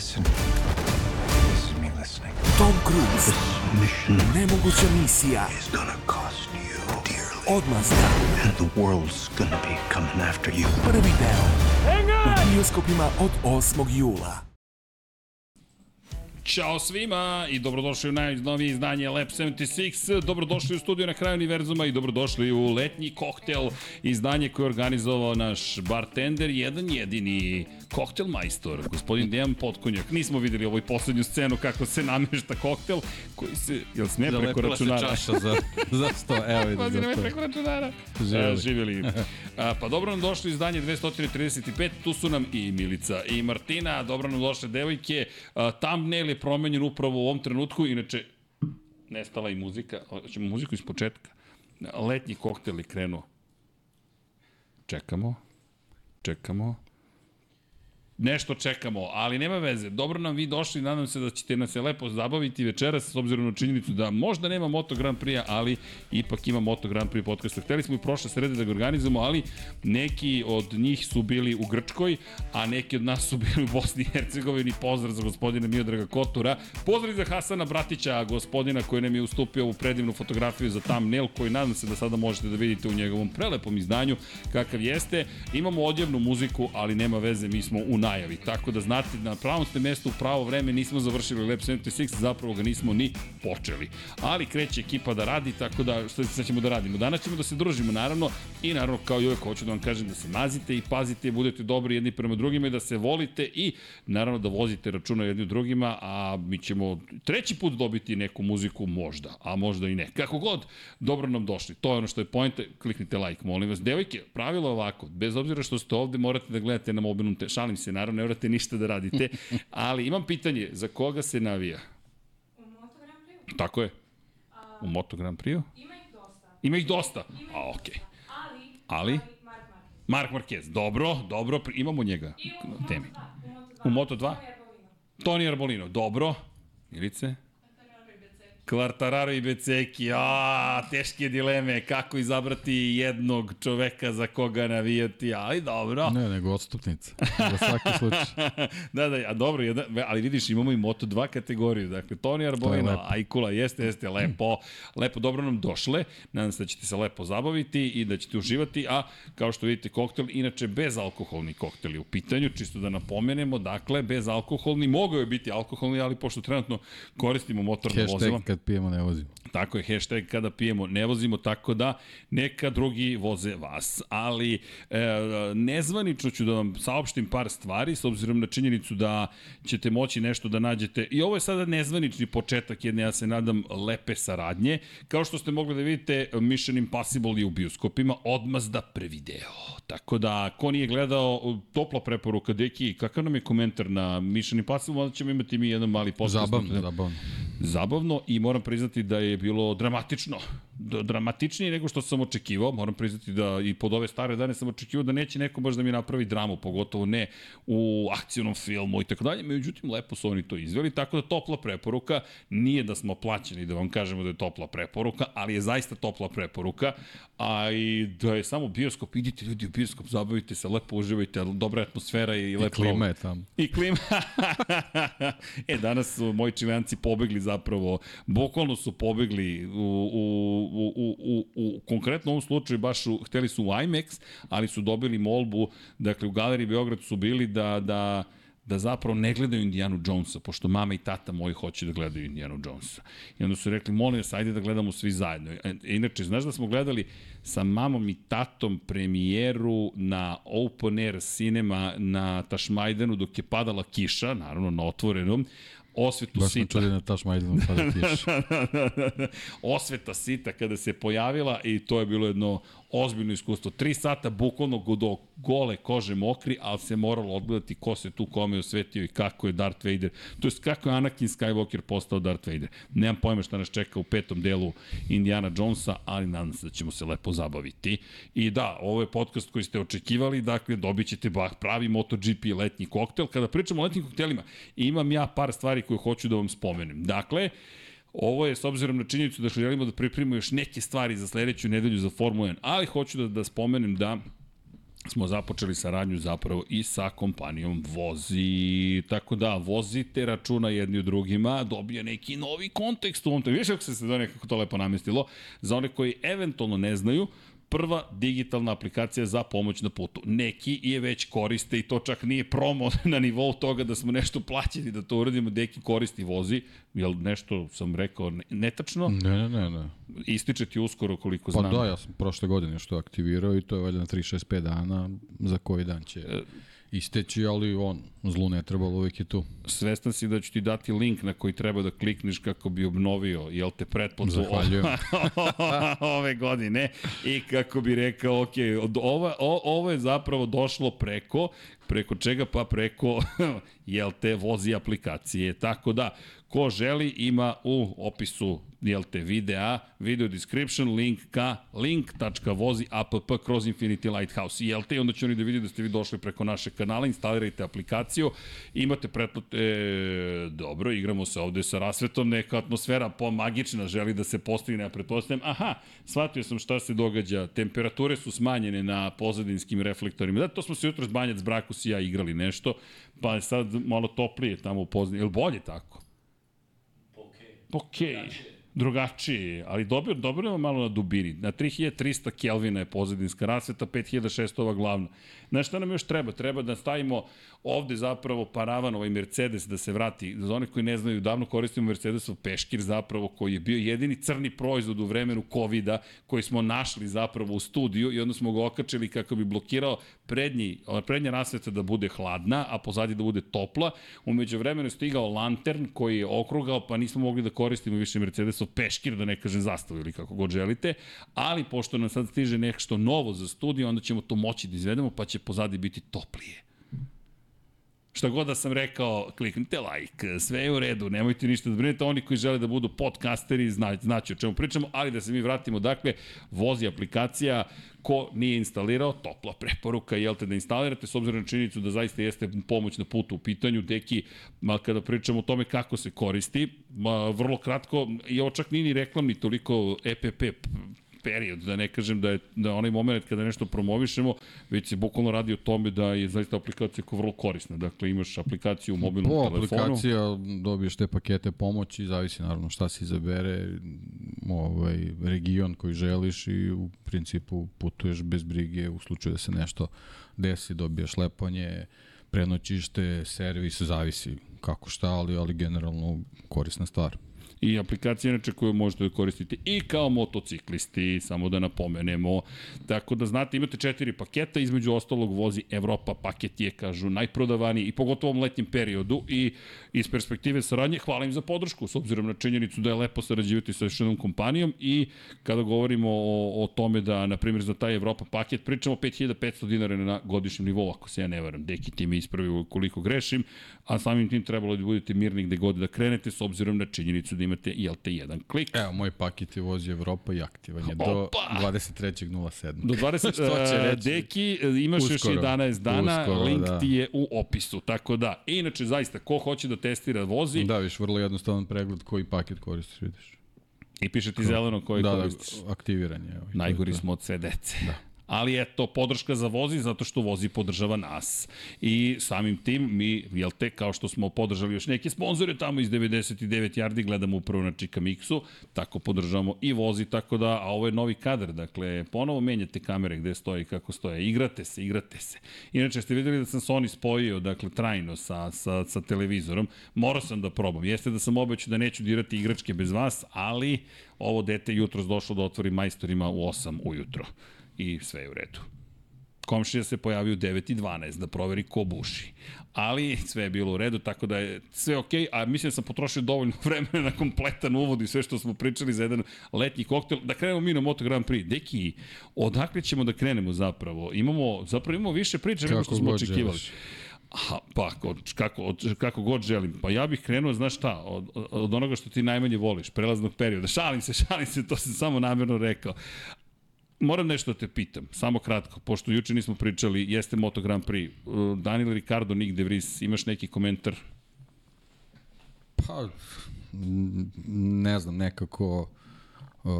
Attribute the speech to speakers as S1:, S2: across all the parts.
S1: listen. This is me listening.
S2: Tom Cruise. Nemoguća misija.
S3: It's gonna cost you dearly.
S2: Odmazda.
S3: And the world's gonna be coming after you.
S2: Prvi deo. U bioskopima od 8. jula.
S4: Ćao svima i dobrodošli u najnovije izdanje Lab 76. Dobrodošli u studiju na kraju univerzuma i dobrodošli u letnji koktel izdanje koje je organizovao naš bartender, jedan jedini koktel majstor, gospodin Dejan Potkonjak. Nismo videli ovoj poslednju scenu kako se namešta koktel koji se, jel sme preko računara?
S5: Zalepila se čaša za, za sto, evo vidi
S4: Pazi,
S5: to.
S4: preko računara.
S5: Živjeli.
S4: A, živjeli. A, pa dobro nam došli izdanje 235, tu su nam i Milica i Martina, dobro nam došle devojke. A, thumbnail je promenjen upravo u ovom trenutku, inače nestala i muzika. Hoćemo muziku iz početka. Letnji koktel je krenuo. Čekamo. Čekamo. Nešto čekamo, ali nema veze. Dobro nam vi došli, nadam se da ćete nas se lepo zabaviti večeras, s obzirom na činjenicu da možda nema Moto Grand Prix, ali ipak ima Moto Grand Prix podcasta. Hteli smo i prošle srede da ga organizujemo, ali neki od njih su bili u Grčkoj, a neki od nas su bili u Bosni i Hercegovini. Pozdrav za gospodina Miodraga Kotura. Pozdrav za Hasana Bratića, gospodina koji nam je ustupio ovu predivnu fotografiju za thumbnail, koji nadam se da sada možete da vidite u njegovom prelepom izdanju kakav jeste. Imamo odjevnu muziku, ali nema veze, mi smo u najavi. Tako da znate, na pravom ste mestu u pravo vreme, nismo završili Lab 76, zapravo ga nismo ni počeli. Ali kreće ekipa da radi, tako da što sad ćemo da radimo? Danas ćemo da se družimo, naravno, i naravno, kao i uvek, hoću da vam kažem da se mazite i pazite budete dobri jedni prema drugima i da se volite i naravno da vozite računa jedni drugima, a mi ćemo treći put dobiti neku muziku možda, a možda i ne. Kako god, dobro nam došli. To je ono što je pojenta, kliknite like, molim vas. Devojke, pravilo je ovako, bez obzira što ste ovde, morate da gledate na mobilnom te, šalim se, naravno, ne morate ništa da radite, ali imam pitanje, za koga se navija?
S6: U Moto Grand Prix
S4: Tako je. U Moto Grand Prix?
S6: ima ih dosta.
S4: Ima ih dosta.
S6: Ima ih
S4: A,
S6: dosta.
S4: okej.
S6: Ali,
S4: Ali?
S6: Mark Marquez.
S4: Mark Marquez, dobro, dobro, imamo njega
S6: I u Moto
S4: temi.
S6: 2.
S4: U Moto 2?
S6: Tony Arbolino.
S4: Toni Arbolino, dobro. Milice? Kvartararo i Beceki, a teške dileme, kako izabrati jednog čoveka za koga navijati, ali dobro.
S5: Ne, nego odstupnica. Za svaki slučaj.
S4: da, da, a dobro, jedan, ali vidiš, imamo i Moto2 kategoriju, dakle, Toni Arbolino,
S5: lepo.
S4: Ajkula, jeste, jeste, lepo, lepo, dobro nam došle, nadam se da ćete se lepo zabaviti i da ćete uživati, a kao što vidite, koktel, inače bezalkoholni koktel je u pitanju, čisto da napomenemo, dakle, bezalkoholni, mogao je biti alkoholni, ali pošto trenutno koristimo motorno vozilo,
S5: Hashtag kad pijemo ne vozimo.
S4: Tako je, hashtag kada pijemo ne vozimo, tako da neka drugi voze vas. Ali e, nezvanično ću da vam saopštim par stvari, s obzirom na činjenicu da ćete moći nešto da nađete. I ovo je sada nezvanični početak jedne, ja se nadam, lepe saradnje. Kao što ste mogli da vidite, Mission Impossible je u bioskopima, odmazda prevideo. Tako da, ko nije gledao, topla preporuka, deki, kakav nam je komentar na Mission Impossible, onda ćemo imati mi jedan mali podcast.
S5: Zabavno, zabavno.
S4: Zabavno i moram priznati da je bilo dramatično. D dramatičnije nego što sam očekivao. Moram priznati da i pod ove stare dane sam očekivao da neće neko baš da mi napravi dramu, pogotovo ne u akcijnom filmu i tako dalje. Međutim, lepo su oni to izveli, tako da topla preporuka. Nije da smo plaćeni da vam kažemo da je topla preporuka, ali je zaista topla preporuka. A i da je samo bioskop, idite ljudi u bioskop, zabavite se, lepo uživajte, dobra atmosfera i,
S5: I
S4: lepo...
S5: klima je tamo.
S4: I klima. e, danas su moji čilenci pobegli zapravo, bukvalno su pobegli u, u, u, u, u, konkretno ovom slučaju baš u, hteli su u IMAX, ali su dobili molbu, dakle u Galeriji Beograd su bili da, da da zapravo ne gledaju Indiana Jonesa, pošto mama i tata moji hoće da gledaju Indiana Jonesa. I onda su rekli, molim vas, ajde da gledamo svi zajedno. E, Inače, znaš da smo gledali sa mamom i tatom premijeru na Open Air Cinema na Tašmajdanu dok je padala kiša, naravno na otvorenom, osvetu
S5: Baš
S4: sita.
S5: čuli na taš majdanu pada kiš.
S4: Osveta sita kada se pojavila i to je bilo jedno ozbiljno iskustvo. Tri sata bukvalno do gole kože mokri, ali se moralo odgledati ko se tu kome osvetio i kako je Darth Vader, to jest kako je Anakin Skywalker postao Darth Vader. Nemam pojma šta nas čeka u petom delu Indiana Jonesa, ali nadam se da ćemo se lepo zabaviti. I da, ovo je podcast koji ste očekivali, dakle dobit ćete bah, pravi MotoGP letnji koktel. Kada pričamo o letnjim koktelima, imam ja par stvari koje hoću da vam spomenem. Dakle, Ovo je s obzirom na činjenicu da želimo da pripremimo još neke stvari za sledeću nedelju za Formula 1, ali hoću da, da spomenem da smo započeli saradnju zapravo i sa kompanijom Vozi. Tako da, vozite računa jedni u drugima, dobije neki novi kontekst u ovom to. Viš kako se se nekako to lepo namestilo? Za one koji eventualno ne znaju, prva digitalna aplikacija za pomoć na putu. Neki je već koriste i to čak nije promo na nivou toga da smo nešto plaćeni da to uradimo, neki koristi vozi, jel nešto sam rekao ne- netačno,
S5: Ne, ne, ne, ne.
S4: ističe ti uskoro koliko
S5: Pa
S4: znam.
S5: da, ja sam prošle godine što aktivirao i to je valjda na 365 dana, za koji dan će
S4: E.
S5: isteći, ali on, zlu ne trebalo, uvijek je tu.
S4: Svestan si da ću ti dati link na koji treba da klikneš kako bi obnovio, jel te pretplatu ove godine i kako bi rekao, ok, od ova, o, ovo je zapravo došlo preko, preko čega pa preko, jel te, vozi aplikacije. Tako da, ko želi ima u opisu jel te videa, video description, link ka link.vozi app kroz Infinity Lighthouse. Jel te, i onda će oni da vidi da ste vi došli preko našeg kanala, instalirajte aplikaciju, imate pretplate, e, dobro, igramo se ovde sa rasvetom, neka atmosfera po magična želi da se postigne, a pretpostavljam, aha, shvatio sam šta se događa, temperature su smanjene na pozadinskim reflektorima, da, to smo se jutro s Banjac Brakus i ja igrali nešto, pa sad malo toplije tamo u pozadini, je li bolje tako? Okej. Okay. Drugačije, ali dobro, dobro je malo na dubini. Na 3300 Kelvina je pozadinska rasveta, 5600 ova glavna. Znaš šta nam još treba? Treba da stavimo ovde zapravo paravan, ovaj Mercedes da se vrati. Za one koji ne znaju, davno koristimo Mercedesov peškir zapravo koji je bio jedini crni proizvod u vremenu covid koji smo našli zapravo u studiju i onda smo ga okačili kako bi blokirao prednji, prednja rasveta da bude hladna, a pozadi da bude topla. Umeđu vremenu je stigao lantern koji je okrugao, pa nismo mogli da koristimo više Mercedesov peškir, da ne kažem zastavu ili kako god želite, ali pošto nam sad stiže nešto novo za studiju, onda ćemo to moći da izvedemo, pa će pozadi biti toplije. Šta god da sam rekao, kliknite like, sve je u redu, nemojte ništa da brinete, oni koji žele da budu podcasteri zna, znaće o čemu pričamo, ali da se mi vratimo, dakle, vozi aplikacija, ko nije instalirao, topla preporuka, jel te da instalirate, s obzirom na činjenicu da zaista jeste pomoć na putu u pitanju, deki, ma, kada pričamo o tome kako se koristi, ma, vrlo kratko, i ovo čak nije ni reklamni toliko EPP period, da ne kažem da je da onaj moment kada nešto promovišemo, već se bukvalno radi o tome da je zaista aplikacija koja vrlo korisna. Dakle, imaš aplikaciju u mobilnom
S5: Po
S4: telefonu.
S5: aplikacija dobiješ te pakete pomoći, zavisi naravno šta si izabere, ovaj, region koji želiš i u principu putuješ bez brige u slučaju da se nešto desi, dobiješ lepanje, prenoćište, servis, zavisi kako šta, ali, ali generalno korisna stvar.
S4: I aplikacija inače koju možete da koristite i kao motociklisti, samo da napomenemo. Tako da znate, imate četiri paketa, između ostalog vozi Evropa, paket je, kažu, najprodavaniji i pogotovo u letnjem periodu i iz perspektive saradnje, hvala im za podršku, s obzirom na činjenicu da je lepo sarađivati sa još jednom kompanijom i kada govorimo o, o tome da, na primjer, za taj Evropa paket pričamo 5500 dinara na godišnjem nivou, ako se ja ne varam, deki ti mi ispravi koliko grešim, a samim tim trebalo da budete mirni gde god da krenete, s obzirom na činjenicu da imate, te, jedan klik.
S5: Evo, moj paket je vozi Evropa i aktivan je do
S4: Opa!
S5: 23.07.
S4: Do 20,
S5: Što će
S4: e,
S5: reći?
S4: Deki, e, imaš
S5: Uskoro.
S4: još 11 dana,
S5: Uskoro,
S4: link
S5: da.
S4: ti je u opisu, tako da. I inače, zaista, ko hoće da testira vozi,
S5: Da, viš, vrlo jednostavan pregled koji paket koristiš, vidiš.
S4: i piše ti zeleno koji
S5: da,
S4: koristiš.
S5: da, aktiviran je. Ovaj,
S4: Najgori smo od sve dece. Da. Ali eto, podrška za vozi zato što vozi podržava nas. I samim tim mi, jel te, kao što smo podržali još neke sponzore tamo iz 99 yardi, gledamo upravo na Čika Mixu, tako podržavamo i vozi, tako da, a ovo je novi kadar, dakle, ponovo menjate kamere gde stoji, kako stoje, igrate se, igrate se. Inače, ste videli da sam Sony spojio, dakle, trajno sa, sa, sa televizorom, morao sam da probam. Jeste da sam obećao da neću dirati igračke bez vas, ali ovo dete jutros došlo da otvori majstorima u 8 ujutro i sve je u redu. Komšija se pojavio u 9 i 12 da proveri ko buši. Ali sve je bilo u redu, tako da je sve okej, a mislim da sam potrošio dovoljno vremena na kompletan uvod i sve što smo pričali za jedan letnji koktel. Da krenemo mi na Moto Grand Prix. Deki, odakle ćemo da krenemo zapravo? Imamo, zapravo imamo više priča nego što smo očekivali.
S5: želiš.
S4: Aha, pa od, kako, od, kako god želim. Pa ja bih krenuo, znaš šta, od, od onoga što ti najmanje voliš, prelaznog perioda. Šalim se, šalim se, to sam samo namjerno rekao. Moram nešto da te pitam, samo kratko, pošto juče nismo pričali, jeste Moto Grand Prix. Uh, Daniel Ricardo, Nick De Vries, imaš neki komentar?
S5: Pa, ne znam, nekako uh,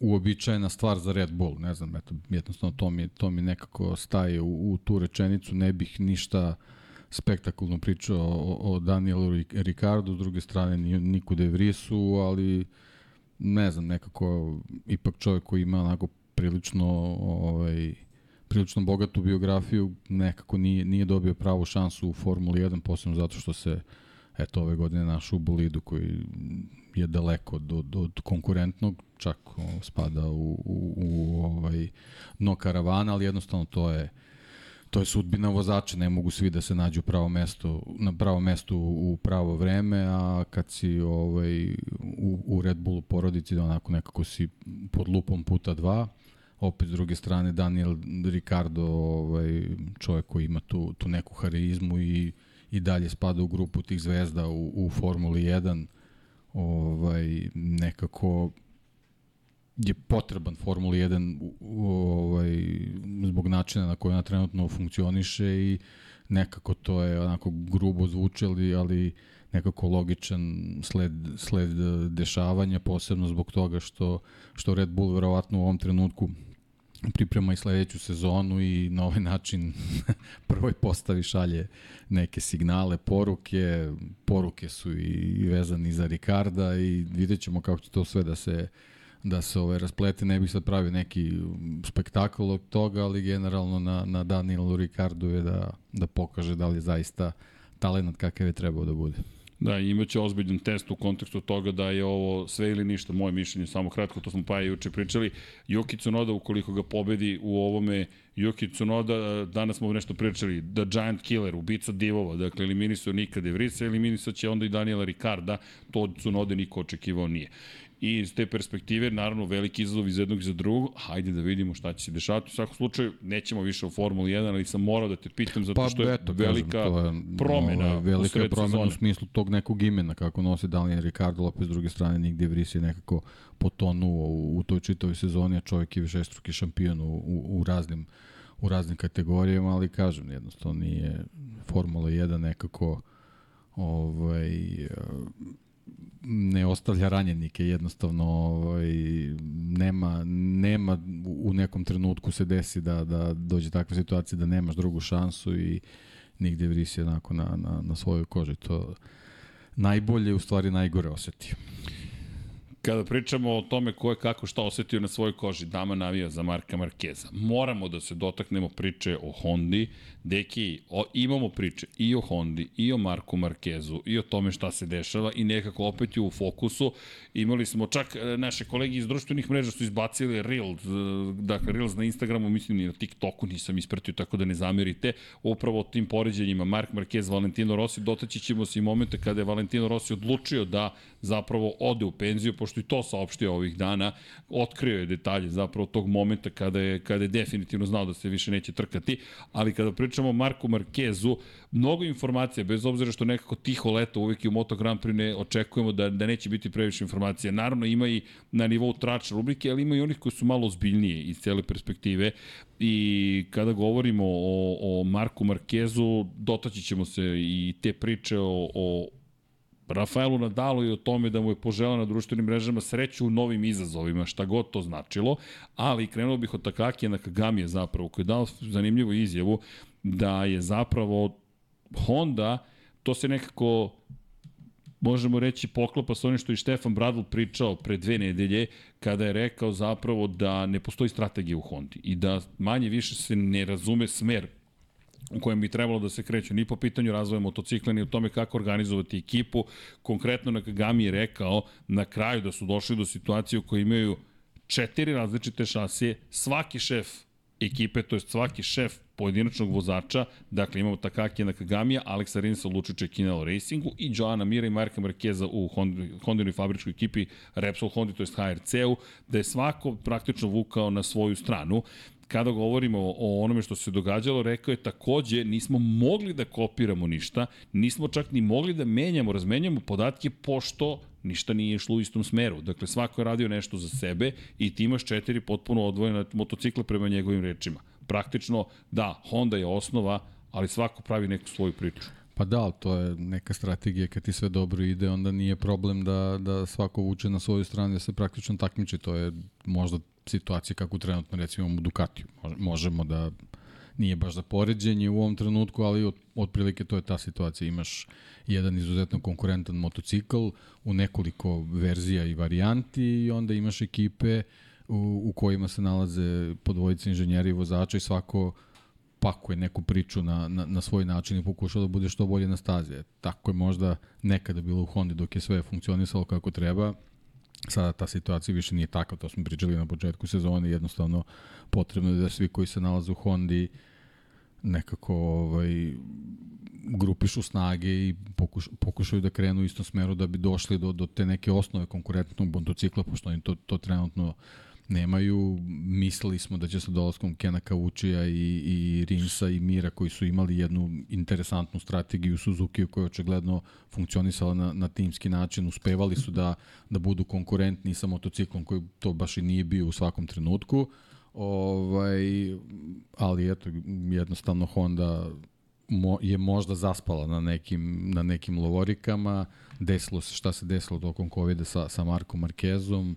S5: uobičajena stvar za Red Bull, ne znam, eto, jednostavno to mi, to mi nekako staje u, u tu rečenicu, ne bih ništa spektakulno pričao o, o Danielu Ricardo, s druge strane ni Niku De Vrisu, ali ne znam, nekako ipak čovjek koji ima onako prilično ovaj, prilično bogatu biografiju, nekako nije, nije dobio pravu šansu u Formuli 1, posebno zato što se eto ove godine naš u bolidu koji je daleko od, od, od konkurentnog, čak spada u, u, u ovaj, no karavana, ali jednostavno to je to je sudbina vozača, ne mogu svi da se nađu pravo mesto, na pravo mesto u pravo vreme, a kad si ovaj, u, u Red Bullu porodici, da onako nekako si pod lupom puta dva, opet s druge strane Daniel Ricardo, ovaj, čovjek koji ima tu, tu neku harizmu i, i dalje spada u grupu tih zvezda u, u Formuli 1, ovaj, nekako je potreban Formula 1 ovaj, zbog načina na koji ona trenutno funkcioniše i nekako to je onako grubo zvučali, ali nekako logičan sled, sled dešavanja, posebno zbog toga što, što Red Bull verovatno u ovom trenutku priprema i sledeću sezonu i na ovaj način prvoj postavi šalje neke signale, poruke, poruke su i vezani za Ricarda i vidjet ćemo kako će to sve da se da se ove rasplete, ne bih sad pravio neki spektakl od toga, ali generalno na, na Danielu Ricardu je da, da pokaže da li je zaista talent kakav je trebao da bude.
S4: Da, imaće ozbiljan test u kontekstu toga da je ovo sve ili ništa, moje mišljenje, samo kratko, to smo pa i juče pričali. Yuki Tsunoda, ukoliko ga pobedi u ovome, Yuki Tsunoda, danas smo nešto pričali, The Giant Killer, ubica divova, dakle, eliminisao Nika De Vrisa, eliminisao će onda i Daniela Ricarda, to od Tsunoda niko očekivao nije. I iz te perspektive, naravno, veliki izazov iz jednog i za drugog. Hajde da vidimo šta će se dešavati. U svakom slučaju, nećemo više o Formuli 1, ali sam morao da te pitam zato pa, što je eto, velika kažem, je, promena
S5: ovo, velika promena sezone. u smislu tog nekog imena kako nosi Daniel Ricardo, opet s druge strane nigde Vris je nekako potonuo u, u toj čitavoj sezoni, a čovjek je višestruki šampion u, u, u raznim u raznim kategorijama, ali kažem, jednostavno nije Formula 1 nekako ovaj, ne ostavlja ranjenike, jednostavno ovaj, nema, nema u nekom trenutku se desi da, da dođe takva situacija da nemaš drugu šansu i nigde vrisi onako na, na, na svojoj koži. To najbolje, u stvari najgore osetio.
S4: Kada pričamo o tome ko je kako šta osetio na svojoj koži, dama navija za Marka Markeza. Moramo da se dotaknemo priče o Hondi. Deki, o, imamo priče i o Hondi, i o Marku Markezu, i o tome šta se dešava i nekako opet je u fokusu. Imali smo čak e, naše kolege iz društvenih mreža su izbacili Reels, e, dakle Reels na Instagramu, mislim i na TikToku nisam ispratio, tako da ne zamerite. Upravo o tim poređenjima Mark Marquez, Valentino Rossi, dotaći ćemo se i momente kada je Valentino Rossi odlučio da zapravo ode u penziju, pošto i to saopštio ovih dana, otkrio je detalje zapravo tog momenta kada je, kada je definitivno znao da se više neće trkati, ali kada pričamo o Marku Markezu, mnogo informacija, bez obzira što nekako tiho leto uvijek i u Moto Grand Prix ne očekujemo da, da neće biti previše informacija. Naravno ima i na nivou trač rubrike, ali ima i onih koji su malo ozbiljnije iz cele perspektive i kada govorimo o, o Marku Markezu, dotaći ćemo se i te priče o, o Rafaelu Nadalu i o tome da mu je požela na društvenim mrežama sreću u novim izazovima, šta god to značilo, ali krenuo bih od Takakija na Kagamije zapravo, koji je dao zanimljivu izjavu da je zapravo Honda, to se nekako možemo reći poklapa sa onim što je Štefan Bradl pričao pre dve nedelje, kada je rekao zapravo da ne postoji strategija u Hondi i da manje više se ne razume smer u kojem bi trebalo da se kreću ni po pitanju razvoja motocikla, ni u tome kako organizovati ekipu. Konkretno na Kagami je rekao na kraju da su došli do situacije u kojoj imaju četiri različite šasije, svaki šef ekipe, to je svaki šef pojedinačnog vozača, dakle imamo Takaki Nakagamija, Aleksa Rinsa u Lučiće Kinelo Racingu i Joana Mira i Marka Markeza u Hondinoj fabričkoj ekipi Repsol Hondi, to je HRC-u, da je svako praktično vukao na svoju stranu kada govorimo o onome što se događalo, rekao je takođe nismo mogli da kopiramo ništa, nismo čak ni mogli da menjamo, razmenjamo podatke pošto ništa nije išlo u istom smeru. Dakle, svako je radio nešto za sebe i ti imaš četiri potpuno odvojene motocikle prema njegovim rečima. Praktično, da, Honda je osnova, ali svako pravi neku svoju priču.
S5: Pa da, to je neka strategija kad ti sve dobro ide, onda nije problem da, da svako vuče na svoju stranu da se praktično takmiči. To je možda situacija kako trenutno recimo imamo Ducatiju. Mož- Možemo da nije baš za poređenje u ovom trenutku, ali od, otprilike to je ta situacija. Imaš jedan izuzetno konkurentan motocikl u nekoliko verzija i varijanti i onda imaš ekipe u, u kojima se nalaze po dvojice inženjeri i vozača i svako pakuje neku priču na, na, na svoj način i pokušava da bude što bolje na stazi. Tako je možda nekada bilo u Hondi dok je sve funkcionisalo kako treba. Sada ta situacija više nije takva, to smo pričali na početku sezone, jednostavno potrebno je da svi koji se nalaze u Hondi nekako ovaj, grupišu snage i pokuš, pokušaju da krenu u istom smeru da bi došli do, do te neke osnove konkurentnog motocikla, pošto oni to, to trenutno nemaju. Mislili smo da će sa dolaskom Kena Kavučija i, i Rinsa i Mira koji su imali jednu interesantnu strategiju Suzuki koja je očigledno funkcionisala na, na timski način. Uspevali su da, da budu konkurentni sa motociklom koji to baš i nije bio u svakom trenutku. Ovaj, ali eto, jednostavno Honda mo, je možda zaspala na nekim, na nekim lovorikama, desilo se šta se desilo tokom covid sa, sa Markom Markezom,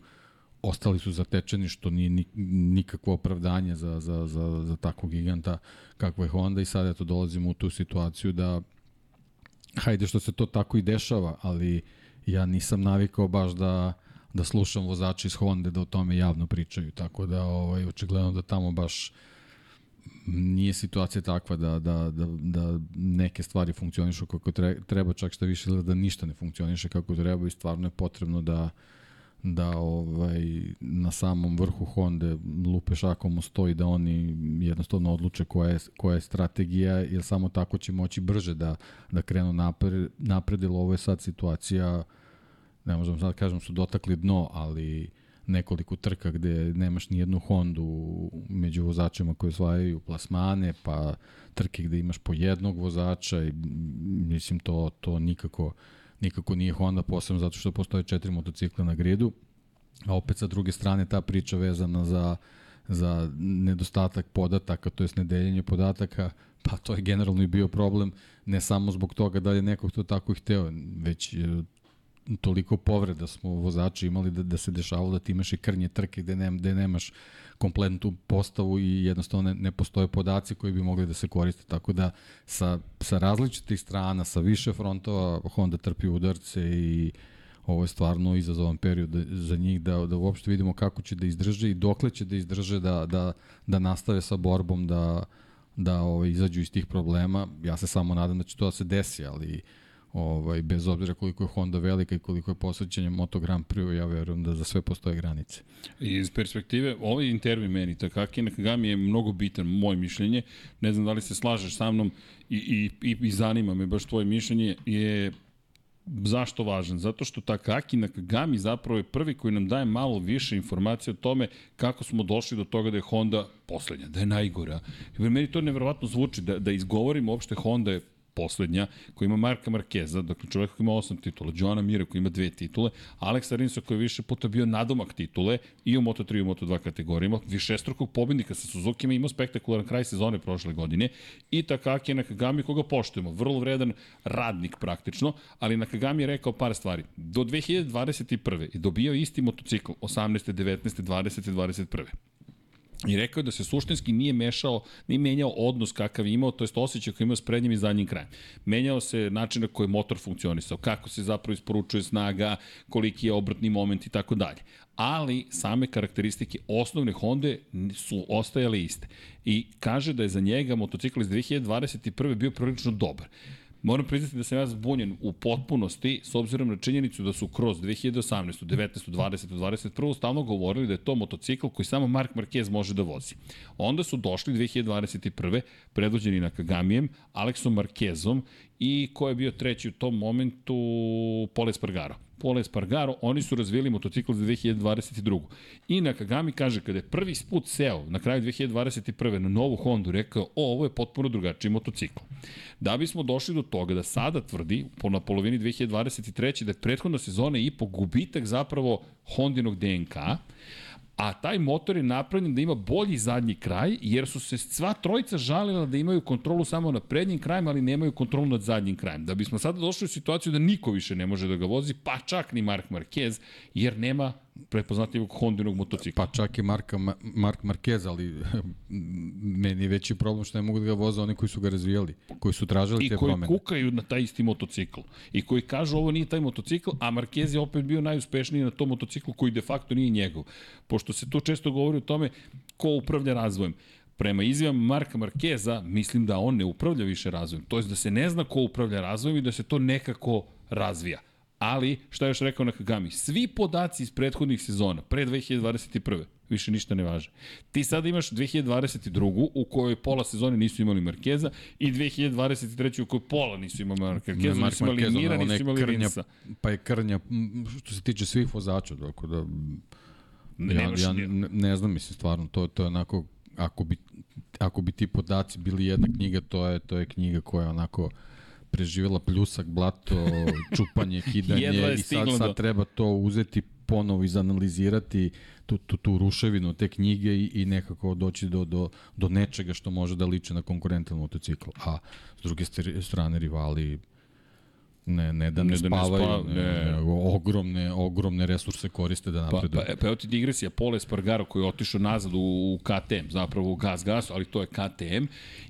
S5: ostali su zatečeni što nije ni, nikakvo opravdanje za, za, za, za takvog giganta kakvo je Honda. I sad eto dolazimo u tu situaciju da hajde što se to tako i dešava, ali ja nisam navikao baš da da slušam vozače iz Honda da o tome javno pričaju, tako da ovaj očigledno da tamo baš nije situacija takva da, da, da, da neke stvari funkcionišu kako treba, čak šta više da ništa ne funkcioniše kako treba i stvarno je potrebno da da ovaj na samom vrhu Honda lupe šakom stoji da oni jednostavno odluče koja je, koja je strategija jer samo tako će moći brže da, da krenu napred, napred jer ovo je sad situacija ne možemo sad da kažem su dotakli dno ali nekoliko trka gde nemaš ni jednu Hondu među vozačima koji osvajaju plasmane, pa trke gde imaš po jednog vozača i mislim to to nikako nikako nije Honda posebno zato što postoje četiri motocikla na gridu. A opet sa druge strane ta priča vezana za za nedostatak podataka, to jest nedeljenje podataka, pa to je generalno i bio problem, ne samo zbog toga da je neko to tako i hteo, već toliko povreda smo vozači imali da, da se dešavalo da ti imaš i krnje trke gde, ne, gde nemaš kompletnu postavu i jednostavno ne, ne postoje podaci koji bi mogli da se koriste. Tako da sa, sa različitih strana, sa više frontova Honda trpi udarce i ovo je stvarno izazovan period za njih da, da uopšte vidimo kako će da izdrže i dokle će da izdrže da, da, da nastave sa borbom da, da ovaj, izađu iz tih problema. Ja se samo nadam da će to da se desi, ali uh, ovaj, bez obzira koliko je Honda velika i koliko je posvećenje Moto Grand Prix, ja verujem da za sve postoje granice.
S4: Iz perspektive, ovaj intervju meni, Takaki Nakagami je mnogo bitan, moje mišljenje, ne znam da li se slažeš sa mnom i, i, i, i zanima me baš tvoje mišljenje, je Zašto važan? Zato što Takaki Nakagami zapravo je prvi koji nam daje malo više informacije o tome kako smo došli do toga da je Honda poslednja, da je najgora. I meni to neverovatno zvuči, da, da izgovorim uopšte Honda je poslednja, koja ima Marka Markeza, dakle čovjek koji ima osam titula, Joana Mira koji ima dve titule, Alex Arinso koji je više puta bio nadomak titule i u Moto3 i u Moto2 kategorijama, višestrukog pobednika sa Suzuki imao spektakularan kraj sezone prošle godine i Takaki Nakagami koga poštujemo, vrlo vredan radnik praktično, ali Nakagami je rekao par stvari. Do 2021. je dobio isti motocikl 18. 19. 20. 21. I rekao je da se suštinski nije mešao, nije menjao odnos kakav je imao, to jest osjećaj koji je imao s prednjim i zadnjim krajem. Menjao se način na koji je motor funkcionisao, kako se zapravo isporučuje snaga, koliki je obratni moment i tako dalje. Ali same karakteristike osnovne Honda su ostajale iste. I kaže da je za njega motocikl iz 2021. bio prilično dobar. Moram priznati da sam ja zbunjen u potpunosti s obzirom na činjenicu da su kroz 2018. 19. 20. 21. stalno govorili da je to motocikl koji samo Mark Marquez može da vozi. Onda su došli 2021. predvođeni na Kagamijem, Aleksom Marquezom i ko je bio treći u tom momentu Pole Spargaro. Pole Spargaro, oni su razvili motocikl za 2022. I Nakagami kaže, kada je prvi put seo na kraju 2021. na novu Hondu, rekao, o, ovo je potpuno drugačiji motocikl. Da bismo došli do toga da sada tvrdi, po na polovini 2023. da je prethodna sezona i po gubitak zapravo Hondinog DNK, a taj motor je napravljen da ima bolji zadnji kraj, jer su se sva trojica žalila da imaju kontrolu samo nad prednjim krajem, ali nemaju kontrolu nad zadnjim krajem. Da bismo sada došli u situaciju da niko više ne može da ga vozi, pa čak ni Mark Marquez, jer nema prepoznatljivog Hondinog motocikla.
S5: Pa čak i Marka, Ma- Mark Marquez, ali meni je veći problem što ne mogu da ga voze oni koji su ga razvijali, koji su tražili
S4: I
S5: te
S4: koji
S5: promene.
S4: kukaju na taj isti motocikl. I koji kažu ovo nije taj motocikl, a Marquez je opet bio najuspešniji na tom motociklu koji de facto nije njegov. Pošto se tu često govori o tome ko upravlja razvojem. Prema izjavama Marka Markeza, mislim da on ne upravlja više razvojem. To je da se ne zna ko upravlja razvojem i da se to nekako razvija. Ali, šta je još rekao Nakagami, svi podaci iz prethodnih sezona, pre 2021 više ništa ne važe. Ti sada imaš 2022. u kojoj pola sezone nisu imali Markeza i 2023. u kojoj pola nisu imali Markeza,
S5: Mark
S4: nisu imali
S5: Marquez,
S4: Mira, nisu imali
S5: krnja,
S4: Rinsa.
S5: Pa je krnja, što se tiče svih vozača, tako da...
S4: Ne,
S5: ja, ja
S4: ne-
S5: ne, ne znam, mislim, stvarno, to, to je onako, ako bi, ako bi ti podaci bili jedna knjiga, to je, to je knjiga koja je onako preživjela pljusak, blato, čupanje, kidanje i sad, sad treba to uzeti ponovo izanalizirati tu, tu, tu ruševinu te knjige i, i nekako doći do, do, do nečega što može da liči na konkurentan motocikl. A s druge str- strane rivali ne, ne da ne,
S4: Ne
S5: ne
S4: da ne
S5: spavaju,
S4: spav-
S5: ne,
S4: ne.
S5: nego ogromne, ogromne resurse koriste da
S4: Pa,
S5: napreduju.
S4: pa, pa evo ti digresija, Paul Espargaro koji je otišao nazad u, u KTM, zapravo u Gas Gas, ali to je KTM,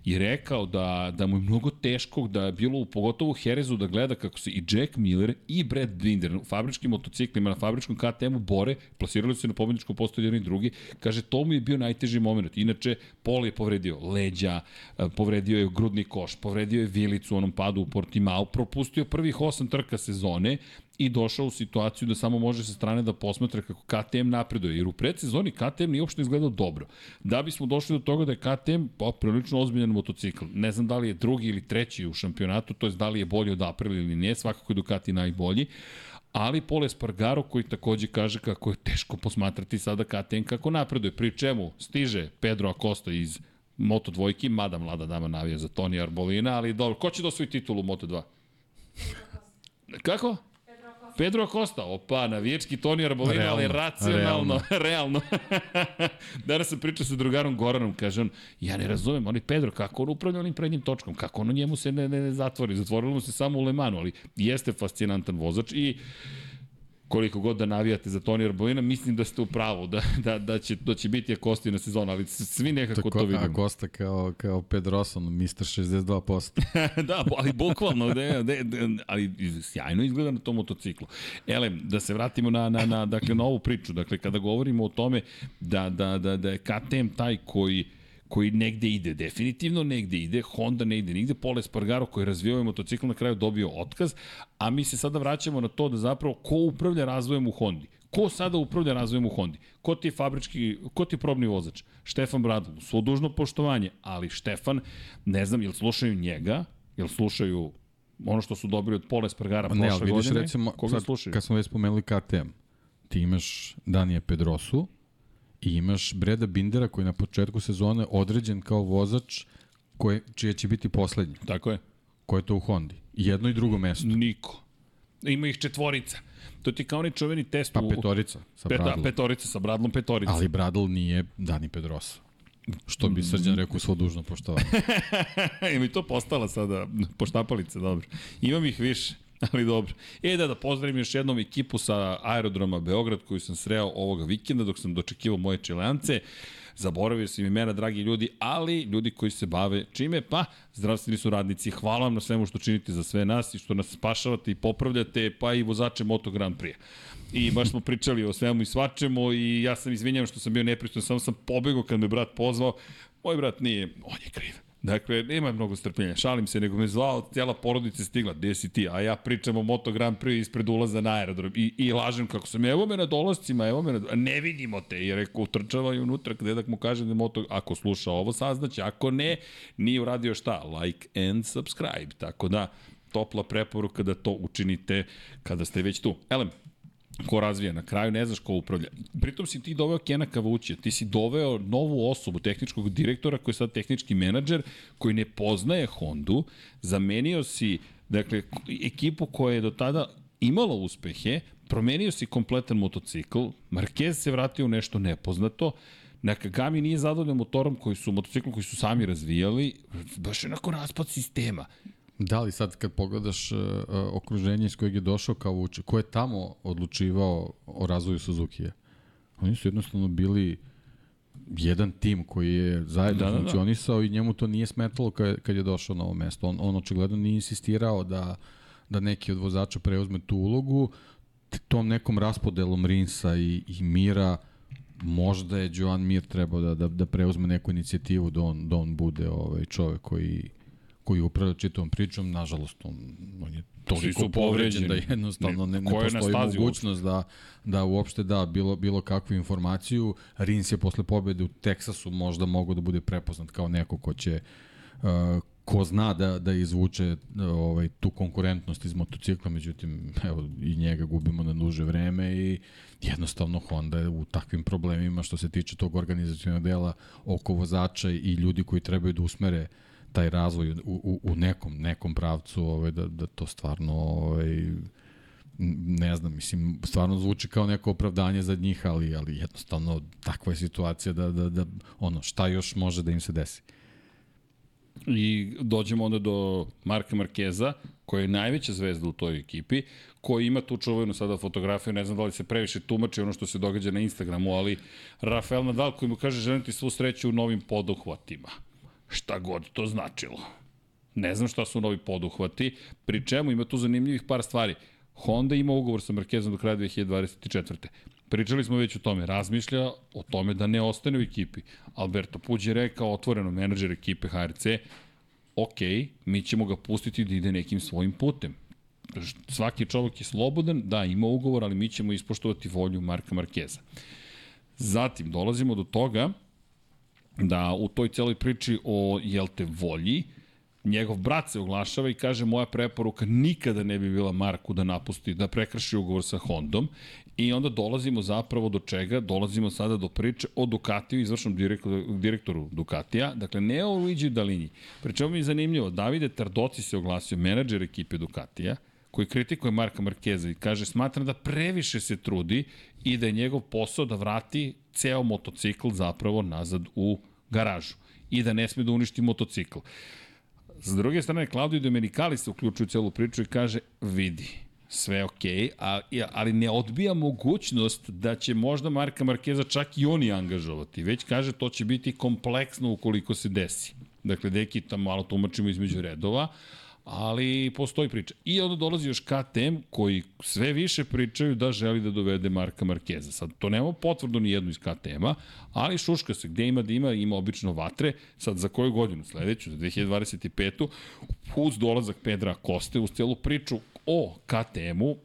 S4: i rekao da, da mu je mnogo teško, da je bilo u pogotovo u Herezu da gleda kako se i Jack Miller i Brad Binder u fabričkim motociklima na fabričkom KTM-u bore, plasirali su se na pobedničkom postoju jedan i drugi, kaže to mu je bio najteži moment. Inače, Paul je povredio leđa, eh, povredio je grudni koš, povredio je vilicu u onom padu u Portimao, propustio prvih osam trka sezone i došao u situaciju da samo može sa strane da posmatra kako KTM napreduje, jer u predsezoni KTM nije uopšte izgledao dobro. Da bismo došli do toga da je KTM pa, prilično ozbiljan motocikl. Ne znam da li je drugi ili treći u šampionatu, to je da li je bolji od Aprilia ili ne, svakako je Ducati najbolji, ali Pol Espargaro koji takođe kaže kako je teško posmatrati sada KTM kako napreduje, pri čemu stiže Pedro Acosta iz Moto dvojki, mada mlada dama navija za Toni Arbolina, ali dobro, ko će da osvoji titulu Moto 2? Kako? Pedro Acosta, opa, navijački Toni Arbolino,
S5: Realno,
S4: ali racionalno, realno. Danas sam pričao sa drugarom Goranom, kaže on, ja ne razumem, oni Pedro, kako on upravlja onim prednjim točkom, kako ono njemu se ne, ne, ne zatvori, zatvorilo mu se samo u Lemanu, ali jeste fascinantan vozač i koliko god da navijate za Toni Arbolina, mislim da ste u pravu, da, da, da, će, da će biti Acosta na sezonu, ali svi nekako
S5: Tako,
S4: to
S5: a
S4: vidimo.
S5: Costa kao, kao Pedroson, Mr. 62%.
S4: da, ali bukvalno, da, da, da, ali sjajno izgleda na tom motociklu. Elem, da se vratimo na, na, na, dakle, na ovu priču. Dakle, kada govorimo o tome da, da, da, da je KTM taj koji koji negde ide, definitivno negde ide, Honda ne ide nigde, Pole Spargaro koji je razvio ovaj motocikl na kraju dobio otkaz, a mi se sada vraćamo na to da zapravo ko upravlja razvojem u Hondi. Ko sada upravlja razvojem u Hondi? Ko ti je fabrički, ko ti je probni vozač? Štefan Bradl, svo dužno poštovanje, ali Štefan, ne znam, jel slušaju njega, jel slušaju ono što su dobili od Pola Espargara prošle
S5: ne, ali vidiš
S4: godine?
S5: recimo,
S4: Koga
S5: sad,
S4: slušaju?
S5: kad smo već spomenuli KTM, ti imaš Danija Pedrosu i imaš Breda Bindera koji je na početku sezone određen kao vozač koje, čije će biti poslednji.
S4: Tako je.
S5: Ko je to u Hondi? Jedno i drugo mesto.
S4: Niko. Ima ih četvorica. To ti kao onaj čuveni test
S5: Pa
S4: u...
S5: petorica sa
S4: Peta,
S5: Bradlom.
S4: petorica sa Bradlom petorica.
S5: Ali Bradl nije Dani Pedrosa. Što bi Srđan rekao svo dužno poštovanje.
S4: I to postala sada poštapalice, dobro. Imam ih više, ali dobro. E da, da pozdravim još jednom ekipu sa aerodroma Beograd koju sam sreo ovoga vikenda dok sam dočekivao moje čileance. Zaboravio sam imena, dragi ljudi, ali ljudi koji se bave čime? Pa, zdravstveni su radnici. Hvala vam na svemu što činite za sve nas i što nas spašavate i popravljate, pa i vozače Moto Grand Prix. I baš smo pričali o svemu i svačemu i ja sam izvinjavam što sam bio nepristojan, samo sam pobegao kad me brat pozvao. Moj brat nije, on je kriv. Dakle, nema mnogo strpljenja, šalim se, nego me zvao, cijela porodica stigla, gde si ti? A ja pričam o Moto Grand Prix ispred ulaza na aerodrom. I, i lažem kako sam, evo me na dolascima, evo me na, a ne vidimo te, i rekao, i unutra, dedak mu kaže da Moto, ako sluša ovo saznaće, ako ne, nije uradio šta, like and subscribe, tako da, topla preporuka da to učinite kada ste već tu. Elem, ko razvija, na kraju ne znaš ko upravlja. Pritom si ti doveo Kena Kavućija, ti si doveo novu osobu, tehničkog direktora koji je sad tehnički menadžer, koji ne poznaje Hondu, zamenio si dakle, ekipu koja je do tada imalo uspehe, promenio si kompletan motocikl, Marquez se vratio u nešto nepoznato, Nakagami nije zadovoljan motorom koji su, motociklom koji su sami razvijali, baš je onako raspad sistema.
S5: Da li sad kad pogledaš uh, okruženje iz kojeg je došao kao ko je tamo odlučivao o razvoju Suzuki-a? Oni su jednostavno bili jedan tim koji je zajedno
S4: Da,
S5: da,
S4: da, da.
S5: funkcionisao i njemu to nije smetalo kad, kad je došao na ovo mesto. On, on očigledno nije insistirao da, da neki od vozača preuzme tu ulogu. Tom nekom raspodelom Rinsa i, i Mira možda je Joan Mir trebao da, da, da preuzme neku inicijativu da on, da on bude ovaj čovek koji koji upravlja čitavom pričom, nažalost, on, on je toliko povređen da jednostavno ne, ne postoji mogućnost da, da uopšte da bilo, bilo kakvu informaciju. Rins je posle pobede u Teksasu možda mogu da bude prepoznat kao neko ko će uh, ko zna da, da izvuče uh, ovaj, tu konkurentnost iz motocikla, međutim, evo, i njega gubimo na duže vreme i jednostavno Honda je u takvim problemima što se tiče tog organizacijnog dela oko vozača i ljudi koji trebaju da usmere taj razvoj u, u, u nekom nekom pravcu ovaj da da to stvarno ovaj ne znam, mislim, stvarno zvuči kao neko opravdanje za njih, ali, ali jednostavno takva je situacija da, da, da ono, šta još može da im se desi.
S4: I dođemo onda do Marka Markeza, koji je najveća zvezda u toj ekipi, koji ima tu čuvenu sada fotografiju, ne znam da li se previše tumači ono što se događa na Instagramu, ali Rafael Nadal koji mu kaže želim ti svu sreću u novim poduhvatima. Šta god to značilo. Ne znam šta su novi poduhvati, pri čemu ima tu zanimljivih par stvari. Honda ima ugovor sa Markezom do kraja 2024. Pričali smo već o tome, razmišlja o tome da ne ostane u ekipi. Alberto Puđ je rekao otvoreno menadžer ekipe HRC, ok, mi ćemo ga pustiti da ide nekim svojim putem. Svaki čovjek je slobodan, da, ima ugovor, ali mi ćemo ispoštovati volju Marka Markeza. Zatim, dolazimo do toga da u toj celoj priči o, jel te, volji, njegov brat se oglašava i kaže moja preporuka nikada ne bi bila Marku da napusti, da prekrši ugovor sa Hondom i onda dolazimo zapravo do čega? Dolazimo sada do priče o Ducatiju, izvršnom direktoru, direktoru Ducatija, dakle ne o Luigi Dalini. Pri čemu mi je zanimljivo, Davide Tardoci se oglasio, menadžer ekipe Ducatija, koji kritikuje Marka Markeza i kaže smatram da previše se trudi i da je njegov posao da vrati ceo motocikl zapravo nazad u garažu i da ne sme da uništi motocikl. S druge strane, Claudio Domenicali se uključuje u celu priču i kaže, vidi, sve okej, okay, ali ne odbija mogućnost da će možda Marka Markeza čak i oni angažovati. Već kaže, to će biti kompleksno ukoliko se desi. Dakle, deki tamo malo tumačimo između redova, ali postoji priča. I onda dolazi još KTM koji sve više pričaju da želi da dovede Marka Markeza. Sad, to nema potvrdu ni jednu iz KTM-a, ali šuška se gde ima da ima, obično vatre. Sad, za koju godinu? Sledeću, za 2025. Uz dolazak Pedra Koste, uz celu priču o KTM-u,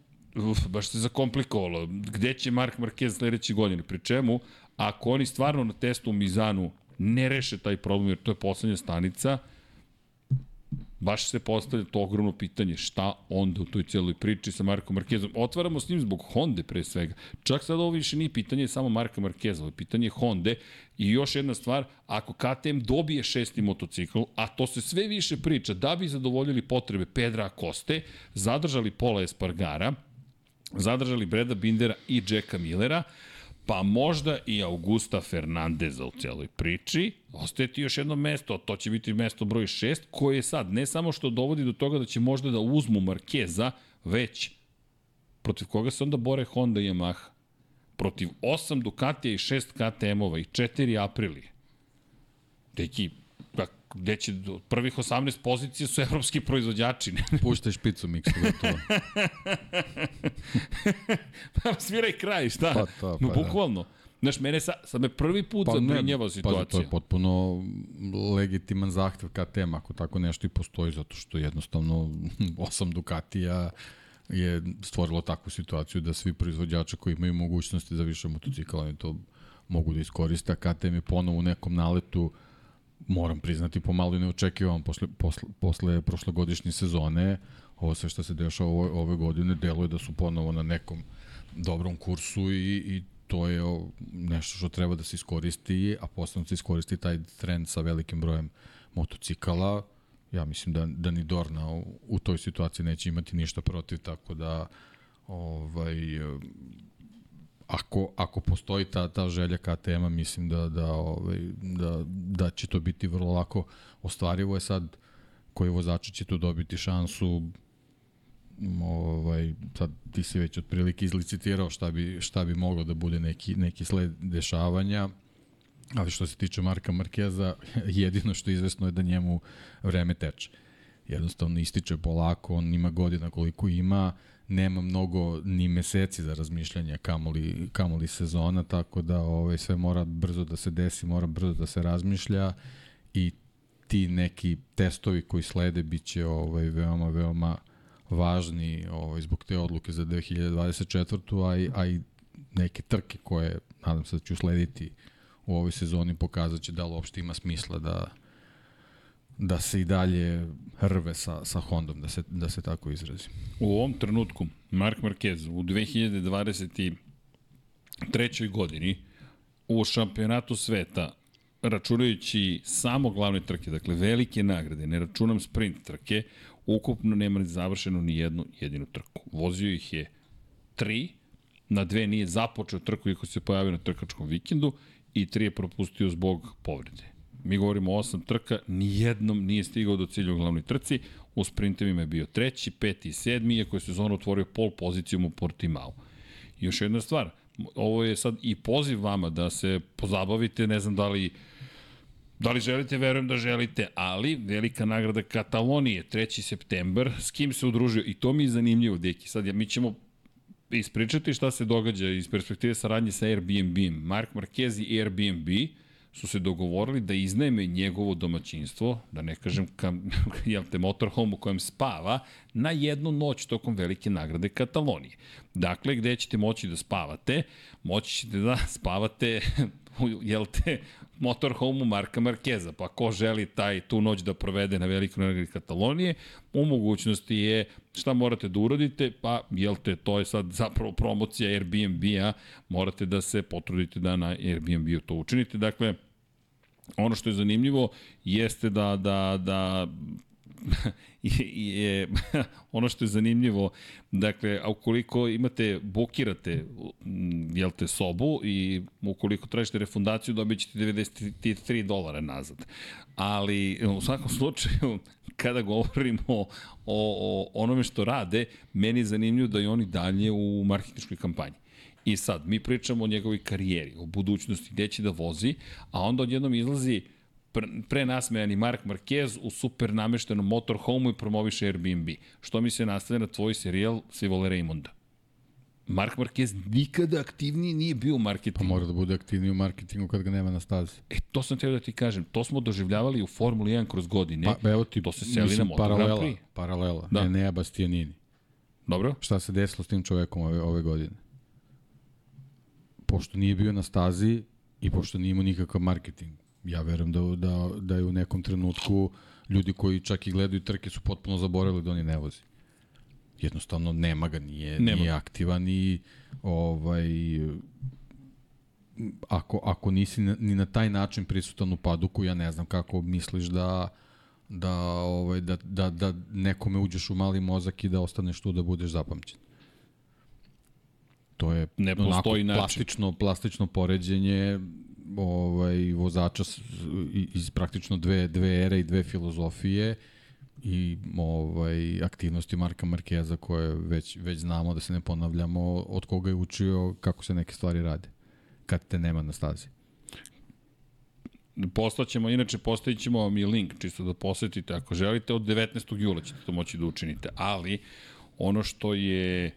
S4: baš se zakomplikovalo. Gde će Mark Marquez sledeće godine? Pri čemu, ako oni stvarno na testu u Mizanu ne reše taj problem, jer to je poslednja stanica, baš se postavlja to ogromno pitanje šta onda u toj cijeloj priči sa Markom Markezom. Otvaramo s njim zbog Honda pre svega. Čak sad ovo više nije pitanje samo Marka Markeza, ovo je pitanje Honda i još jedna stvar, ako KTM dobije šesti motocikl, a to se sve više priča, da bi zadovoljili potrebe Pedra Koste, zadržali Pola Espargara, zadržali Breda Bindera i Jacka Millera, pa možda i Augusta Fernandeza u celoj priči. Ostaje ti još jedno mesto, to će biti mesto broj 6, koje je sad ne samo što dovodi do toga da će možda da uzmu Markeza, već protiv koga se onda bore Honda i Yamaha? Protiv 8 Ducatija i 6 KTM-ova i 4 Aprilije. Deki, gde će do prvih 18 pozicija su evropski proizvođači.
S5: Puštaj špicu miksu, gotovo.
S4: pa sviraj kraj, šta?
S5: Pa to,
S4: no,
S5: pa da.
S4: bukvalno. Znaš, mene sa, sad me prvi put pa zabrinjava situacija.
S5: Pa, to je potpuno legitiman zahtev KTM, ako tako nešto i postoji, zato što jednostavno osam Ducatija je stvorilo takvu situaciju da svi proizvođači koji imaju mogućnosti za više motocikala oni to mogu da iskoriste, a KTM je ponovo u nekom naletu moram priznati pomalo neočekivan posle, posle, posle prošlogodišnje sezone ovo sve što se dešava ove, ove godine deluje da su ponovo na nekom dobrom kursu i, i to je nešto što treba da se iskoristi, a posledno se iskoristi taj trend sa velikim brojem motocikala. Ja mislim da, da ni Dorna u, u toj situaciji neće imati ništa protiv, tako da ovaj, ako, ako postoji ta, ta želja ka tema, mislim da, da, ovaj, da, da će to biti vrlo lako ostvarivo je sad koji vozači će tu dobiti šansu ovaj, sad ti si već otprilike izlicitirao šta bi, šta bi moglo da bude neki, neki sled dešavanja, ali što se tiče Marka Markeza, jedino što je izvesno je da njemu vreme teče. Jednostavno ističe polako, on ima godina koliko ima, nema mnogo ni meseci za razmišljanje kamoli, kamoli sezona, tako da ovaj, sve mora brzo da se desi, mora brzo da se razmišlja i ti neki testovi koji slede biće ovaj, veoma, veoma važni ovaj, zbog te odluke za 2024. A i, a i neke trke koje nadam se da ću slediti u ovoj sezoni pokazat će da li uopšte ima smisla da da se i dalje rve sa, sa Hondom, da se, da se tako izrazi.
S4: U ovom trenutku, Mark Marquez u 2023. godini u šampionatu sveta, računajući samo glavne trke, dakle velike nagrade, ne računam sprint trke, ukupno nema završeno ni jednu jedinu trku. Vozio ih je tri, na dve nije započeo trku iako se pojavio na trkačkom vikendu i tri je propustio zbog povrede. Mi govorimo o osam trka, ni jednom nije stigao do cilja u glavnoj trci, u sprintovima je bio treći, peti i sedmi, iako je sezonu otvorio pol pozicijom u Portimao. Još jedna stvar, ovo je sad i poziv vama da se pozabavite, ne znam da li Da li želite, verujem da želite, ali velika nagrada Katalonije, 3. september, s kim se udružio? I to mi je zanimljivo, deki. Sad, ja, mi ćemo ispričati šta se događa iz perspektive saradnje sa Airbnb-im. Mark Marquez i Airbnb su se dogovorili da iznajme njegovo domaćinstvo, da ne kažem kam, jel te, motorhome u kojem spava, na jednu noć tokom velike nagrade Katalonije. Dakle, gde ćete moći da spavate? Moći ćete da spavate jel te, motorhome-u Marka Markeza, pa ko želi taj tu noć da provede na velikoj nagradi Katalonije, u mogućnosti je šta morate da uradite, pa jel te, to je sad zapravo promocija Airbnb-a, morate da se potrudite da na Airbnb-u to učinite, dakle, ono što je zanimljivo jeste da, da, da je ono što je zanimljivo, dakle, a ukoliko imate, bukirate, jel te, sobu i ukoliko tražite refundaciju, dobit ćete 93 dolara nazad. Ali, u svakom slučaju, kada govorimo o, o onome što rade, meni je zanimljivo da je oni dalje u marketinškoj kampanji. I sad, mi pričamo o njegovoj karijeri, o budućnosti, gde će da vozi, a onda odjednom izlazi pre nasmejani Mark Marquez u super nameštenom motorhome i promoviše Airbnb. Što mi se nastavlja na tvoj serijal Sivole Raymonda. Mark Marquez nikada aktivniji nije bio u marketingu.
S5: Pa mora da bude aktivniji u marketingu kad ga nema na stazi.
S4: E, to sam teo da ti kažem. To smo doživljavali u Formuli 1 kroz godine.
S5: Pa, evo ti,
S4: to se seli na Moto
S5: paralela. Paralela, da. Enea Bastianini.
S4: Dobro.
S5: Šta se desilo s tim čovekom ove, ove godine? Pošto nije bio na stazi i pošto nije imao nikakav marketing, ja verujem da, da, da je u nekom trenutku ljudi koji čak i gledaju trke su potpuno zaboravili da oni ne vozi. Jednostavno nema ga, nije, nema. nije aktivan i ovaj, ako, ako nisi ni na taj način prisutan u paduku, ja ne znam kako misliš da da, ovaj, da, da, da nekome uđeš u mali mozak i da ostaneš tu da budeš zapamćen. To je
S4: ne
S5: onako plastično, plastično poređenje ovaj, vozača iz praktično dve, dve ere i dve filozofije i ovaj, aktivnosti Marka Markeza koje već, već znamo da se ne ponavljamo od koga je učio kako se neke stvari rade kad te nema na stazi.
S4: Poslaćemo, inače postavit ćemo vam i link čisto da posetite ako želite, od 19. jula ćete to moći da učinite, ali ono što je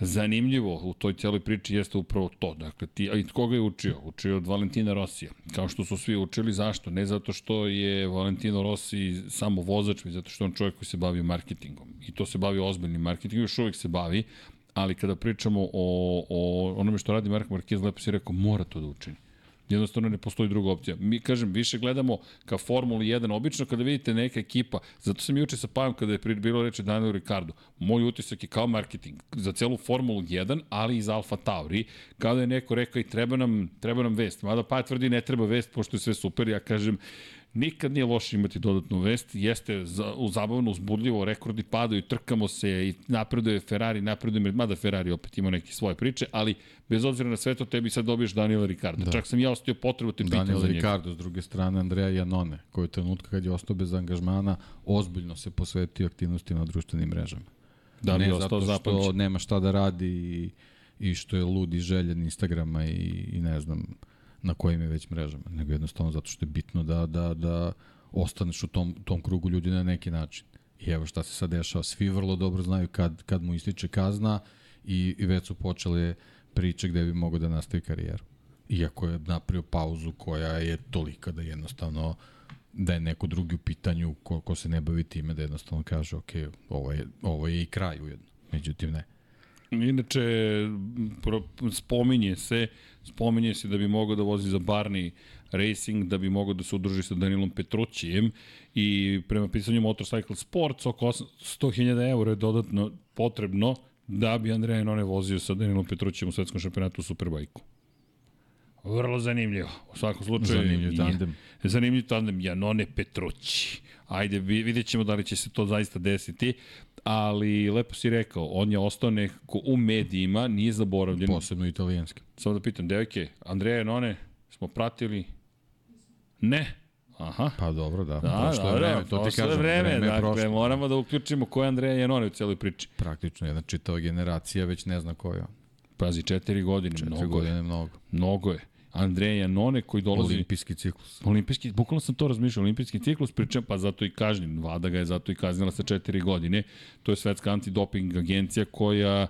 S4: zanimljivo u toj celoj priči jeste upravo to. Dakle, ti, a i koga je učio? Učio od Valentina Rosija. Kao što su svi učili, zašto? Ne zato što je Valentino Rossi samo vozač, već zato što je on čovjek koji se bavi marketingom. I to se bavi ozbiljnim marketingom, još uvek se bavi, ali kada pričamo o, o onome što radi Mark Marquez, lepo si rekao, mora to da učini. Jednostavno ne postoji druga opcija. Mi, kažem, više gledamo ka Formuli 1, obično kada vidite neka ekipa, zato sam i uče sa Pajom kada je bilo reče Daniel Ricardo, moj utisak je kao marketing za celu Formulu 1, ali i za Alfa Tauri, kada je neko rekao i treba nam, treba nam vest, mada Paja tvrdi ne treba vest, pošto je sve super, ja kažem, nikad nije loše imati dodatnu vest, jeste za, u zabavno uzbudljivo, rekordi padaju, trkamo se i napreduje Ferrari, napreduje, mada Ferrari opet ima neke svoje priče, ali bez obzira na sve to tebi sad dobiješ Daniela Ricarda. Da. Čak sam ja ostio potrebu te pitam
S5: Daniel
S4: za njega.
S5: Ricardo, s druge strane Andreja Janone, koji je trenutka kad je ostao bez angažmana, ozbiljno se posvetio aktivnosti na društvenim mrežama.
S4: Da
S5: ne zato što
S4: zapamćen?
S5: nema šta da radi i, i što je lud i željen Instagrama i, i ne znam na kojim je već mrežama, nego jednostavno zato što je bitno da, da, da ostaneš u tom, tom krugu ljudi na neki način. I evo šta se sad dešava, svi vrlo dobro znaju kad, kad mu ističe kazna i, i već su počele priče gde bi mogao da nastavi karijeru. Iako je napravio pauzu koja je tolika da jednostavno da je neko drugi u pitanju ko, ko se ne bavi time da jednostavno kaže ok, ovo je, ovo je i kraj ujedno. Međutim ne.
S4: Inače, spominje se, spominje se da bi mogao da vozi za Barney Racing, da bi mogao da se udruži sa Danilom Petrućijem i prema pisanju Motorcycle Sports oko 100.000 eura je dodatno potrebno da bi Andreja None vozio sa Danilom Petrućijem u svetskom šampionatu u Superbajku. Vrlo zanimljivo. U svakom slučaju...
S5: Zanimljiv
S4: je-
S5: tandem.
S4: Zanimljiv tandem, Janone Petrući. Ajde, vi- vidjet ćemo da li će se to zaista desiti, ali lepo si rekao, on je ostao nekako u medijima, nije zaboravljen.
S5: Posebno italijanski.
S4: Samo da pitam, devojke, Andreja Janone, smo pratili? Ne. Aha.
S5: Pa dobro, da.
S4: Da,
S5: prošlo je
S4: dobro,
S5: vreme, to ti kažem.
S4: vreme,
S5: vreme je
S4: dakle,
S5: prošlo.
S4: moramo da uključimo ko je Andreja Janone u celoj priči.
S5: Praktično jedna čitava generacija već ne zna ko je on.
S4: Pazi, četiri godine,
S5: Četiri
S4: mnogo
S5: godine
S4: je
S5: mnogo.
S4: Mnogo je. Andreja Janone koji dolazi...
S5: Olimpijski ciklus.
S4: Olimpijski, bukvalno sam to razmišljao, olimpijski ciklus, pričam, pa zato i kažnjen. Vlada ga je zato i kaznila sa četiri godine. To je svetska antidoping agencija koja,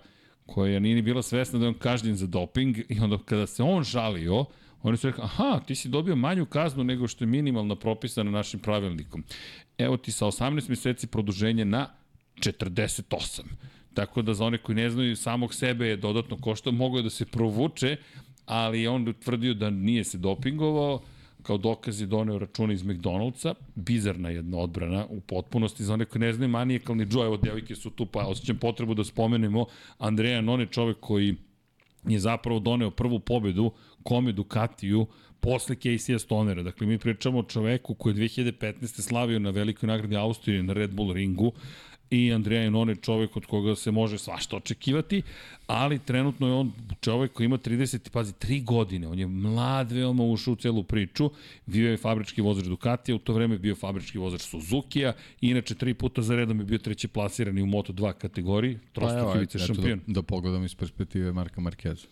S4: koja nije ni bila svesna da je on kažnjen za doping i onda kada se on žalio, oni su rekli, aha, ti si dobio manju kaznu nego što je minimalna propisana našim pravilnikom. Evo ti sa 18 meseci produženje na 48. Tako da za one koji ne znaju samog sebe je dodatno košta, mogo je da se provuče, ali on utvrdio da nije se dopingovao, kao dokaz je doneo račune iz McDonald'sa, bizarna jedna odbrana u potpunosti, za one koji ne znaju, manijekalni Joe, evo devojke su tu, pa osjećam potrebu da spomenemo, Andreja Non je čovek koji je zapravo doneo prvu pobedu kome Ducatiju posle Casey Stonera. Dakle, mi pričamo o čoveku koji je 2015. slavio na velikoj nagradi Austrije na Red Bull ringu i Andreja Janone je čovek od koga se može svašta očekivati, ali trenutno je on čovek koji ima 30, pazi, 3 godine, on je mlad veoma ušao u celu priču, bio je fabrički vozač Ducatija, u to vreme je bio fabrički vozač Suzukija, i inače tri puta za redom je bio treći plasirani u Moto2 kategoriji, trostruki vice šampion.
S5: Da, da pogledam iz perspektive Marka Markeza.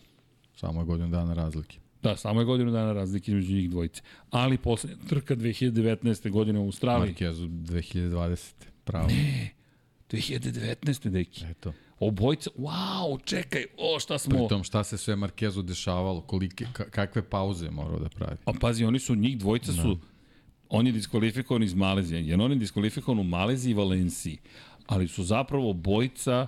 S5: Samo je godinu dana razlike.
S4: Da, samo je godinu dana razlike između njih dvojice. Ali poslednja trka 2019. godine u Australiji.
S5: Markezu 2020. Pravo.
S4: 2019. deki.
S5: Eto.
S4: Obojca, wow, čekaj, o, šta smo...
S5: Pritom šta se sve Markezu dešavalo, kolike, ka, kakve pauze je morao da pravi.
S4: A pazi, oni su, njih dvojica su, on je diskvalifikovan iz Malezije, jer on je diskvalifikovan u Maleziji i Valenciji, ali su zapravo bojica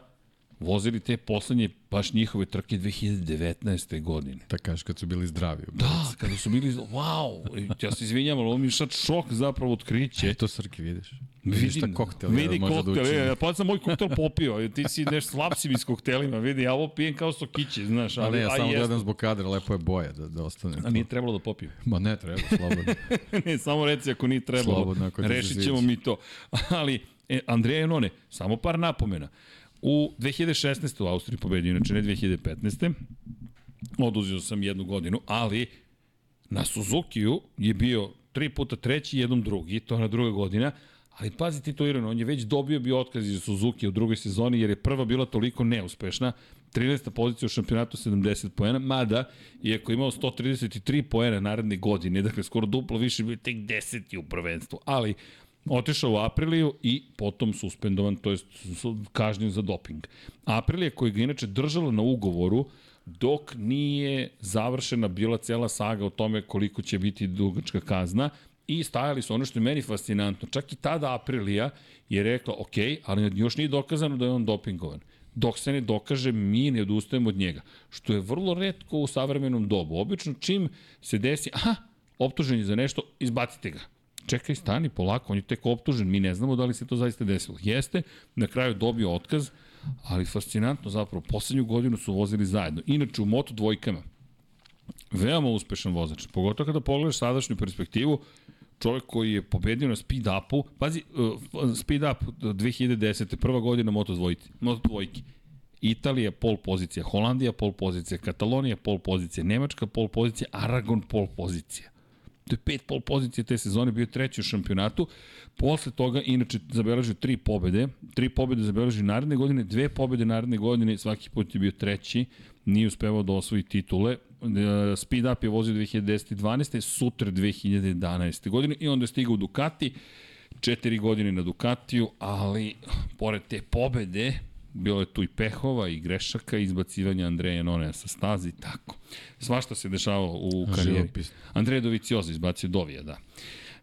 S4: vozili te poslednje, baš njihove trke 2019. godine.
S5: Da kažeš kad su bili zdravi.
S4: Da, kada su bili, wow, ja se izvinjam, ali ovo mi je sad šok zapravo otkriće.
S5: Eto Srki, vidiš.
S4: Vidim,
S5: Vidiš šta koktel
S4: vidi
S5: može da
S4: koktel,
S5: učini.
S4: ja, pa sam moj koktel popio, ti si neš slab si mi s koktelima, vidi, ja ovo pijem kao sokići, znaš, ali,
S5: Ali, ne, ja samo gledam zbog kadra, lepo je boja da, da ostane.
S4: A nije trebalo da popijem.
S5: Ma ne treba, slobodno.
S4: ne, samo reci ako nije trebalo.
S5: Slobodno, ako
S4: Rešit ćemo mi to. Ali, e, Andreja Janone, samo par napomena. U 2016. u Austriji pobedio, inače ne 2015. Oduzio sam jednu godinu, ali na Suzukiju je bio tri puta treći, jednom drugi, to na druga godina, ali pazi ti to Irano, on je već dobio bio otkaz iz Suzuki u drugoj sezoni jer je prva bila toliko neuspešna, 13. pozicija u šampionatu 70 poena, mada, iako imao 133 poena naredne godine, dakle skoro duplo više, je tek 10. u prvenstvu, ali otišao u Apriliju i potom suspendovan, to su- kažnjen za doping. Aprilija koja ga inače držala na ugovoru dok nije završena bila cela saga o tome koliko će biti dugačka kazna i stajali su ono što je meni fascinantno. Čak i tada Aprilija je rekla, ok, ali još nije dokazano da je on dopingovan. Dok se ne dokaže, mi ne odustajemo od njega. Što je vrlo redko u savremenom dobu. Obično čim se desi, aha, optužen je za nešto, izbacite ga čekaj, stani, polako, on je tek optužen, mi ne znamo da li se to zaista desilo. Jeste, na kraju dobio otkaz, ali fascinantno zapravo, poslednju godinu su vozili zajedno. Inače, u moto dvojkama, veoma uspešan vozač, pogotovo kada pogledaš sadašnju perspektivu, čovjek koji je pobedio na speed upu, pazi, uh, speed up 2010. prva godina moto dvojke, moto dvojke. Italija pol pozicija, Holandija pol pozicija, Katalonija pol pozicija, Nemačka pol pozicija, Aragon pol pozicija. To je pet pol pozicije te sezone, bio treći u šampionatu. Posle toga, inače, zabeležio tri pobede. Tri pobede zabeležio naredne godine, dve pobede naredne godine, svaki put je bio treći. Nije uspevao da osvoji titule. E, Speed Up je vozio 2010. i 12. Sutra 2011. godine i onda je stigao u Ducati. Četiri godine na Ducatiju, ali pored te pobede, bilo je tu i pehova i grešaka, izbacivanja Andreja Nonea sa stazi, tako. Svašta se dešavalo u karijeri.
S5: Živopis.
S4: Andrej Dovicioza izbacio Dovija, da.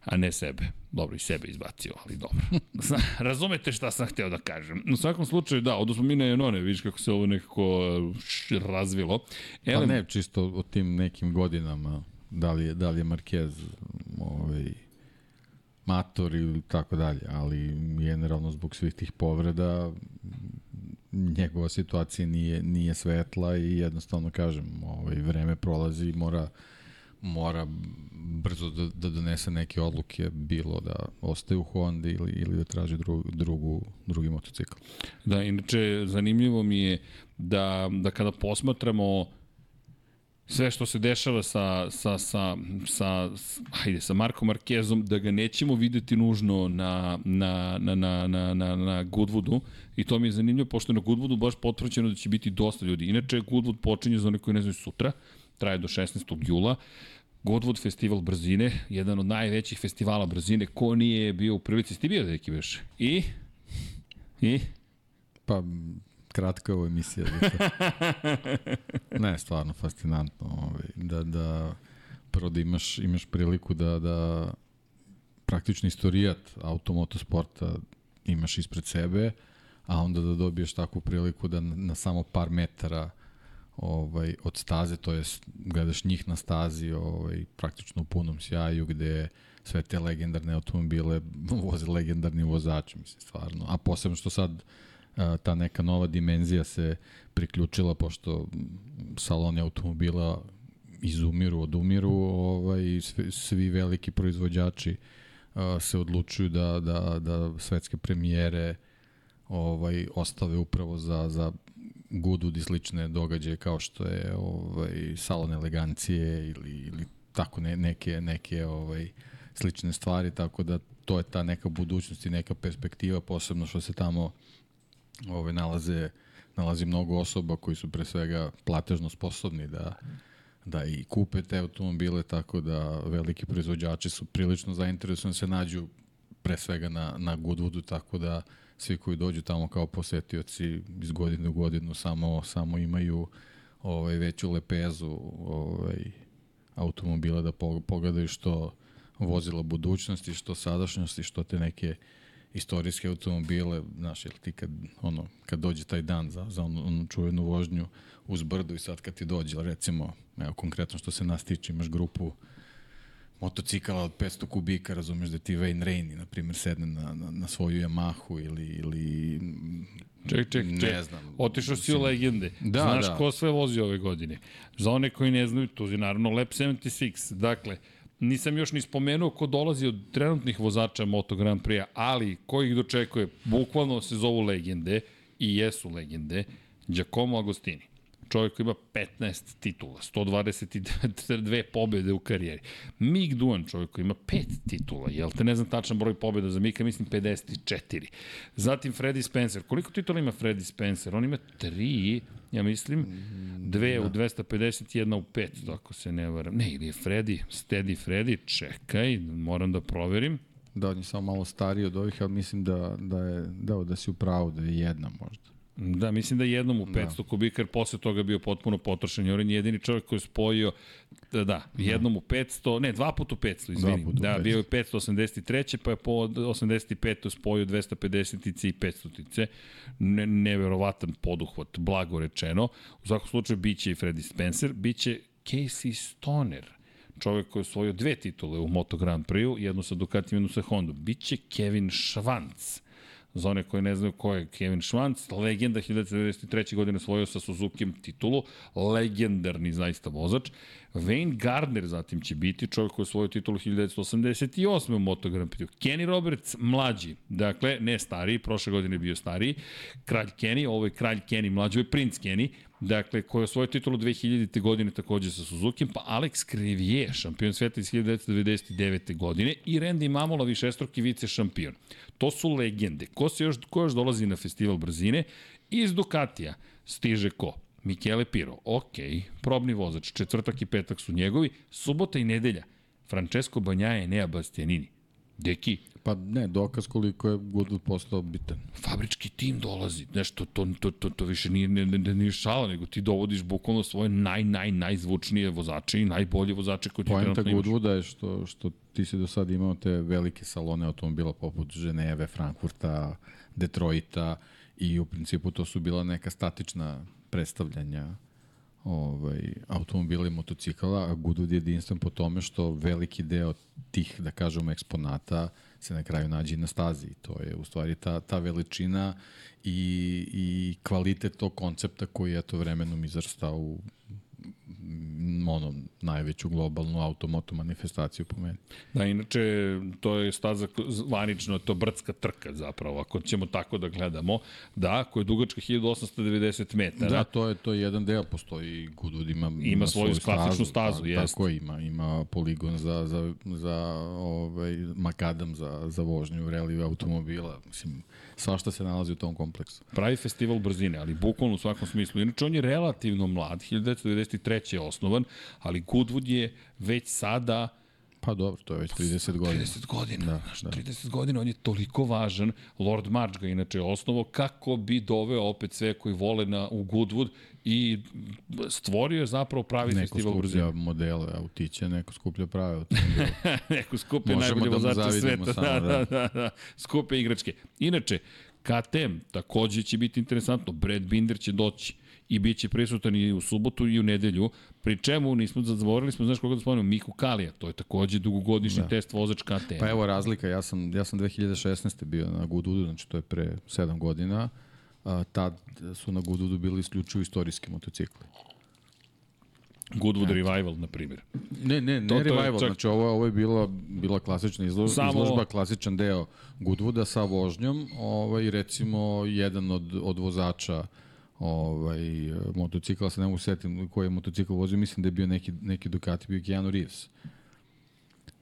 S4: A ne sebe. Dobro, i sebe izbacio, ali dobro. Razumete šta sam hteo da kažem. U svakom slučaju, da, odnosno mi na Janone, vidiš kako se ovo nekako š, razvilo.
S5: Pa ne, čisto o tim nekim godinama, da li je, da li je Marquez ovaj, mator ili tako dalje, ali generalno zbog svih tih povreda njegova situacija nije, nije svetla i jednostavno kažem, ovaj, vreme prolazi i mora mora brzo da, da donese neke odluke, bilo da ostaje u Honda ili, ili da traži drugu, drugu, drugi motocikl.
S4: Da, inače, zanimljivo mi je da, da kada posmatramo sve što se dešava sa, sa, sa, sa, ajde, sa Markom Markezom, da ga nećemo videti nužno na, na, na, na, na, na, na Goodwoodu i to mi je zanimljivo, pošto je na Goodwoodu baš potvrđeno da će biti dosta ljudi. Inače, Goodwood počinje za one koji ne znaju sutra, traje do 16. jula. Goodwood festival brzine, jedan od najvećih festivala brzine, ko nije bio u prilici, ste bio neki veš? I? I?
S5: Pa, kratka je ovo emisija. Ne, stvarno fascinantno. Ovaj, da, da, prvo da imaš, imaš priliku da, da praktično istorijat automotosporta imaš ispred sebe, a onda da dobiješ takvu priliku da na, na samo par metara ovaj, od staze, to jest gledaš njih na stazi ovaj, praktično u punom sjaju gde sve te legendarne automobile voze legendarni vozači, mislim, stvarno. A posebno što sad a, ta neka nova dimenzija se priključila, pošto saloni automobila izumiru, odumiru, ovaj, svi, svi veliki proizvođači a, se odlučuju da, da, da svetske premijere ovaj ostave upravo za, za Goodwood i slične događaje kao što je ovaj salon elegancije ili ili tako ne, neke neke ovaj slične stvari tako da to je ta neka budućnost i neka perspektiva posebno što se tamo ovaj nalaze nalazi mnogo osoba koji su pre svega platežno sposobni da da i kupe te automobile tako da veliki proizvođači su prilično zainteresovani da se nađu pre svega na, na Goodwoodu, tako da svi koji dođu tamo kao posetioci iz godine u godinu samo, samo imaju ovaj, veću lepezu ovaj, automobila da po- pogledaju što vozila budućnosti, što sadašnjosti, što te neke istorijske automobile, znaš, jel ti kad, ono, kad dođe taj dan za, za onu, onu čuvenu vožnju uz brdu i sad kad ti dođe, recimo, evo konkretno što se nas tiče, imaš grupu motocikala od 500 kubika, razumeš da ti Wayne Rainey, na primjer, sedne na, na, na svoju Yamahu ili, ili
S4: Ček, ček,
S5: ne
S4: ček.
S5: znam.
S4: Otišao si u legende.
S5: Da,
S4: Znaš
S5: da.
S4: ko sve vozi ove godine. Za one koji ne znaju, to je naravno Lab 76. Dakle, nisam još ni spomenuo ko dolazi od trenutnih vozača Moto Grand Prix-a, ali ko ih dočekuje, bukvalno se zovu legende i jesu legende, Giacomo Agostini. Čovjek ima 15 titula, 122 pobjede u karijeri. Mick Duan, čovjek koji ima 5 titula, jel te ne znam tačan broj pobjeda za Mika, mislim 54. Zatim Freddy Spencer. Koliko titula ima Freddy Spencer? On ima 3, ja mislim, dve u 250, jedna u 500, ako se ne varam. Ne, ili je Freddy, Steady Freddy, čekaj, moram da proverim.
S5: Da, on je samo malo stariji od ovih, ali mislim da, da je, da, da si u pravu, da je jedna možda.
S4: Da, mislim da je jednom u 500 da. kubika, jer posle toga je bio potpuno potrošen. Jer on je jedini čovjek koji je spojio, da, da jednom u 500, ne, dva puta u 500, izvini.
S5: puta u
S4: Da,
S5: 500.
S4: bio je 583. pa je po 85. spojio 250 i 500 ne, neverovatan poduhvat, blago rečeno. U svakom slučaju, bit će i Freddy Spencer, bit će Casey Stoner, čovjek koji je osvojio dve titule u Moto Grand Prix-u, jednu sa Ducatijem, jednu sa Hondom. Biće Kevin Švanc, za one koji ne znaju ko je Kevin Schwantz, legenda 1993. godine osvojio sa Suzuki titulu, legendarni zaista vozač. Wayne Gardner zatim će biti čovjek koji je osvojio titulu 1988. u Moto Grand Prix. Kenny Roberts mlađi, dakle ne stariji, prošle godine je bio stariji, kralj Kenny, ovo je kralj Kenny mlađi, je princ Kenny, dakle, koji je osvojio titulu 2000. godine takođe sa Suzuki, pa Alex Crevier, šampion sveta iz 1999. godine i Randy Mamola, višestruki vice šampion. To su legende. Ko, se još, ko još dolazi na festival brzine? Iz Ducatija stiže ko? Michele Piro, ok, probni vozač, četvrtak i petak su njegovi, subota i nedelja, Francesco Banjaje i Nea Bastianini. Deki,
S5: Pa ne, dokaz koliko je Goodwood postao bitan.
S4: fabrički tim dolazi, nešto, to, to, to, to više nije, ne, ne, nije šala, nego ti dovodiš bukvalno svoje naj, naj, najzvučnije vozače i najbolje vozače koje ti
S5: Poenta
S4: trenutno imaš.
S5: Goodwooda je što, što ti si do sada imao te velike salone automobila poput Ženeve, Frankfurta, Detroita i u principu to su bila neka statična predstavljanja ovaj, automobila i motocikala, a Goodwood je jedinstven po tome što veliki deo tih, da kažemo, eksponata se na kraju nađe na stazi. To je u stvari ta, ta veličina i, i kvalitet tog koncepta koji je to vremenom izrastao u ono, najveću globalnu automoto manifestaciju po meni.
S4: Da, inače, to je staza zvanično, to brdska trka zapravo, ako ćemo tako da gledamo. Da, koja je dugačka 1890 metara.
S5: Da, to je to je jedan deo, postoji Goodwood ima,
S4: Ima svoju klasičnu stazu,
S5: ta-
S4: jeste.
S5: Tako ima, ima poligon za, za, za ovaj, makadam za, za vožnju reli automobila. Mislim, svašta se nalazi u tom kompleksu.
S4: pravi festival brzine, ali bukvalno u svakom smislu. Inače, on je relativno mlad, 1993. je osnovan, ali Goodwood je već sada
S5: Pa dobro, to je već 30 godina.
S4: 30 godina.
S5: Da,
S4: znaš,
S5: da.
S4: 30 godina, on je toliko važan. Lord March ga inače osnovo kako bi doveo opet sve koji vole na, u Goodwood i stvorio je zapravo pravi
S5: Neko
S4: festival
S5: skuplja
S4: brzine.
S5: modele autiće, neko skuplja prave automobile.
S4: Neko
S5: Možemo
S4: najbolje
S5: da
S4: vozače sveta.
S5: samo,
S4: da,
S5: da.
S4: da, da, da. Skupe igračke. Inače, KTM takođe će biti interesantno. Brad Binder će doći i bit će prisutan i u subotu i u nedelju, pri čemu nismo zaboravili smo, znaš koga da spomenemo, Miku Kalija, to je takođe dugogodišnji da. test vozač KTM.
S5: Pa evo razlika, ja sam, ja sam 2016. bio na Goodwoodu, znači to je pre 7 godina. A, tad su na Goodwoodu bili isključivo istorijski motocikli.
S4: Goodwood Revival, na primjer.
S5: Ne, ne, ne
S4: To- to
S5: revival,
S4: čak-
S5: znači ovo, ovo je bila, bila klasična izlo,
S4: Samo-
S5: izložba, klasičan deo Goodwooda sa vožnjom, ovaj, recimo jedan od, od vozača ovaj, motocikla, se ne mogu setim koji je motocikl vozio, mislim da je bio neki, neki Ducati, bio Keanu Reeves.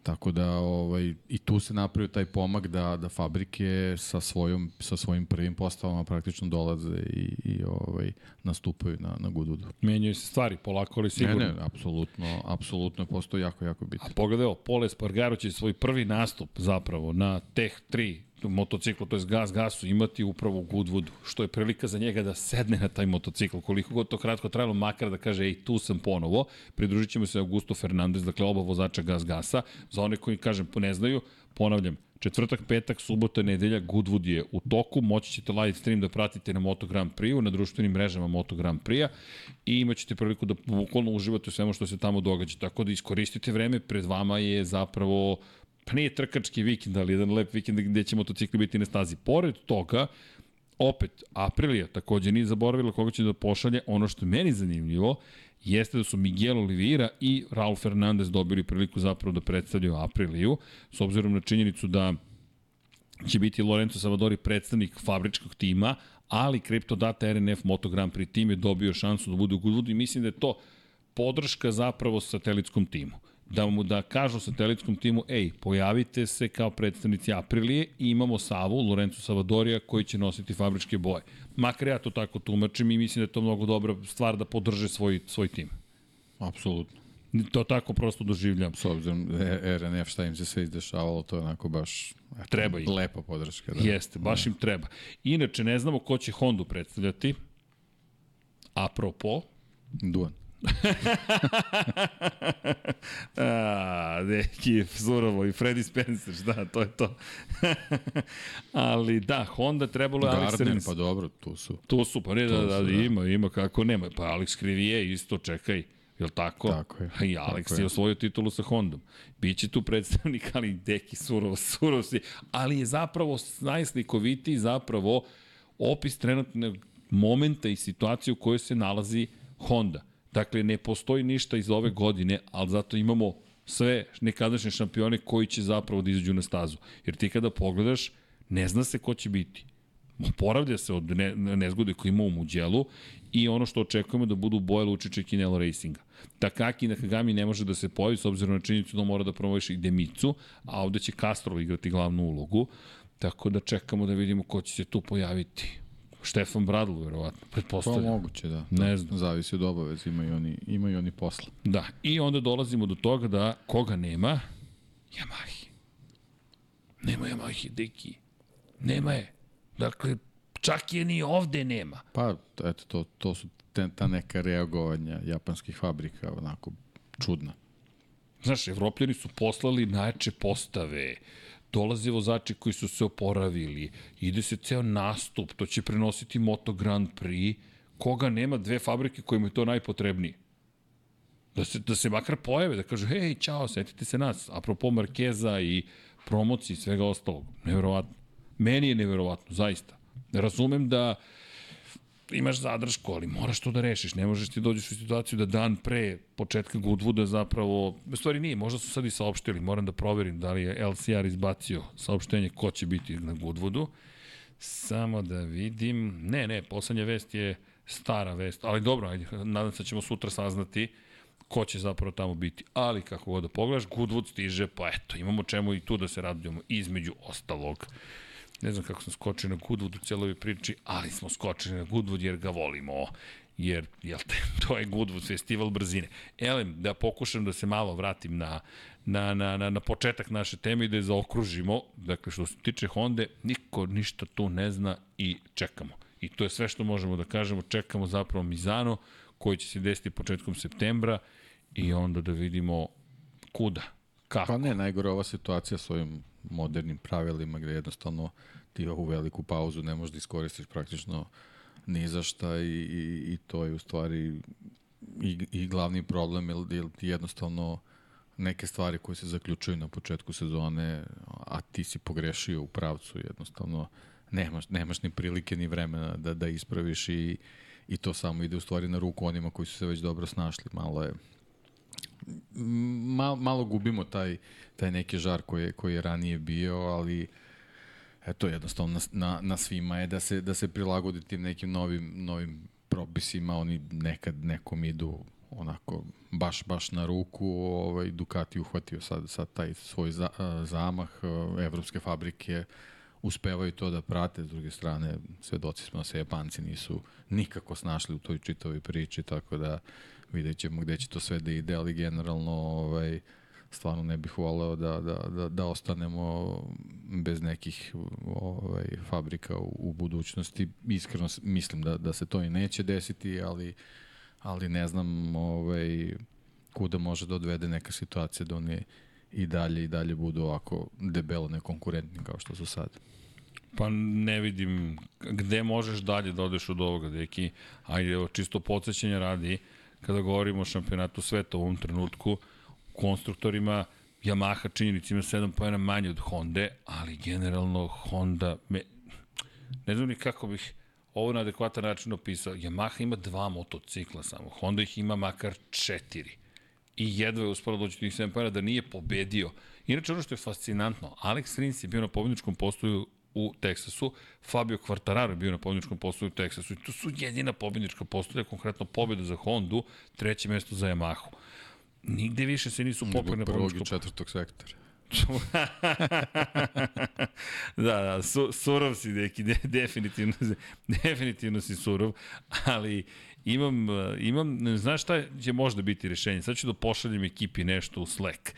S5: Tako da ovaj i tu se napravio taj pomak da da fabrike sa svojom sa svojim prvim postavama praktično dolaze i i ovaj nastupaju na na Goodwoodu.
S4: Menjaju se stvari, polako ali
S5: Ne,
S4: sigurno.
S5: ne, apsolutno, apsolutno je postao jako jako bitno.
S4: A pogledaj ovo, Pole Spargaro će svoj prvi nastup zapravo na Tech 3 motociklu, to je gas gasu, imati upravo u Goodwoodu, što je prilika za njega da sedne na taj motocikl, koliko god to kratko trajalo, makar da kaže, ej, tu sam ponovo, pridružit ćemo se Augusto Fernandez, dakle oba vozača gas gasa, za one koji, kažem, ne znaju, ponavljam, četvrtak, petak, subota, nedelja, Goodwood je u toku, moći ćete live stream da pratite na Moto Grand Prix-u, na društvenim mrežama Moto Grand Prix-a i imaćete priliku da bukvalno uživate u svemu što se tamo događa. Tako da iskoristite vreme, pred vama je zapravo pa nije trkački vikend, ali jedan lep vikend gde će motocikli biti na stazi. Pored toga, opet, Aprilija takođe nije zaboravila koga će da pošalje. Ono što je meni zanimljivo jeste da su Miguel Oliveira i Raul Fernandez dobili priliku zapravo da predstavljaju Apriliju, s obzirom na činjenicu da će biti Lorenzo Savadori predstavnik fabričkog tima, ali Cryptodata RNF Moto Grand Prix tim je dobio šansu da bude u Goodwoodu i mislim da je to podrška zapravo satelitskom timu. Da mu da kažu satelitskom timu, ej, pojavite se kao predstavnici Aprilije i imamo Savu, Lorenzo Savadorija, koji će nositi fabričke boje. Makar ja to tako tumačim i mislim da je to mnogo dobra stvar da podrže svoj, svoj tim.
S5: Apsolutno.
S4: To tako prosto doživljam.
S5: S obzirom da RNF šta im se sve izdešavalo, to je onako baš eto,
S4: Treba im.
S5: lepa podrška. Da.
S4: Jeste, baš im treba. Inače, ne znamo ko će Hondu predstavljati. Apropo,
S5: Duan.
S4: A, neki surovo i Freddy Spencer, da, to je to. Ali da, Honda trebalo je Alex
S5: Gardner, pa dobro, tu su.
S4: Tu su, pa ne, da, da, da,
S5: da.
S4: ima, ima kako nema. Pa Alex Krivije isto, čekaj. Jel tako?
S5: Tako je,
S4: I Alex
S5: tako
S4: je
S5: je.
S4: osvojio titulu sa Hondom. Biće tu predstavnik, ali deki surovo, surovo si. Ali je zapravo najslikovitiji zapravo opis trenutnog momenta i situacije u kojoj se nalazi Honda. Dakle, ne postoji ništa iz ove godine, ali zato imamo sve nekadašnje šampione koji će zapravo da izađu na stazu. Jer ti kada pogledaš, ne zna se ko će biti. Oporavlja se od ne, nezgode koju ima u Muđelu i ono što očekujemo da budu boje Lučića i Kinelo Racinga. Takaki Nakagami ne može da se pojavi s obzirom na činjenicu da mora da promoviš i Demicu, a ovde će Castro igrati glavnu ulogu. Tako da čekamo da vidimo ko će se tu pojaviti. Štefan Bradl, verovatno,
S5: Pa
S4: pretpostavljam.
S5: moguće, da.
S4: Ne
S5: da,
S4: znam.
S5: Zavisi od obaveza, imaju oni, imaju oni posla.
S4: Da, i onda dolazimo do toga da koga nema? Yamahi. Nema Yamahi, deki. Nema je. Dakle, čak je ni ovde nema.
S5: Pa, eto, to, to su te, ta neka reagovanja japanskih fabrika, onako, čudna.
S4: Znaš, evropljani su poslali najjače postave, dolaze vozači koji su se oporavili, ide se ceo nastup, to će prenositi Moto Grand Prix, koga nema dve fabrike kojima je to najpotrebnije. Da se, da se makar pojave, da kažu, hej, čao, setite se nas, apropo Markeza i promociji i svega ostalog. Neverovatno. Meni je neverovatno, zaista. Razumem da imaš zadršku, ali moraš to da rešiš. Ne možeš ti dođeš u situaciju da dan pre početka Goodwooda zapravo, u stvari nije, možda su sad i saopštili, moram da proverim da li je LCR izbacio saopštenje ko će biti na Goodwoodu. Samo da vidim, ne, ne, poslednja vest je stara vest, ali dobro, ajde, nadam se da ćemo sutra saznati ko će zapravo tamo biti. Ali kako god da pogledaš, Goodwood stiže, pa eto, imamo čemu i tu da se radujemo između ostalog. Ne znam kako sam skočio na Goodwood u cijeloj priči, ali smo skočili na Goodwood jer ga volimo. Jer, jel te, to je Goodwood festival brzine. Elem, da pokušam da se malo vratim na, na, na, na, na početak naše teme i da je zaokružimo. Dakle, što se tiče Honda, niko ništa tu ne zna i čekamo. I to je sve što možemo da kažemo. Čekamo zapravo Mizano, koji će se desiti početkom septembra i onda da vidimo kuda, kako.
S5: Pa ne, najgore ova situacija s ovim modernim pravilima gde jednostavno ti ovu veliku pauzu ne možeš da iskoristiš praktično ni za šta i, i, i to je u stvari i, i glavni problem jer, ti jednostavno neke stvari koje se zaključuju na početku sezone, a ti si pogrešio u pravcu, jednostavno nemaš, nemaš ni prilike ni vremena da, da ispraviš i, i to samo ide u stvari na ruku onima koji su se već dobro snašli. Malo je, malo, malo gubimo taj, taj neki žar koji koji je ranije bio, ali eto jednostavno na, na, na svima je da se, da se prilagodi tim nekim novim, novim propisima, oni nekad nekom idu onako baš baš na ruku, ovaj Ducati uhvatio sad sad taj svoj za, zamah, evropske fabrike uspevaju to da prate, s druge strane svedoci smo da se Japanci nisu nikako snašli u toj čitavoj priči, tako da vidjet ćemo gde će to sve da ide, ali generalno ovaj, stvarno ne bih voleo da, da, da, da ostanemo bez nekih ovaj, fabrika u, u budućnosti. Iskreno mislim da, da se to i neće desiti, ali, ali ne znam ovaj, kuda može da odvede neka situacija da oni i dalje i dalje budu ovako debelo nekonkurentni kao što su sad.
S4: Pa ne vidim gde možeš dalje da odeš od ovoga, deki. Ajde, evo, čisto podsjećanja radi, kada govorimo o šampionatu sveta u ovom trenutku, konstruktorima Yamaha činjenica ima 7 pojena manje od Honda, ali generalno Honda, me, ne znam ni kako bih ovo na adekvatan način opisao. Yamaha ima dva motocikla samo, Honda ih ima makar četiri. I jedva je usporo doći do tih 7 pojena da nije pobedio. Inače, ono što je fascinantno, Alex Rins je bio na pobedničkom postoju u Teksasu, Fabio Quartararo je bio na pobedničkom postolju u Teksasu i to su jedina pobednička postolja, konkretno pobeda za Hondu, treće mesto za Yamahu. Nigde više se nisu popeli na
S5: prvog i
S4: pobedničkom
S5: četvrtog sektora.
S4: da, da, su, surov si, deki, de, definitivno, definitivno si surov, ali imam, imam, znaš šta će možda biti rešenje? Sad ću da pošaljem ekipi nešto u Slack.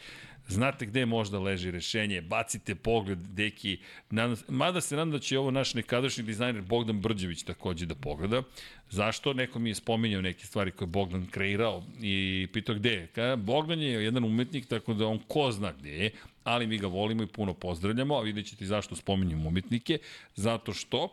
S4: Znate gde možda leži rešenje, bacite pogled, deki, nadam, mada se nadam da će ovo naš nekadašnji dizajner Bogdan Brđević takođe da pogleda. Zašto? Neko mi je spominjao neke stvari koje je Bogdan kreirao i pitao gde je. Kada Bogdan je jedan umetnik, tako da on ko zna gde je, ali mi ga volimo i puno pozdravljamo, a vidjet ćete zašto spominjem umetnike, zato što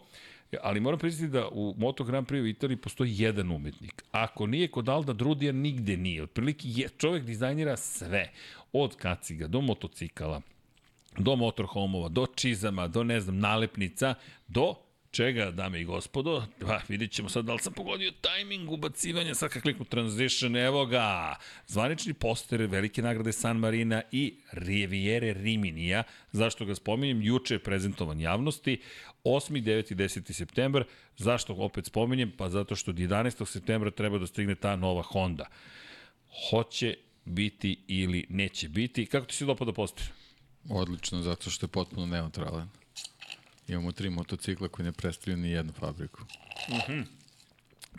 S4: Ali moram priznati da u Moto Grand Prix u Italiji postoji jedan umetnik. Ako nije kod Alda Drudija, nigde nije. Otprilike je, čovjek dizajnira sve. Od kaciga do motocikala, do motorhomova, do čizama, do ne znam, nalepnica, do čega, dame i gospodo, pa vidjet ćemo sad da li sam pogodio tajming ubacivanja, sad kad kliknu transition, evo ga, zvanični poster velike nagrade San Marina i Riviere Riminija, zašto ga spominjem, juče je prezentovan javnosti, 8. 9. i 10. septembar, zašto opet spominjem, pa zato što od 11. septembra treba da stigne ta nova Honda. Hoće biti ili neće biti, kako ti se dopada poster?
S5: Odlično, zato što je potpuno neutralan. Imamo tri motocikla koji ne predstavljaju ni jednu fabriku.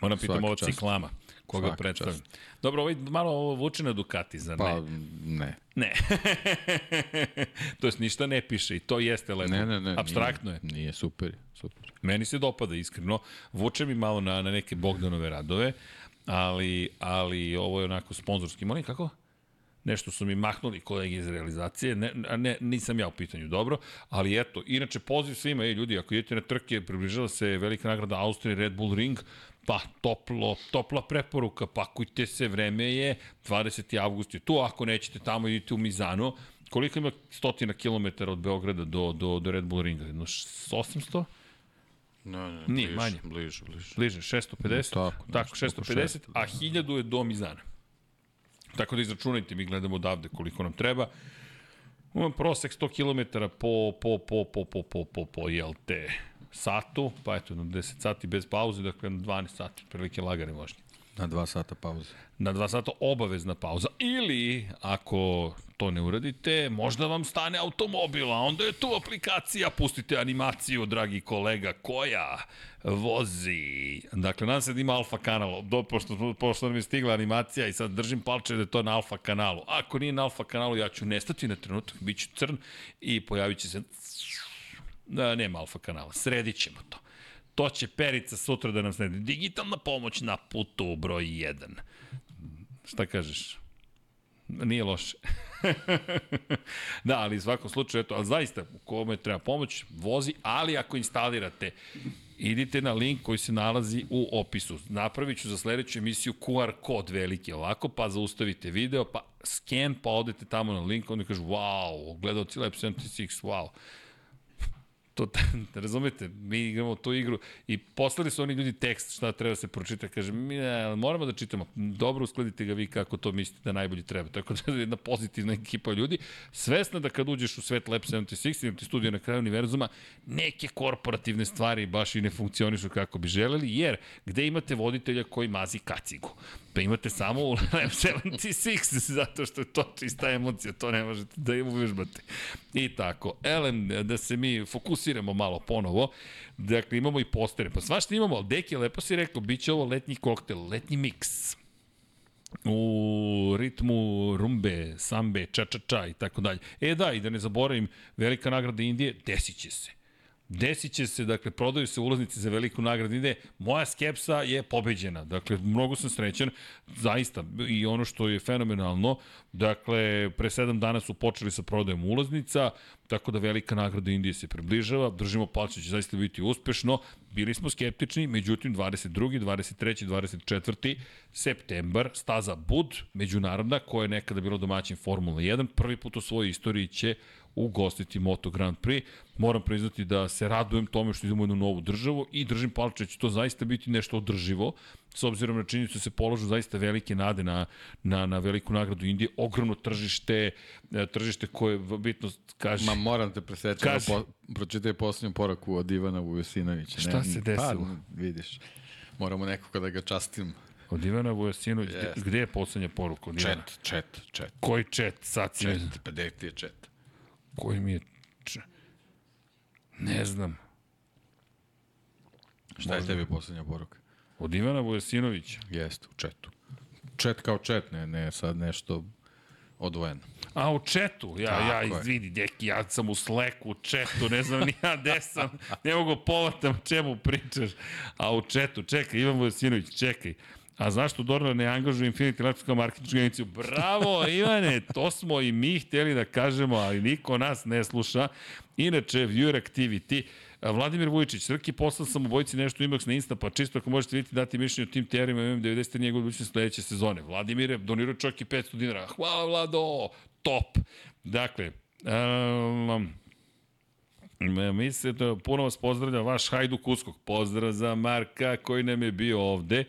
S4: Moram pitam ovo ciklama, koga
S5: Svaka čast.
S4: Dobro, ovaj malo ovo vuče na Ducati, zar
S5: Pa,
S4: ne?
S5: ne.
S4: Ne. to jest ništa ne piše i to jeste lepo.
S5: Ne, ne, ne.
S4: Abstraktno
S5: nije,
S4: je.
S5: Nije, super super.
S4: Meni se dopada iskreno. Vuče mi malo na, na neke Bogdanove radove, ali, ali ovo je onako sponzorski. Molim, kako? Nešto su mi mahnuli kolege iz realizacije, ne, ne, nisam ja u pitanju dobro, ali eto, inače poziv svima, ej ljudi, ako idete na trke, približava se velika nagrada Austrije, Red Bull Ring, pa toplo, topla preporuka, pakujte se, vreme je, 20. avgust je tu, ako nećete tamo, idite u Mizano, koliko ima stotina kilometara od Beograda do, do, do Red Bull Ringa? Jedno š- 800?
S5: Ne, ne,
S4: Nije,
S5: bliže,
S4: manje.
S5: Bliže, bliže.
S4: Bliže, 650?
S5: Tako,
S4: tako
S5: nešto oko
S4: 650, a 1000 je do Mizana. Tako da izračunajte, mi gledamo odavde koliko nam treba. Imam prosek 100 km po, po, po, po, po, po, po, po, jel te, satu, pa eto, na 10 sati bez pauze, dakle na 12 sati, prilike lagane vožnje.
S5: Na dva sata pauze.
S4: Na 2 sata obavezna pauza. Ili, ako to ne uradite, možda vam stane automobil, a onda je tu aplikacija, pustite animaciju, dragi kolega, koja vozi. Dakle, nadam se da ima alfa kanal, do, pošto, pošto nam je stigla animacija i sad držim palče da je to na alfa kanalu. Ako nije na alfa kanalu, ja ću nestati na trenutak, bit ću crn i pojavit će se nema alfa kanala. Sredit ćemo to. To će Perica sutra da nam sredi. Digitalna pomoć na putu broj 1. Šta kažeš? Nije loše. da, ali u svakom slučaju, eto, ali zaista, u kome treba pomoć, vozi, ali ako instalirate, idite na link koji se nalazi u opisu. Napravit ću za sledeću emisiju QR kod veliki ovako, pa zaustavite video, pa scan, pa odete tamo na link, onda kažu, wow, gledalci Lab 76, wow to, razumete, mi igramo tu igru i poslali su oni ljudi tekst šta treba da se pročita, kaže, mi ne, moramo da čitamo, dobro uskladite ga vi kako to mislite da najbolje treba, tako da je jedna pozitivna ekipa ljudi, svesna da kad uđeš u svet Lab 76 ili ti studija na kraju univerzuma, neke korporativne stvari baš i ne funkcionišu kako bi želeli, jer gde imate voditelja koji mazi kacigu, pa imate samo u Lab 76, zato što je to čista emocija, to ne možete da im uvežbate. I tako, elem, da se mi fokusiramo malo ponovo, dakle imamo i postere, pa svašta imamo, ali Deki, lepo si rekao, bit će ovo letnji koktel, letnji miks u ritmu rumbe, sambe, ča-ča-ča i tako dalje. E da, i da ne zaboravim, velika nagrada Indije, desit će se. Desit će se, dakle, prodaju se ulaznice za veliku nagradu ide. Moja skepsa je pobeđena. Dakle, mnogo sam srećan, zaista. I ono što je fenomenalno, dakle, pre sedam dana su počeli sa prodajom ulaznica, tako da velika nagrada Indije se približava. Držimo palče, će zaista biti uspešno. Bili smo skeptični, međutim, 22. 23. 24. septembar, staza Bud, međunarodna, koja je nekada bila domaćin Formula 1, prvi put u svojoj istoriji će ugostiti Moto Grand Prix. Moram priznati da se radujem tome što idemo u jednu novu državu i držim palče da će to zaista biti nešto održivo, s obzirom na činjenicu da se položu zaista velike nade na, na, na veliku nagradu Indije, ogromno tržište, e, tržište koje bitno kaže...
S5: Ma moram te presjeći,
S4: Kaži.
S5: po, pročitaj posljednju poraku od Ivana Vujosinovića.
S4: Šta se desilo?
S5: Pa, vidiš, moramo nekoga da ga častim.
S4: Od Ivana Vujasinović, yes. Gde je poslednja poruka od Ivana?
S5: Čet, čet, čet.
S4: Koji čet? Sad si
S5: Čet,
S4: ne...
S5: pa gde ti je čet?
S4: Koji mi je... Ne znam.
S5: Šta je tebi posljednja poruka?
S4: Od Ivana Vujasinovića.
S5: Jeste, u četu. Čet kao čet, ne, ne sad nešto odvojeno.
S4: A, u četu, ja,
S5: Tako
S4: ja, izvidi, deki, ja sam u sleku, u četu, ne znam ni ja gde sam, ne mogu povatam čemu pričaš, a u četu, čekaj, Ivan Vojasinović, čekaj, a zašto Dorna ne angažuje Infinity Labs kao marketinšku agenciju? Bravo, Ivane, to smo i mi hteli da kažemo, ali niko nas ne sluša. Inače, viewer activity, Vladimir Vujičić, Srki, poslao sam obojici nešto u na Insta, pa čisto ako možete vidjeti dati mišljenje o tim teorima, imam 90 njegov budućnost sledeće sezone. Vladimir je donirao čak i 500 dinara. Hvala Vlado, top. Dakle, um, Mislim da puno vas pozdravlja vaš Hajduk Uskog. Pozdrav za Marka koji nam je bio ovde.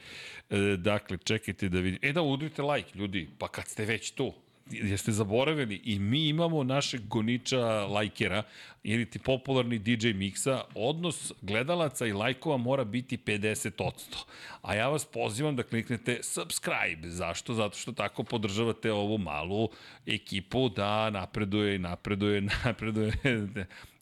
S4: E, dakle, čekajte da vidim. E da, udrite like, ljudi, pa kad ste već tu, jeste zaboravili i mi imamo našeg goniča lajkera ili ti popularni DJ miksa, odnos gledalaca i lajkova mora biti 50%. A ja vas pozivam da kliknete subscribe. Zašto? Zato što tako podržavate ovu malu ekipu da napreduje, napreduje, napreduje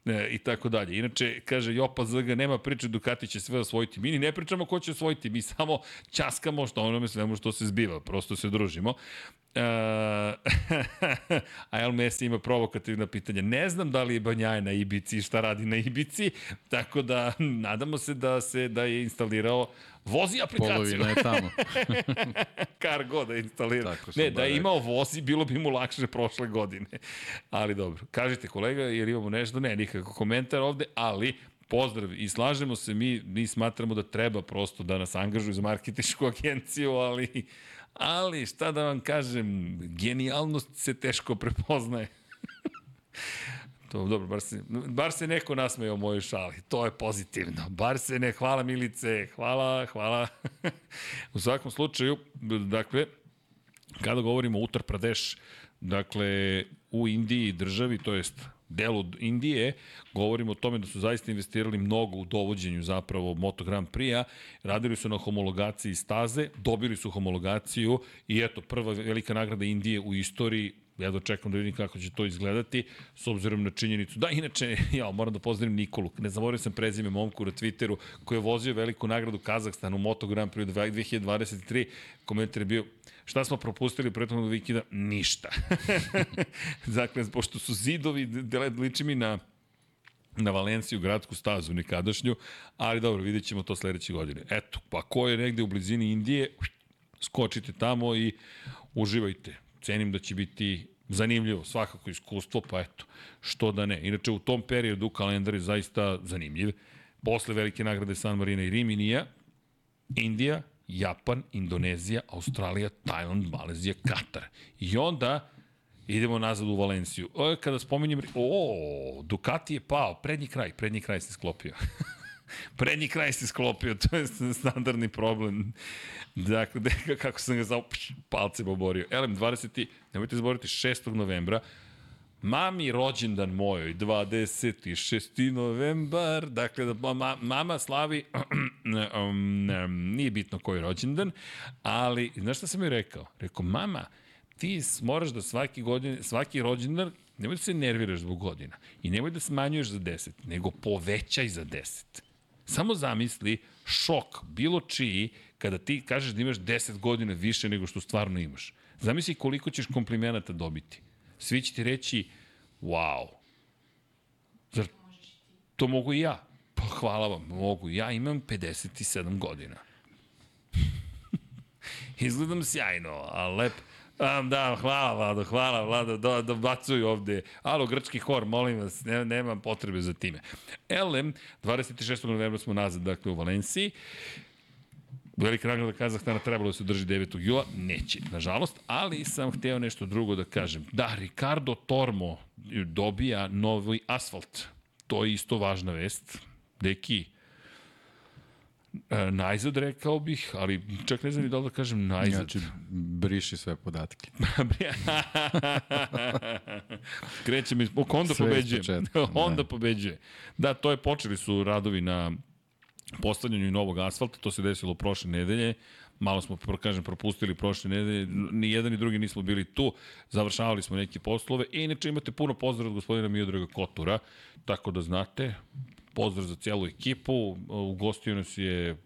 S4: e, i tako dalje. Inače, kaže Jopa ZG, nema priče Ducati će sve osvojiti. Mi ni ne pričamo ko će osvojiti, mi samo časkamo što onome svemu što se zbiva, prosto se družimo. Uh, a El Messi ima provokativna pitanja. Ne znam da li je Banjaje na Ibici i šta radi na Ibici, tako da nadamo se da se da je instalirao vozi aplikaciju.
S5: Polovina je tamo.
S4: Cargo da je instalirao.
S5: Tako sam
S4: Ne, da je
S5: bar
S4: imao vozi, bilo bi mu lakše prošle godine. Ali dobro. Kažite kolega, jer imamo nešto? Ne, nikako komentar ovde, ali pozdrav i slažemo se mi, mi smatramo da treba prosto da nas angažuju za marketičku agenciju, ali, ali šta da vam kažem, genijalnost se teško prepoznaje. To, dobro, bar se, bar se neko nasmeje o mojoj šali. To je pozitivno. Bar se ne, hvala Milice, hvala, hvala. U svakom slučaju, dakle, kada govorimo o Uttar Pradesh, dakle, u Indiji državi, to jest delu Indije, govorimo o tome da su zaista investirali mnogo u dovođenju zapravo Moto Grand Prix-a, radili su na homologaciji staze, dobili su homologaciju i eto, prva velika nagrada Indije u istoriji ja dočekam da vidim kako će to izgledati, s obzirom na činjenicu. Da, inače, ja moram da pozdravim Nikolu. Ne zaboravio sam prezime momku na Twitteru koji je vozio veliku nagradu Kazahstanu u Moto Grand Prix 2023. Komentar je bio, šta smo propustili prethodnog vikida? Ništa. dakle, pošto su zidovi, liči mi na na Valenciju, gradsku stazu nekadašnju, ali dobro, vidjet ćemo to sledeće godine. Eto, pa ko je negde u blizini Indije, skočite tamo i uživajte. Cenim da će biti zanimljivo, svakako iskustvo, pa eto, što da ne. Inače, u tom periodu kalendar je zaista zanimljiv. Posle velike nagrade San Marina i Riminija, Indija, Japan, Indonezija, Australija, Tajland, Malezija, Katar. I onda idemo nazad u Valenciju. O, kada spominjem... O, Ducati je pao, prednji kraj, prednji kraj se sklopio. prednji kraj se sklopio, to je standardni problem. Dakle, kako sam ga zao, palcem oborio. Elem, 20. Nemojte zaboraviti, 6. novembra, Mami rođendan mojoj, 26. novembar, dakle, da ma, mama slavi, um, nije bitno koji rođendan, ali, znaš šta sam joj rekao? Rekao, mama, ti moraš da svaki, godine, svaki rođendan, nemoj da se nerviraš zbog godina i nemoj da smanjuješ za 10, nego povećaj za 10. Samo zamisli šok, bilo čiji, kada ti kažeš da imaš 10 godina više nego što stvarno imaš. Zamisli koliko ćeš komplimenata dobiti. Svi će ti reći, wow, zar to mogu i ja? Pa hvala vam, mogu. Ja imam 57 godina. Izgledam sjajno, a lep. Um, da, hvala Vlado, hvala Vlado, do, dobacuju ovde. Alo, grčki hor, molim vas, ne, nemam potrebe za time. Elem, 26. novembra smo nazad, dakle, u Valenciji. Velika nagrada Kazahstana trebalo da se drži 9. jula, neće, nažalost, ali sam hteo nešto drugo da kažem. Da, Ricardo Tormo dobija novi asfalt. To je isto važna vest. Deki, e, najzad rekao bih, ali čak ne znam ni da li da kažem najzad.
S5: Znači, briši sve podatke.
S4: Kreće mi, o, Honda
S5: Sve iz
S4: pobeđuje. Honda
S5: da.
S4: pobeđuje. Da, to je, počeli su radovi na postavljanju novog asfalta, to se desilo prošle nedelje, malo smo, kažem, propustili prošle nedelje, ni jedan ni drugi nismo bili tu, završavali smo neke poslove i inače imate puno pozdrav od gospodina Miodraga Kotura, tako da znate, pozdrav za cijelu ekipu, ugostio nas je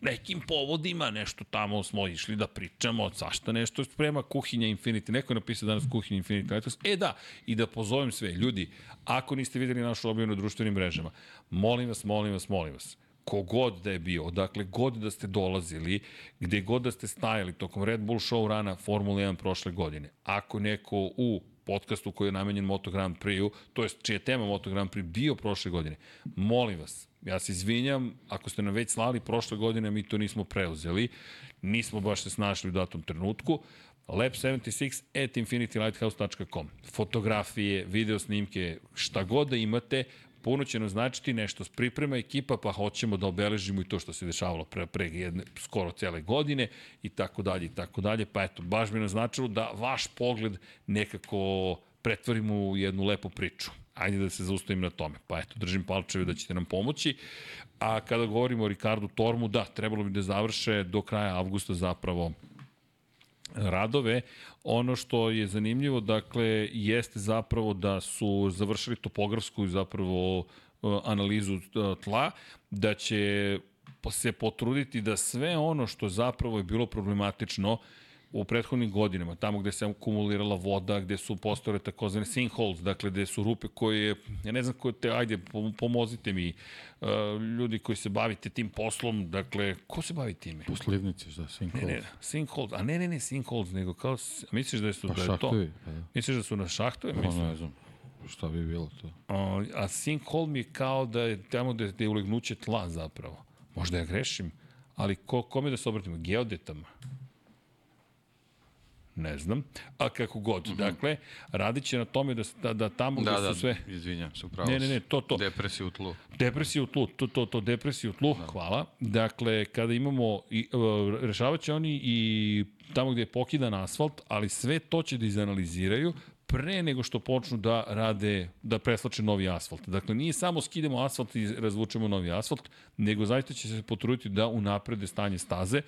S4: nekim povodima, nešto tamo smo išli da pričamo, svašta nešto sprema kuhinja Infinity. Neko je napisao danas kuhinja Infinity Lighthouse. E da, i da pozovem sve. Ljudi, ako niste videli našu objavu na društvenim mrežama, molim vas, molim vas, molim vas, kogod da je bio, dakle god da ste dolazili, gde god da ste stajali tokom Red Bull show rana Formula 1 prošle godine, ako neko u podcastu koji je namenjen Moto Grand Prix-u, to jest čija je tema Moto Grand Prix bio prošle godine. Molim vas, ja se izvinjam, ako ste nam već slali prošle godine, mi to nismo preuzeli, nismo baš se snašli u datom trenutku, lab76 at infinitylighthouse.com. Fotografije, video snimke, šta god da imate, puno će nam značiti nešto priprema ekipa, pa hoćemo da obeležimo i to što se dešavalo pre, pre jedne, skoro cele godine i tako dalje i tako dalje. Pa eto, baš bi nam značilo da vaš pogled nekako pretvorimo u jednu lepu priču. Ajde da se zaustavim na tome. Pa eto, držim palčeve da ćete nam pomoći. A kada govorimo o Ricardu Tormu, da, trebalo bi da završe do kraja avgusta zapravo radove. Ono što je zanimljivo, dakle, jeste zapravo da su završili topografsku zapravo uh, analizu uh, tla, da će se potruditi da sve ono što zapravo je bilo problematično u prethodnim godinama, tamo gde se akumulirala voda, gde su postojale takozvane sinkholes, dakle gde su rupe koje, ja ne znam koje te, ajde, pomozite mi, uh, ljudi koji se bavite tim poslom, dakle, ko se bavi time?
S5: Uslivnici, šta, sinkholes.
S4: Ne, ne, sinkholes, a ne, ne, ne, sinkholes, nego kao, misliš da, su,
S5: Pa
S4: da je to?
S5: pa da.
S4: Misliš da su na šahtove?
S5: Pa ne znam, šta bi bilo to.
S4: A, a sinkhole mi je kao da je tamo gde, gde je ulegnuće tla zapravo. Možda ja grešim, ali ko, kome da se obratimo? Geodetama? Ne znam. A kako god. Mm -hmm. Dakle, radit će na tome da, da, da tamo
S5: Da,
S4: gde
S5: da,
S4: su sve...
S5: izvinjam se, upravo
S4: Ne, ne, ne, to, to.
S5: Depresija u tlu.
S4: Depresija u tlu, to, to, to, depresija u tlu, da. hvala. Dakle, kada imamo, i, uh, rešavat će oni i tamo gde je pokidan asfalt, ali sve to će da izanaliziraju pre nego što počnu da rade, da preslače novi asfalt. Dakle, nije samo skidemo asfalt i razvučemo novi asfalt, nego zaista će se potruditi da unaprede stanje staze,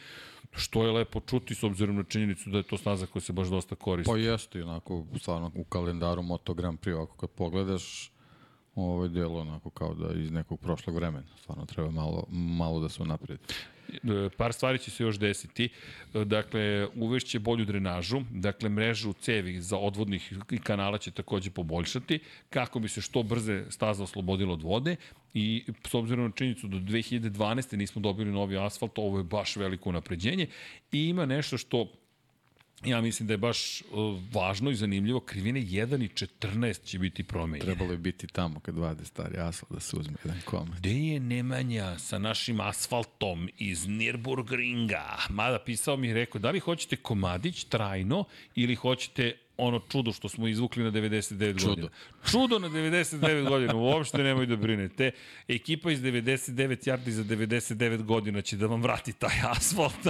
S4: što je lepo čuti s obzirom na činjenicu da je to staza koja se baš dosta koristi.
S5: Pa jeste, onako, stvarno, u kalendaru Moto Grand Prix, ako kad pogledaš, ovo delo onako kao da iz nekog prošlog vremena. Stvarno treba malo, malo da se napredi.
S4: E, par stvari će se još desiti. E, Dakle, uvešće bolju drenažu, dakle, mrežu cevi za odvodnih kanala će takođe poboljšati, kako bi se što brze staza oslobodila od vode i s obzirom na činjenicu do 2012. nismo dobili novi asfalt, ovo je baš veliko napređenje i ima nešto što Ja mislim da je baš važno i zanimljivo, krivine 1 i 14 će biti promenjene.
S5: Trebalo je biti tamo kad vade stari asfalt da se uzme jedan komad.
S4: Gde je Nemanja sa našim asfaltom iz Nürburgringa? Mada pisao mi je rekao, da li hoćete komadić trajno ili hoćete ono čudo što smo izvukli na 99
S5: Čudo.
S4: godina. Čudo na 99 godina, uopšte nemoj da brinete. Ekipa iz 99 yardi za 99 godina će da vam vrati taj asfalt,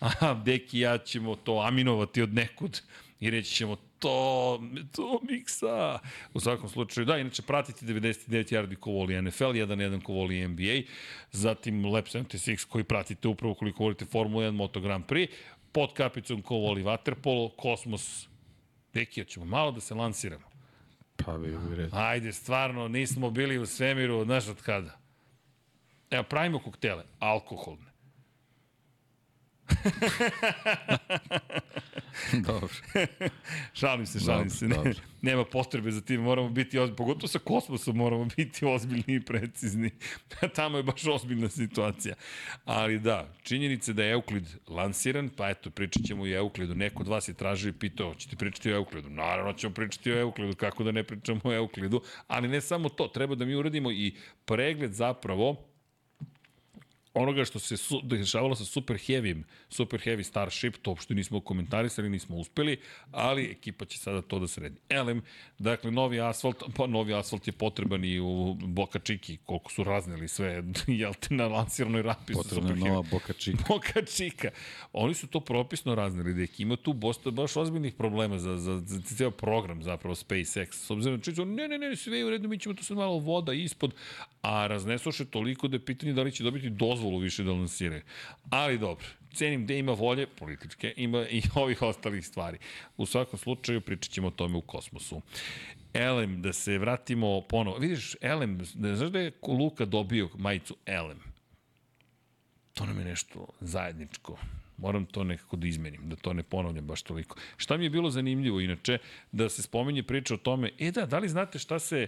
S4: a Deki ja ćemo to aminovati od nekud i reći ćemo to, to miksa. U svakom slučaju, da, inače pratite 99 yardi ko voli NFL, 1-1 ko voli NBA, zatim Lab 76 koji pratite upravo koliko volite Formula 1, Moto Grand Prix, pod kapicom ko voli Waterpolo, Kosmos, Deki, ćemo malo da se lansiramo.
S5: Pa bi bi red.
S4: Ajde, stvarno, nismo bili u svemiru, znaš od kada? Evo, pravimo koktele, alkoholne.
S5: Dobro.
S4: šalim se, šalim
S5: Dobro,
S4: se. Ne,
S5: dobro.
S4: nema potrebe za tim, moramo biti ozbiljni, pogotovo sa kosmosom moramo biti ozbiljni i precizni. Tamo je baš ozbiljna situacija. Ali da, činjenica da je Euklid lansiran, pa eto, pričat ćemo i o Euklidu. Neko od vas je tražio i pitao, ćete pričati o Euklidu? Naravno ćemo pričati o Euklidu, kako da ne pričamo o Euklidu, ali ne samo to, treba da mi uradimo i pregled zapravo onoga što se su, dešavalo sa Super Heavy, Super Heavy Starship, to uopšte nismo komentarisali, nismo uspeli, ali ekipa će sada to da sredi. Elem, dakle, novi asfalt, pa novi asfalt je potreban i u Boca Čiki, koliko su razneli sve, jel te na lansiranoj rapi
S5: Potrebna
S4: Super
S5: je
S4: Heavy.
S5: nova Boka Chica.
S4: Boka Čika. Oni su to propisno razneli, da ima tu bosta, baš ozbiljnih problema za, za, za ceo program zapravo SpaceX. S obzirom na činjenicu, ne, ne, ne, sve je u redu, mi ćemo tu sad malo voda ispod, a raznesoše toliko da je pitanje da li će dobiti dozvolu više da lansiraju. Ali dobro, cenim da ima volje političke, ima i ovih ostalih stvari. U svakom slučaju pričat ćemo o tome u kosmosu. Elem, da se vratimo ponovo. Vidiš, Elem, ne znaš da je Luka dobio majicu Elem? To nam je nešto zajedničko. Moram to nekako da izmenim, da to ne ponavljam baš toliko. Šta mi je bilo zanimljivo, inače, da se spomenje priča o tome, e da, da li znate šta se,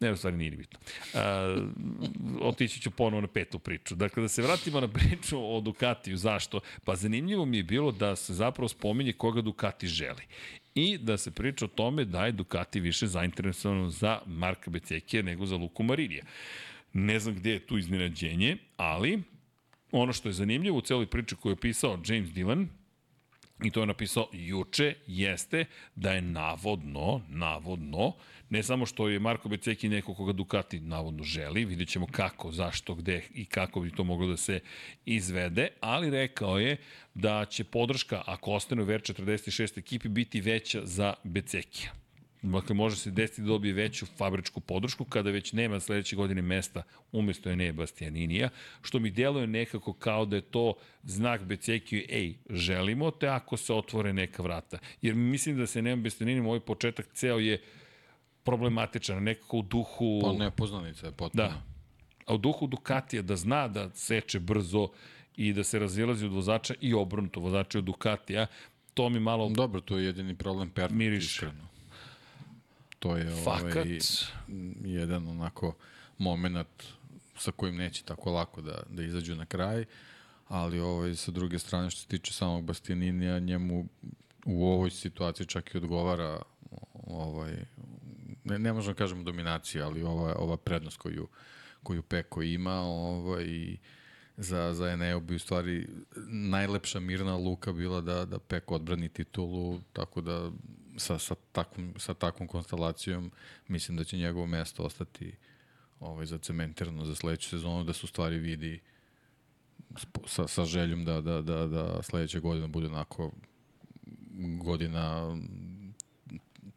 S4: ne, u stvari nije ni bitno, a, otići ću ponovo na petu priču. Dakle, da se vratimo na priču o Ducatiju, zašto? Pa zanimljivo mi je bilo da se zapravo spomenje koga Ducati želi. i da se priča o tome da je Ducati više zainteresovan za Marka Becekija nego za Luku Marinija. Ne znam gde je tu iznenađenje, ali ono što je zanimljivo u celoj priči koju je pisao James Dillon, i to je napisao juče, jeste da je navodno, navodno, ne samo što je Marko Beceki neko koga Ducati navodno želi, vidjet ćemo kako, zašto, gde i kako bi to moglo da se izvede, ali rekao je da će podrška, ako ostane u VR46 ekipi, biti veća za Becekija. Dakle, može se desiti da dobije veću fabričku podršku kada već nema sledeće godine mesta umesto Enea Bastianinija, što mi djeluje nekako kao da je to znak Becekiju, ej, želimo te ako se otvore neka vrata. Jer mislim da se Enea Bastianinija, ovaj početak ceo je problematičan, nekako u duhu...
S5: Pa nepoznanica je potpuno.
S4: Da. A u duhu Ducatija da zna da seče brzo i da se razilazi od vozača i obrnuto vozača od Ducatija, to mi malo
S5: Dobro, to je jedini problem Pernat,
S4: Miriše.
S5: iskreno. To je
S4: Fakat.
S5: ovaj, jedan onako moment sa kojim neće tako lako da, da izađu na kraj, ali ovaj, sa druge strane što se tiče samog Bastianinija, njemu u ovoj situaciji čak i odgovara ovaj, ne, ne možemo da kažemo dominacija, ali ova, ova prednost koju, koju Peko ima ovaj, i za, za Eneo bi u stvari najlepša mirna luka bila da, da Peko odbrani titulu, tako da sa, sa, takvom, sa takvom konstelacijom mislim da će njegovo mesto ostati ovaj, zacementirano za sledeću sezonu, da se u stvari vidi sa, sa željom da, da, da, da sledeća godina bude onako godina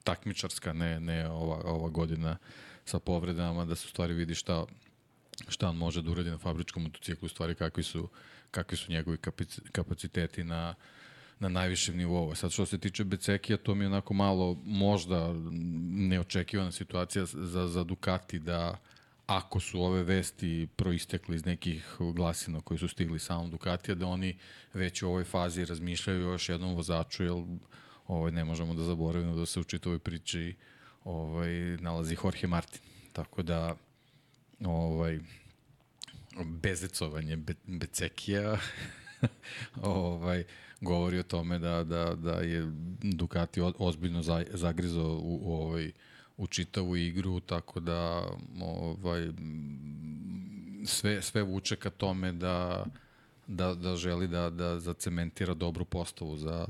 S5: takmičarska, ne, ne ova, ova godina sa povredama, da se u stvari vidi šta, šta on može da uradi na fabričkom motociklu, u stvari kakvi su, kakvi su njegovi kapaci- kapaciteti na, na najvišem nivou. Sad što se tiče Becekija, to mi je onako malo možda neočekivana situacija za, za Ducati da ako su ove vesti proistekle iz nekih glasina koji su stigli samom Ducatija, da oni već u ovoj fazi razmišljaju još jednom vozaču, jer ovaj, ne možemo da zaboravimo da se u čitavoj priči ovaj, nalazi Jorge Martin. Tako da ovaj, bezecovanje Be Becekija ovaj, govori o tome da, da, da je Ducati ozbiljno za, zagrizo u, u, ovaj, u čitavu igru, tako da ovaj, sve, sve vuče ka tome da, da, da želi da, da zacementira dobru postavu za,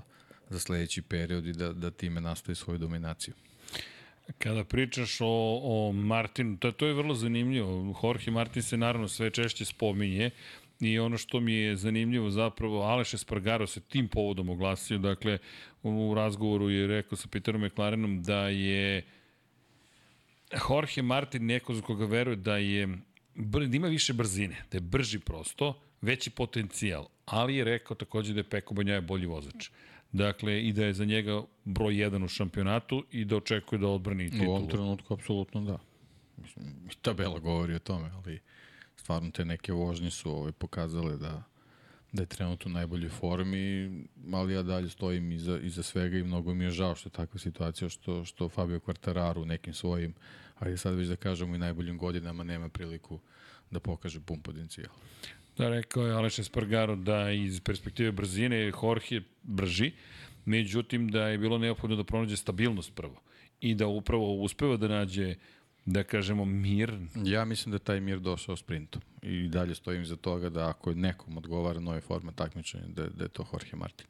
S5: za sledeći period i da, da time nastavi svoju dominaciju.
S4: Kada pričaš o, o Martinu, to, to je vrlo zanimljivo. Jorge Martin se naravno sve češće spominje i ono što mi je zanimljivo zapravo, Aleš Espargaro se tim povodom oglasio, dakle u razgovoru je rekao sa Peterom McLarenom da je Jorge Martin neko za koga veruje da je da ima više brzine, da je brži prosto, veći potencijal, ali je rekao takođe da je Peko Banjaja bolji vozač. Dakle, i da je za njega broj 1 u šampionatu i da očekuje da odbrani
S5: U
S4: titulu.
S5: ovom trenutku apsolutno da. Mislim, i tabela govori o tome, ali stvarno te neke vožnje su ovaj, pokazale da, da je trenutno u najboljoj formi, ali ja dalje stojim iza, iza svega i mnogo mi je žao što je takva situacija što, što Fabio Quartararo u nekim svojim, ali sad već da kažemo i najboljim godinama nema priliku da pokaže pun potencijal.
S4: Da, rekao je Aleš Espargaro da iz perspektive brzine je Jorge brži, međutim da je bilo neophodno da pronađe stabilnost prvo i da upravo uspeva da nađe da kažemo mir
S5: Ja mislim da je taj mir došao sprintom i dalje stojim za toga da ako nekom odgovara nove forme takmičenja, da, da je to Jorge Martin.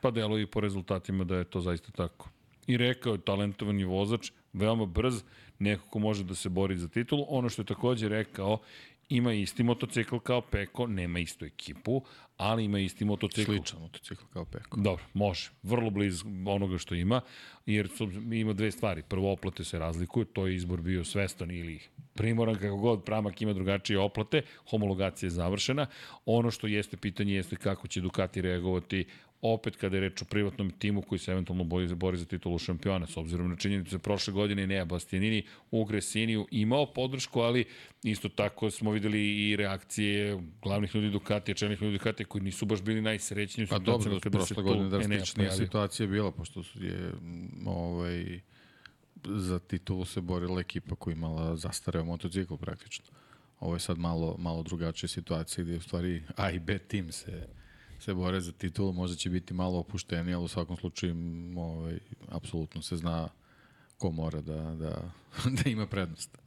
S4: Pa delo i po rezultatima da je to zaista tako. I rekao je talentovan je vozač, veoma brz, neko ko može da se bori za titulu. Ono što je takođe rekao, ima isti motocikl kao Peko, nema istu ekipu, ali ima isti motocikl.
S5: Sličan motocikl kao Peko.
S4: Dobro, može. Vrlo blizu onoga što ima, jer su, ima dve stvari. Prvo, oplate se razlikuju, to je izbor bio svestan ili primoran, kako god, Pramak ima drugačije oplate, homologacija je završena. Ono što jeste pitanje jeste kako će Ducati reagovati opet kada je reč o privatnom timu koji se eventualno bori, bori za titulu šampiona, s obzirom na činjenicu da prošle godine Nea Bastianini u Gresiniju imao podršku, ali isto tako smo videli i reakcije glavnih ljudi Ducatija, čelnih ljudi Ducatija koji nisu baš bili najsrećniji u
S5: Pa dobro,
S4: situacijama kada se
S5: prošle godine drastičnija situacija je bila, pošto je m, ovaj, za titulu se borila ekipa koja imala zastareo motocikl praktično. Ovo je sad malo, malo drugačija situacija gde u stvari A i B tim se, se bore za titulu, možda će biti malo opušteni, ali u svakom slučaju ovaj, apsolutno se zna ko mora da, da, da ima prednost.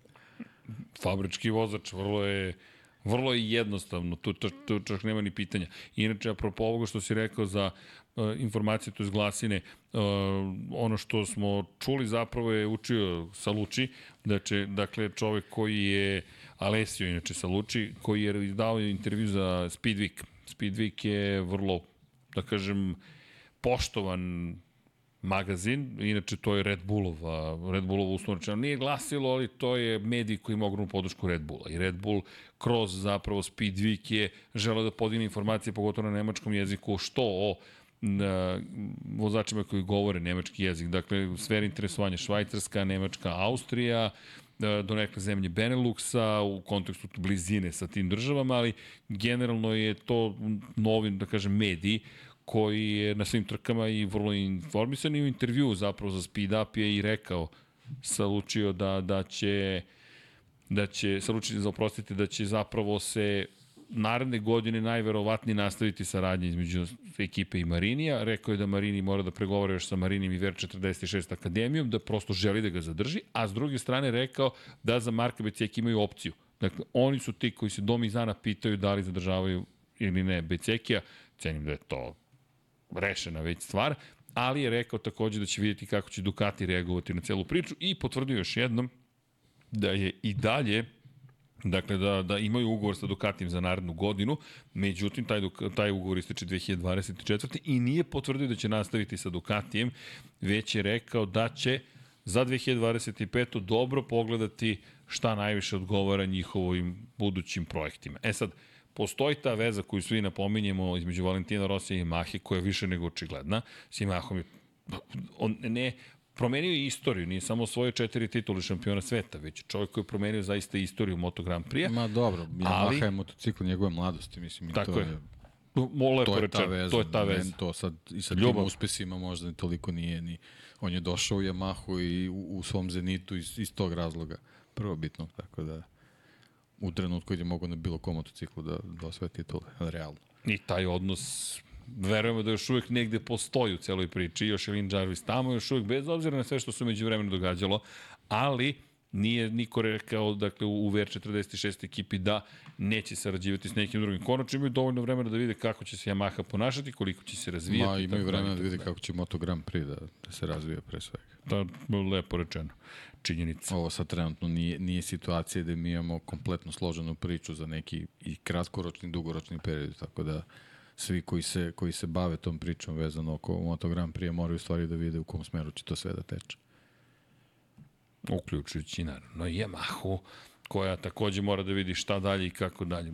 S4: fabrički vozač, vrlo je vrlo je jednostavno, tu, tu, tu čak nema ni pitanja. Inače, apropo ovoga što si rekao za uh, informacije, to iz glasine, uh, ono što smo čuli zapravo je učio Saluči, da će, dakle, čovek koji je Alessio, inače Saluči, koji je dao intervju za Speedweek. Speedweek je vrlo, da kažem, poštovan magazin, inače to je Red Bullova, Red Bullova uslovno nije glasilo, ali to je medij koji ima ogromnu podršku Red Bulla. I Red Bull kroz zapravo Speed Week je želeo da podigne informacije, pogotovo na nemačkom jeziku, što o na, vozačima koji govore nemački jezik. Dakle, sfera interesovanja Švajcarska, Nemačka, Austrija, do neke zemlje Beneluxa u kontekstu blizine sa tim državama, ali generalno je to novi, da kažem, mediji koji je na svim trkama i vrlo informisan i u intervju zapravo za Speed Up je i rekao salučio da, da će da će, salučio za oprostite, da će zapravo se naredne godine najverovatnije nastaviti saradnje između ekipe i Marinija. Rekao je da Marini mora da pregovara još sa Marinim i Ver 46 akademijom, da prosto želi da ga zadrži, a s druge strane rekao da za Marka Beceki imaju opciju. Dakle, oni su ti koji se dom iz dana pitaju da li zadržavaju ili ne Becekija. Cenim da je to rešena već stvar, ali je rekao takođe da će vidjeti kako će Ducati reagovati na celu priču i potvrdio još jednom da je i dalje Dakle, da, da imaju ugovor sa Ducatijem za narednu godinu, međutim, taj, taj ugovor ističe 2024. i nije potvrdio da će nastaviti sa Ducatijem, već je rekao da će za 2025. dobro pogledati šta najviše odgovara njihovim budućim projektima. E sad, postoji ta veza koju svi napominjemo između Valentina Rosija i Mahe, koja je više nego očigledna. S Mahom je on ne promenio je istoriju, nije samo svoje četiri titule šampiona sveta, već čovjek koji je promenio zaista istoriju Moto Grand Prix.
S5: Ma dobro, Yamaha ali, je motocikl njegove mladosti, mislim. I
S4: tako
S5: to
S4: je. Mole
S5: to je ta veza,
S4: to je ta veza.
S5: To sad i sa tim uspesima možda toliko nije ni on je došao u Yamahu i u, u svom zenitu iz, iz tog razloga prvobitno, tako da u trenutku gdje mogu na bilo kom motociklu da, da osvoje titule, realno.
S4: I taj odnos verujemo da još uvek negde postoji u celoj priči, još je Lin Jarvis tamo, još uvek bez obzira na sve što se među vremenu događalo, ali nije niko rekao dakle, u VR46 ekipi da neće sarađivati s nekim drugim. Konačno imaju dovoljno vremena da vide kako će se Yamaha ponašati, koliko će se razvijati.
S5: Ma, imaju vremena da vide kako će Moto Grand Prix da, da se razvija pre svega.
S4: Da, lepo rečeno. Činjenica.
S5: Ovo sad trenutno nije, nije situacija da mi imamo kompletno složenu priču za neki i kratkoročni dugoročni period, tako da svi koji se, koji se bave tom pričom vezano oko Moto Grand Prix moraju stvari da vide u kom smeru će to sve da teče.
S4: Uključujući naravno Yamahu, koja takođe mora da vidi šta dalje i kako dalje.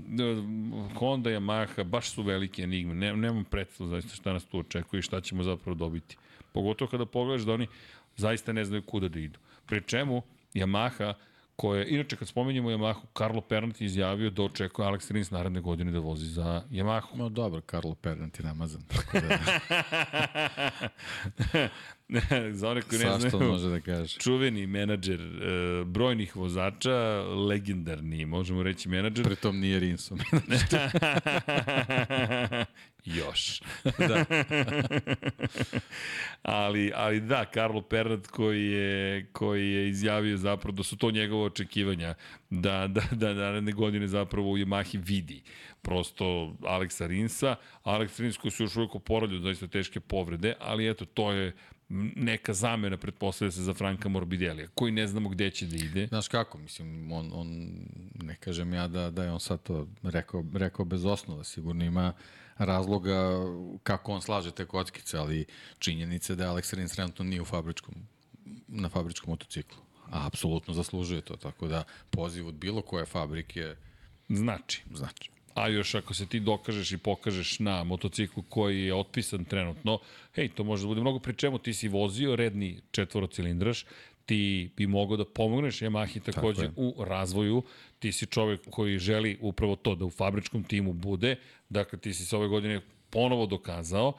S4: Honda Yamaha baš su velike enigme. Ne, nemam predstavu zaista šta nas tu očekuje i šta ćemo zapravo dobiti. Pogotovo kada pogledaš da oni zaista ne znaju kuda da idu. Pri čemu Yamaha koje, inače kad spomenjemo Yamahu, Carlo Pernat je izjavio da očekuje Alex Rins naredne godine da vozi za Yamahu.
S5: No dobro, Carlo Pernat je namazan, tako da...
S4: za one koji ne znaju,
S5: može da kaže.
S4: čuveni menadžer e, brojnih vozača, legendarni, možemo reći menadžer.
S5: Pritom nije Rinsom.
S4: Još. da. ali, ali da, Karlo Pernat koji je, koji je izjavio zapravo da su to njegove očekivanja, da, da, da naredne godine zapravo u Yamahi vidi prosto Aleksa Rinsa, Aleks Rins koji su još uvijek oporavljaju zaista teške povrede, ali eto, to je neka zamena pretpostavlja se za Franka Morbidelija, koji ne znamo gde će da ide.
S5: Znaš kako, mislim, on, on ne kažem ja da, da je on sad to rekao, rekao bez osnova, sigurno ima razloga kako on slaže te kockice, ali činjenice da Alex Rins trenutno nije u fabričkom, na fabričkom motociklu. A apsolutno zaslužuje to, tako da poziv od bilo koje fabrike
S4: Znači.
S5: znači.
S4: A još ako se ti dokažeš i pokažeš na motociklu koji je otpisan trenutno, hej, to može da bude mnogo, pri čemu ti si vozio redni četvorocilindraš, ti bi mogao da pomogneš Yamahi takođe u razvoju, ti si čovek koji želi upravo to da u fabričkom timu bude, dakle ti si se ove godine ponovo dokazao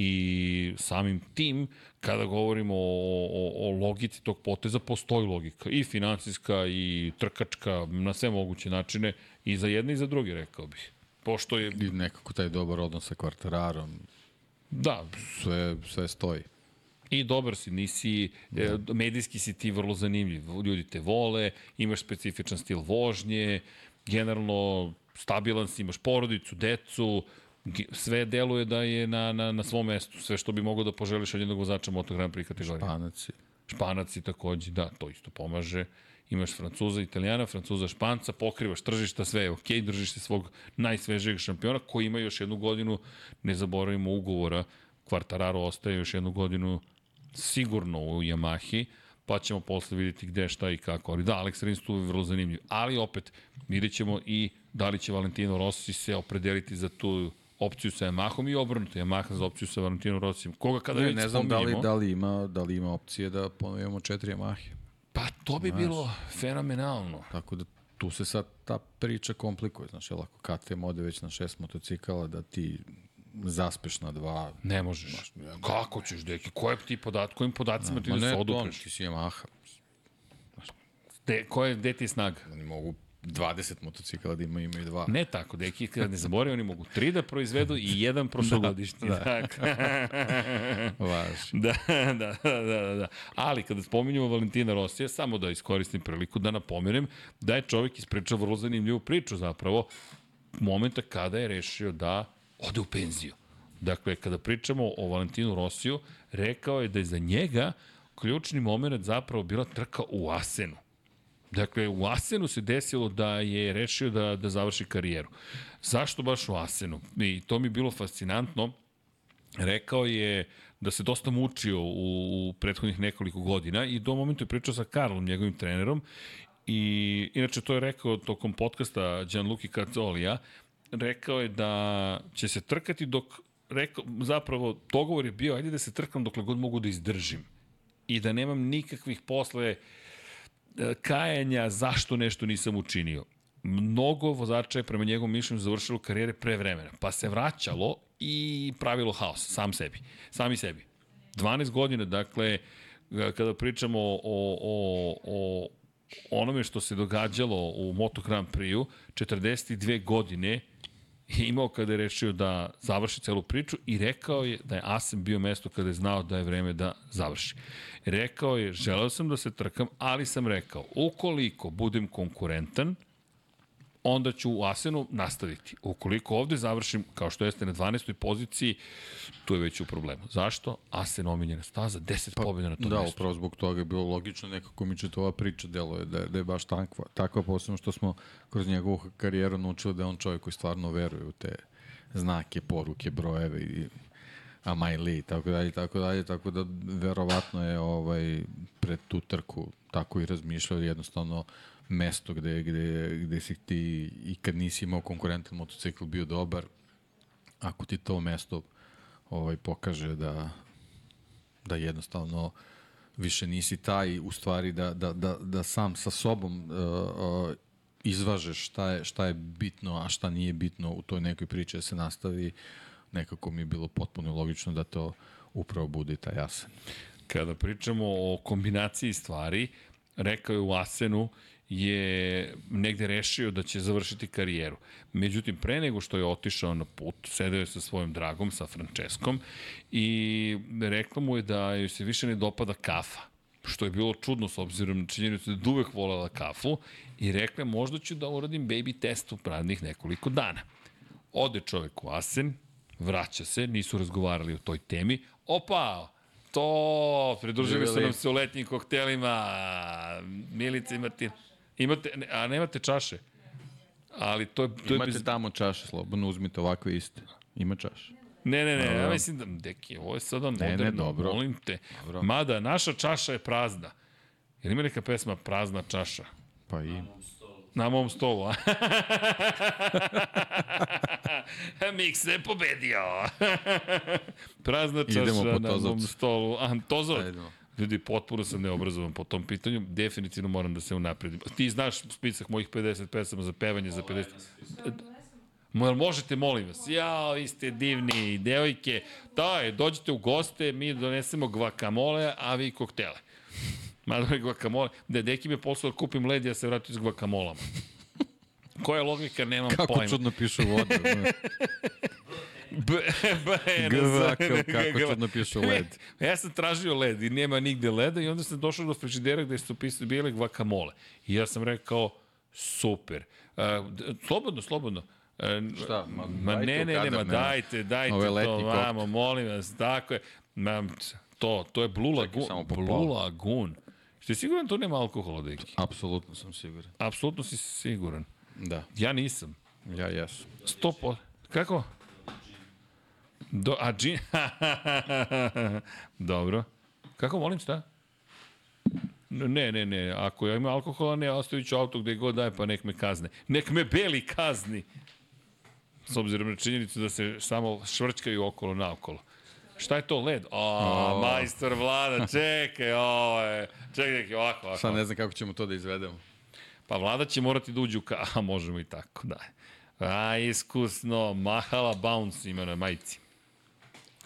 S4: i samim tim, kada govorimo o, o, o logici tog poteza, postoji logika i finansijska i trkačka na sve moguće načine i za jedne i za druge, rekao bih. pošto je,
S5: I nekako taj dobar odnos sa kvartararom,
S4: da,
S5: sve, sve stoji.
S4: I dobar si, nisi, e, medijski si ti vrlo zanimljiv. Ljudi te vole, imaš specifičan stil vožnje, generalno stabilan si, imaš porodicu, decu, sve deluje da je na, na, na svom mestu. Sve što bi mogao da poželiš od jednog vozača Moto Grand Prix kategorije. Španac i takođe, da, to isto pomaže. Imaš Francuza, Italijana, Francuza, Španca, pokrivaš tržišta, sve je okej, držiš se svog najsvežijeg šampiona koji ima još jednu godinu, ne zaboravimo ugovora, Quartararo ostaje još jednu godinu sigurno u Yamahi, pa ćemo posle vidjeti gde, šta i kako. Ali da, Alex Rins tu je vrlo zanimljiv. Ali opet, vidjet ćemo i da li će Valentino Rossi se opredeliti za tu opciju sa Yamahom i obrnuto Yamaha za opciju sa Valentino Rossijem. Koga kada
S5: Ne,
S4: već
S5: ne znam da li, da, li ima, da li ima opcije da ponovimo četiri Yamahe.
S4: Pa to bi bilo fenomenalno.
S5: Tako da tu se sad ta priča komplikuje. Znaš, jel ako KTM ode već na šest motocikala, da ti zaspeš na dva.
S4: Ne možeš. Kako ćeš, deki? Koje ti podat, kojim podacima ti
S5: Ma
S4: da se
S5: ne,
S4: odupreš?
S5: ti si Yamaha.
S4: De, koje, gde ti je snaga?
S5: Oni mogu 20 motocikala da imaju, imaju dva.
S4: Ne tako, deki, kada ne zaboravim, oni mogu tri da proizvedu i jedan prošlogodišnji. Da, da.
S5: Važi.
S4: da, da, da, da, da. Ali kada spominjamo Valentina Rosija, samo da iskoristim priliku da napomenem da je čovjek ispričao vrlo zanimljivu priču zapravo momenta kada je rešio da ode u penziju. Dakle, kada pričamo o Valentinu Rosiju, rekao je da je za njega ključni moment zapravo bila trka u Asenu. Dakle, u Asenu se desilo da je rešio da, da završi karijeru. Zašto baš u Asenu? I to mi je bilo fascinantno. Rekao je da se dosta mučio u, u prethodnih nekoliko godina i do momentu je pričao sa Karlom, njegovim trenerom, i inače to je rekao tokom podcasta Gianluca Cazzolija, rekao je da će se trkati dok, rekao, zapravo, dogovor je bio, ajde da se trkam dokle god mogu da izdržim i da nemam nikakvih posle e, kajanja zašto nešto nisam učinio. Mnogo vozača je prema njegovom mišljenju završilo karijere pre vremena, pa se vraćalo i pravilo haos, sam sebi, sami sebi. 12 godina, dakle, e, kada pričamo o, o, o onome što se događalo u Moto Grand Prix-u, 42 godine je imao kada je rešio da završi celu priču i rekao je da je Asen bio mesto kada je znao da je vreme da završi. Rekao je, želeo sam da se trkam, ali sam rekao, ukoliko budem konkurentan, onda ću u Asenu nastaviti. Ukoliko ovde završim, kao što jeste na 12. poziciji, tu je već u problemu. Zašto? Asen omiljena staza, 10 pa, pobjeda na tom
S5: Da,
S4: mestu.
S5: upravo zbog toga je bilo logično, nekako mi će to ova priča deluje, da, je- da je baš takva, takva posebno što smo kroz njegovu karijeru naučili da je on čovjek koji stvarno veruje u te znake, poruke, brojeve i Amajli i tako dalje, tako dalje, tako da verovatno je ovaj, pred tu trku tako i razmišljao jednostavno mesto gde, gde, gde si ti i kad nisi imao konkurentan motocikl bio dobar, ako ti to mesto ovaj, pokaže da, da jednostavno više nisi taj u stvari da, da, da, da sam sa sobom uh, uh, izvažeš šta je, šta je bitno, a šta nije bitno u toj nekoj priči da se nastavi, nekako mi je bilo potpuno logično da to upravo bude taj jasen.
S4: Kada pričamo o kombinaciji stvari, rekao je u Asenu je negde rešio da će završiti karijeru. Međutim, pre nego što je otišao na put, sedeo je sa svojim dragom, sa Franceskom, i rekla mu je da joj se više ne dopada kafa što je bilo čudno s obzirom na činjenicu da je uvek volela kafu i rekla je, možda ću da uradim baby test u pravnih nekoliko dana. Ode čovek u Asen, vraća se, nisu razgovarali o toj temi. Opa, to, pridružili su nam se u letnjim koktelima, Milica i Martin. Imate, ne- a nemate čaše? Ali to je, to je
S5: Imate
S4: bez...
S5: tamo čaše, slobodno uzmite ovakve iste. Ima čaše.
S4: Ne, ne, ne, ja mislim da, deki, ovo je sada
S5: ne,
S4: moderno,
S5: dobro.
S4: molim te.
S5: Dobro.
S4: Mada, naša čaša je prazna. Jel ima neka pesma Prazna čaša?
S5: Pa i...
S4: Na mom stolu, a? Miks je pobedio. Prazna čaša na mom stolu. A, Tozov? Ljudi, potpuno sam neobrazovan po tom pitanju. Definitivno moram da se unapredim. Ti znaš spisak mojih 50 pesama za pevanje za 50... Mo, možete, molim vas. Ja, vi ste divni, devojke. Daj, dođite u goste, mi donesemo gvakamole, a vi koktele. Mada je gvakamole. Da, deki mi je poslao da kupim led, ja se vratio s gvakamolama. Koja je logika, nemam
S5: Kako
S4: pojma.
S5: čudno pišu vodu.
S4: B, B,
S5: GV, kako čudno pišu led.
S4: ja sam tražio led i nema nigde leda i onda sam došao do frižidera gde su pisali bile guacamole. I ja sam rekao, super. Uh, slobodno, slobodno.
S5: Šta? Ma,
S4: Ma ne, ne, ne, ma dajte, dajte
S5: Ovo je
S4: to, vamo, molim vas, tako je. Ma, to, to je Blue Lagoon.
S5: samo po
S4: Blue. Lagoon. Ste siguran da to nema alkohola, deki?
S5: Apsolutno sam siguran.
S4: Apsolutno si siguran.
S5: Da,
S4: Ja nisam.
S5: ja jesam.
S4: Sto po... Kako? Do, a džin... Dobro. Kako molim šta? Ne, ne, ne. Ako ja imam alkohola, ne, ostavit ću auto gde god daje, pa nek me kazne. Nek me beli kazni. S obzirom na činjenicu da se samo švrčkaju okolo naokolo. Šta je to led? O, majstor vlada, čekaj, ovo je. Čekaj, čekaj, ovako, ovako.
S5: Sad ne znam kako ćemo to da izvedemo.
S4: Pa vlada će morati da uđe u ka... A, možemo i tako, da. A, iskusno, Mahala Bounce ima na majici.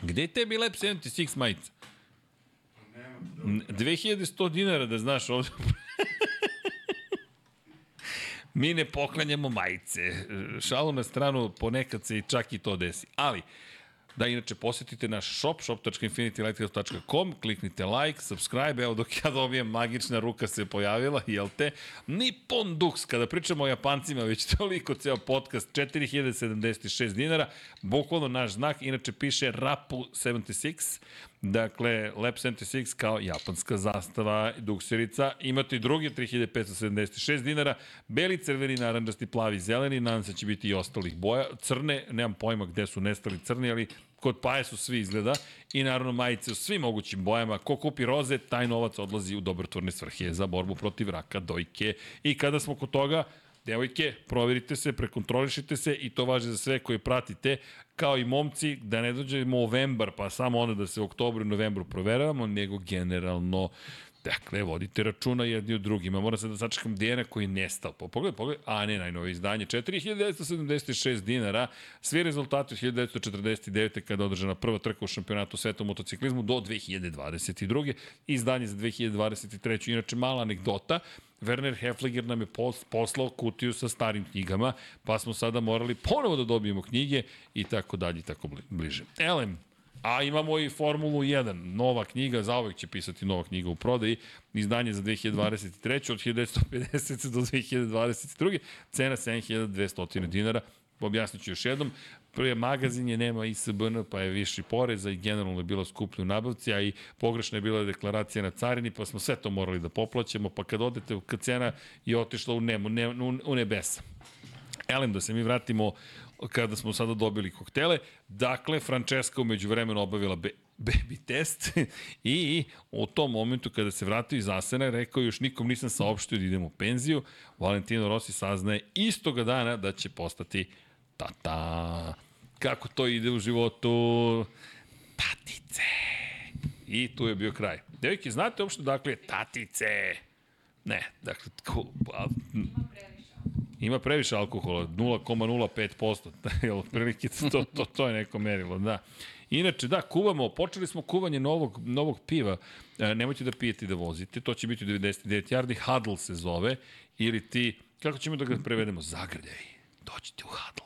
S4: Gde je tebi Lab 76 majica? N- 2100 dinara da znaš ovde. Mi ne poklanjamo majice. Šalu na stranu, ponekad se čak i to desi. Ali, Da, inače, posetite naš shop, shop.infinitylighthouse.com, kliknite like, subscribe, evo dok ja dobijem magična ruka se pojavila, jel te? Nippon Dux, kada pričamo o Japancima, već toliko ceo podcast, 4076 dinara, bukvalno naš znak, inače piše Rapu 76, Dakle, Lab 76 kao japanska zastava dukserica. Imate i druge 3576 dinara. Beli, crveni, naranđasti, plavi, zeleni. Nadam se da će biti i ostalih boja. Crne, nemam pojma gde su nestali crni, ali kod paje su svi izgleda. I naravno majice u svim mogućim bojama. Ko kupi roze, taj novac odlazi u dobrotvorne svrhe za borbu protiv raka, dojke. I kada smo kod toga, Devojke, proverite se, prekontrolišite se i to važi za sve koje pratite, kao i momci, da ne dođemo u novembar, pa samo onda da se u oktobru i novembru proveravamo, nego generalno Dakle, vodite računa jedni od drugima. Moram se da sačekam Dijena koji je nestao. Po, pogledaj, pogledaj. A, ne, najnovi izdanje. 4976 dinara. Svi rezultati od 1949. kada je održana prva trka u šampionatu sveta u motociklizmu do 2022. Izdanje za 2023. Inače, mala anegdota. Werner Hefliger nam je pos- poslao kutiju sa starim knjigama, pa smo sada morali ponovo da dobijemo knjige i tako dalje i tako bli- bliže. Elem, A imamo i Formulu 1, nova knjiga, zaovek će pisati nova knjiga u prodaji, izdanje za 2023. od 1950 do 2022. Cena 7200 dinara, objasnit ću još jednom, prije magazin je nema ISBN, pa je viši poreza i generalno je bila skuplja u nabavci, a i pogrešna je bila deklaracija na carini, pa smo sve to morali da poplaćamo, pa kad odete, kad cena je otišla u, nemo, ne, u, u nebesa. Elem, da se mi vratimo kada smo sada dobili koktele. Dakle, Francesca umeđu vremenu obavila be, baby test i u tom momentu kada se vratio iz Asena rekao još nikom nisam saopštio da idem u penziju. Valentino Rossi saznaje istoga dana da će postati tata. Kako to ide u životu? Tatice. I tu je bio kraj. Devojke, znate uopšte dakle tatice? Ne, dakle, ko, a, Ima previše alkohola, 0,05%, jel, otprilike to, to, to je neko merilo, da. Inače, da, kuvamo, počeli smo kuvanje novog, novog piva, e, nemojte da pijete i da vozite, to će biti u 99 yardi, Huddle se zove, ili ti, kako ćemo da ga prevedemo, zagrljaj, dođite u Huddle.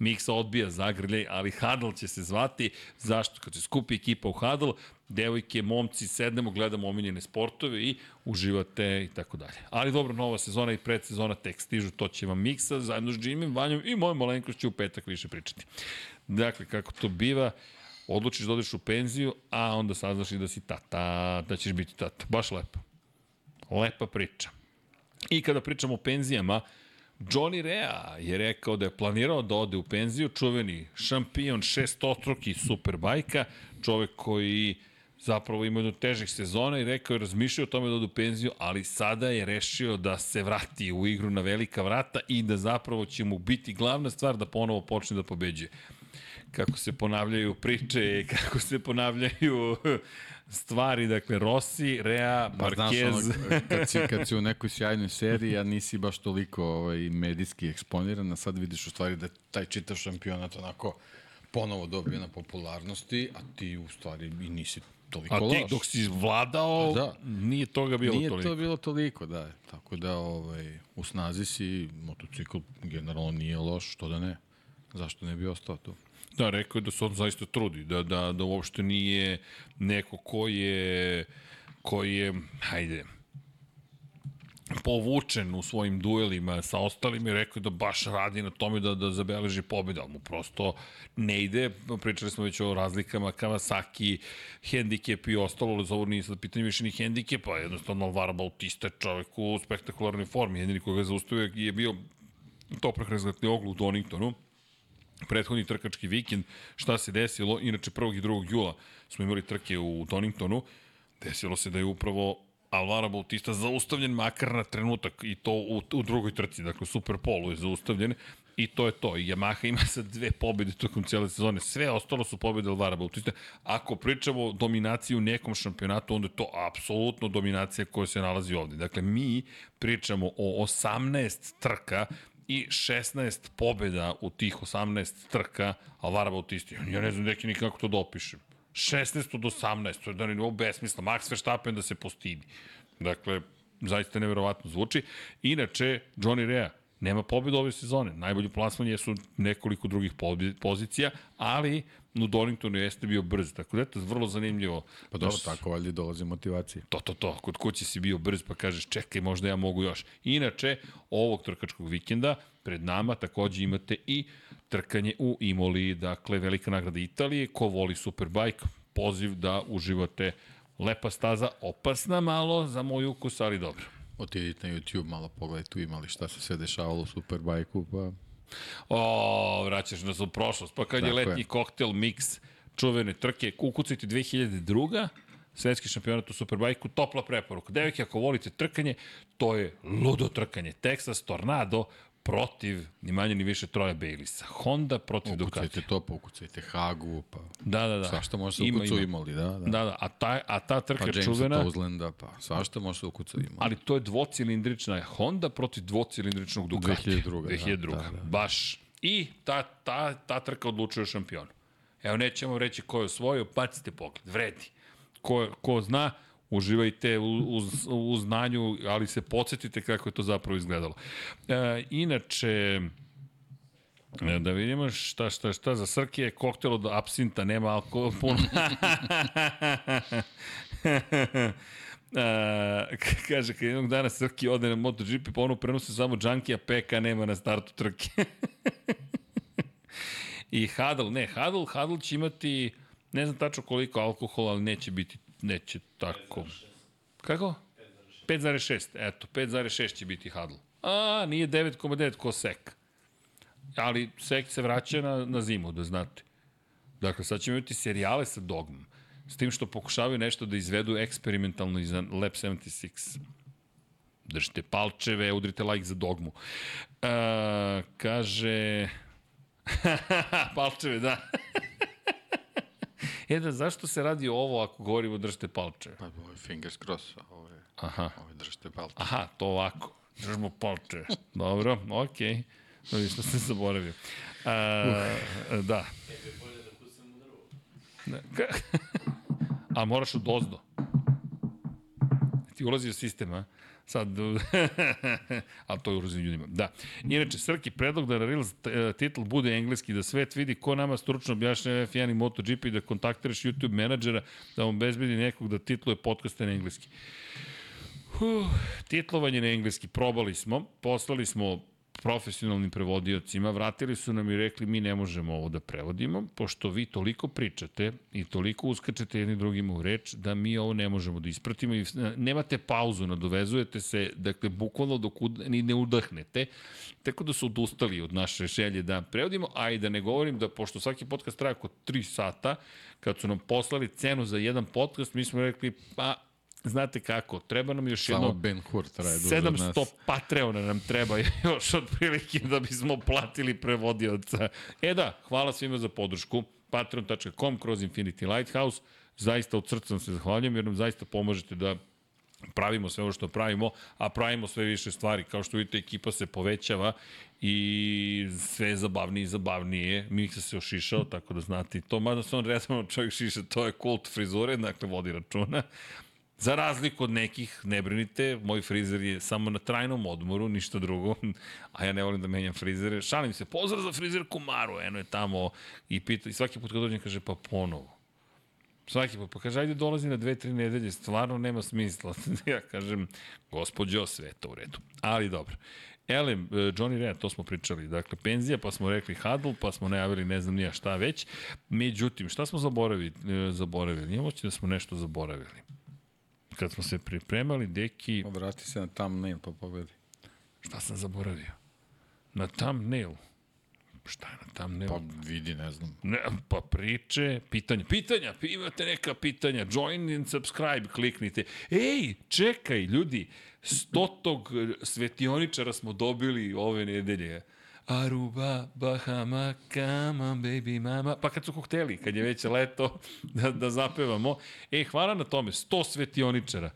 S4: Miksa odbija zagrljaj, ali Huddle će se zvati. Zašto? Kad se skupi ekipa u Huddle, devojke, momci, sednemo, gledamo omiljene sportove i uživate i tako dalje. Ali dobro, nova sezona i predsezona tek stižu, to će vam Miksa zajedno s Jimmy, Vanjom i mojom malenkošću u petak više pričati. Dakle, kako to biva, odlučiš da odeš u penziju, a onda saznaš i da si tata, da ćeš biti tata. Baš lepo. Lepa priča. I kada pričamo o penzijama, Johnny Rea je rekao da je planirao da ode u penziju, čuveni šampion šestostruki superbajka, čovek koji zapravo ima jednu težih sezona i rekao je razmišljao o tome da ode u penziju, ali sada je rešio da se vrati u igru na velika vrata i da zapravo će mu biti glavna stvar da ponovo počne da pobeđuje. Kako se ponavljaju priče, kako se ponavljaju stvari, dakle Rossi, Rea,
S5: Pa znaš,
S4: Marquez.
S5: ono, kad, si, kad si u nekoj sjajnoj seriji, a nisi baš toliko ovaj, medijski eksponiran, a sad vidiš u stvari da taj čitav šampionat onako ponovo dobio na popularnosti, a ti u stvari i nisi toliko
S4: A ti
S5: loš.
S4: dok si vladao,
S5: Da.
S4: nije toga bilo
S5: Nije
S4: toliko.
S5: to bilo toliko, da. Tako da ovaj, u snazi si, motocikl generalno nije loš, što da ne. Zašto ne bi ostao tu?
S4: Da, rekao je da se on zaista trudi, da, da, da uopšte nije neko ko je, ko je, hajde, povučen u svojim duelima sa ostalim i rekao da baš radi na tome da, da zabeleži pobedu, ali mu prosto ne ide. Pričali smo već o razlikama Kawasaki, hendikep i ostalo, ali za ovo nije sad pitanje više ni hendikepa, jednostavno Alvaro Bautista je čovek u spektakularnoj formi, jedini koga je zaustavio je bio Toprak razgledni oglu u Doningtonu, prethodni trkački vikend, šta se desilo, inače 1. i 2. jula smo imali trke u Doningtonu, desilo se da je upravo Alvaro Bautista zaustavljen makar na trenutak i to u, u drugoj trci, dakle Super Polu je zaustavljen i to je to. I Yamaha ima sad dve pobjede tokom cijele sezone. Sve ostalo su pobjede Alvara Bautista. Ako pričamo o dominaciji u nekom šampionatu, onda je to apsolutno dominacija koja se nalazi ovde. Dakle, mi pričamo o 18 trka i 16 pobjeda u tih 18 trka Alvara Bautista. Ja ne znam neki nikako to da opišem. 16 od 18, to je da ne nivou besmisla. Max Verstappen da se postidi. Dakle, zaista neverovatno zvuči. Inače, Johnny Rea nema pobjeda ove sezone. Najbolji plasman jesu nekoliko drugih pozicija, ali u Doningtonu jeste bio brz. Tako da je to vrlo zanimljivo.
S5: Pa dobro, tako valjda dolazi motivacija.
S4: To, to, to. Kod kuće si bio brz pa kažeš čekaj, možda ja mogu još. Inače, ovog trkačkog vikenda pred nama takođe imate i trkanje u Imoli, dakle velika nagrada Italije, ko voli Superbike, poziv da uživate lepa staza, opasna malo za moj ukus, ali dobro.
S5: Otidite na YouTube, malo pogledaj tu imali šta se sve dešavalo u Superbajku, pa
S4: O, vraćaš nas u prošlost. Pa kad je
S5: Tako je.
S4: letnji koktel, miks, čuvene trke, ukucajte 2002 svetski šampionat u Superbajku, topla preporuka. Devojke, ako volite trkanje, to je ludo trkanje. Texas Tornado protiv, ni manje ni više, Troja Baileysa. Honda protiv Ducati.
S5: ukucajte to, pa ukucajte Hagu, pa
S4: Da, da, da.
S5: svašta može se
S4: Ima,
S5: ukuca u
S4: ima.
S5: imali, da, da.
S4: Da, da, a ta, a ta trka
S5: Pa
S4: je
S5: Jamesa
S4: čuvena,
S5: Tozlanda, pa svašta može se ukuca u imali.
S4: ali to je dvocilindrična Honda protiv dvocilindričnog Ducati.
S5: 2002, da,
S4: 2002.
S5: da, da.
S4: Baš. I ta, ta, ta trka odlučuje šampionu. Evo, nećemo reći ko je osvojio, bacite pogled, vredi. Ko, ko zna, uživajte u, u, u znanju, ali se podsjetite kako je to zapravo izgledalo. E, inače, E, Da vidimo šta, šta, šta za Srke koktel od apsinta, nema alkohola puno. A, k- kaže, kad jednog dana Srki ode na MotoGP, pa ono prenose samo Junkija, PK nema na startu trke. I Hadl, ne, Hadl, Hadl će imati, ne znam tačno koliko alkohola, ali neće biti, neće tako. Kako? 5,6, eto, 5,6 će biti Hadl. A, nije 9,9 ko Sek. Ali Sek se vraća na, na zimu, da znate. Dakle, sad ćemo imati serijale sa dogmom. S tim što pokušavaju nešto da izvedu eksperimentalno iz Lab 76. Držite palčeve, udrite like za dogmu. E, kaže... palčeve, da. E da, zašto se radi ovo ako govorimo držite palčeve?
S5: Pa ovo je fingers cross, a ovo je,
S4: Aha.
S5: ovo je držite palče.
S4: Aha, to ovako. Držimo palče. Dobro, okej. Okay. No, što sam zaboravio. A, da. Ne, ka- A moraš od ozdo. Ti ulazi u sistem, a? Sad, a to je u raznim ljudima. Da. Inače, Srki, predlog da Reels t- titl bude engleski, da svet vidi ko nama stručno objašnja F1 i MotoGP, da kontaktiraš YouTube menadžera, da vam bezbedi nekog da titluje podcaste na engleski. Huh, titlovanje na engleski, probali smo, poslali smo profesionalnim prevodiocima, vratili su nam i rekli mi ne možemo ovo da prevodimo, pošto vi toliko pričate i toliko uskačete jedni drugima u reč, da mi ovo ne možemo da ispratimo i nemate pauzu, nadovezujete se, dakle, bukvalno dok ni ne udahnete, tako da su odustali od naše želje da prevodimo, a i da ne govorim da, pošto svaki podcast traje oko 3 sata, kad su nam poslali cenu za jedan podcast, mi smo rekli, pa, znate kako, treba nam još jedno...
S5: Samo Ben Hur traje duže od nas.
S4: 700 Patreona nam treba još otprilike da bismo platili prevodioca. E da, hvala svima za podršku. Patreon.com kroz Infinity Lighthouse. Zaista od srca vam se zahvaljujem jer nam zaista pomažete da pravimo sve ovo što pravimo, a pravimo sve više stvari. Kao što vidite, ekipa se povećava i sve je zabavnije i zabavnije. Miksa se ošišao, tako da znate i to. Mada se on redovno čovjek šiša, to je kult frizure, dakle vodi računa. Za razliku od nekih, ne brinite, moj frizer je samo na trajnom odmoru, ništa drugo, a ja ne volim da menjam frizere. Šalim se, pozdrav za frizerku Maru, eno je tamo i, pita, i svaki put kad dođem kaže pa ponovo. Svaki put, pa kaže, ajde dolazi na dve, tri nedelje, stvarno nema smisla. ja kažem, gospođo, sve je to u redu. Ali dobro. Elem, e, Johnny Rea, to smo pričali. Dakle, penzija, pa smo rekli Huddle, pa smo najavili ne znam nija šta već. Međutim, šta smo zaboravili? E, zaboravili. Nije moći da smo nešto zaboravili. Kad smo se pripremali, deki,
S5: Vrati se na thumbnail pa pogledaj.
S4: šta sam zaboravio? Na thumbnail. Šta je na thumbnail?
S5: Pa vidi, ne znam.
S4: Ne, pa priče, pitanja, pitanja, imate neka pitanja, join and subscribe, kliknite. Ej, čekaj, ljudi, stotog svetioničara smo dobili ove nedelje. Aruba, Bahama, on, baby mama. Pa kad su kokteli, kad je već leto, da, da zapevamo. Ej, hvala na tome, 100 svetioničara.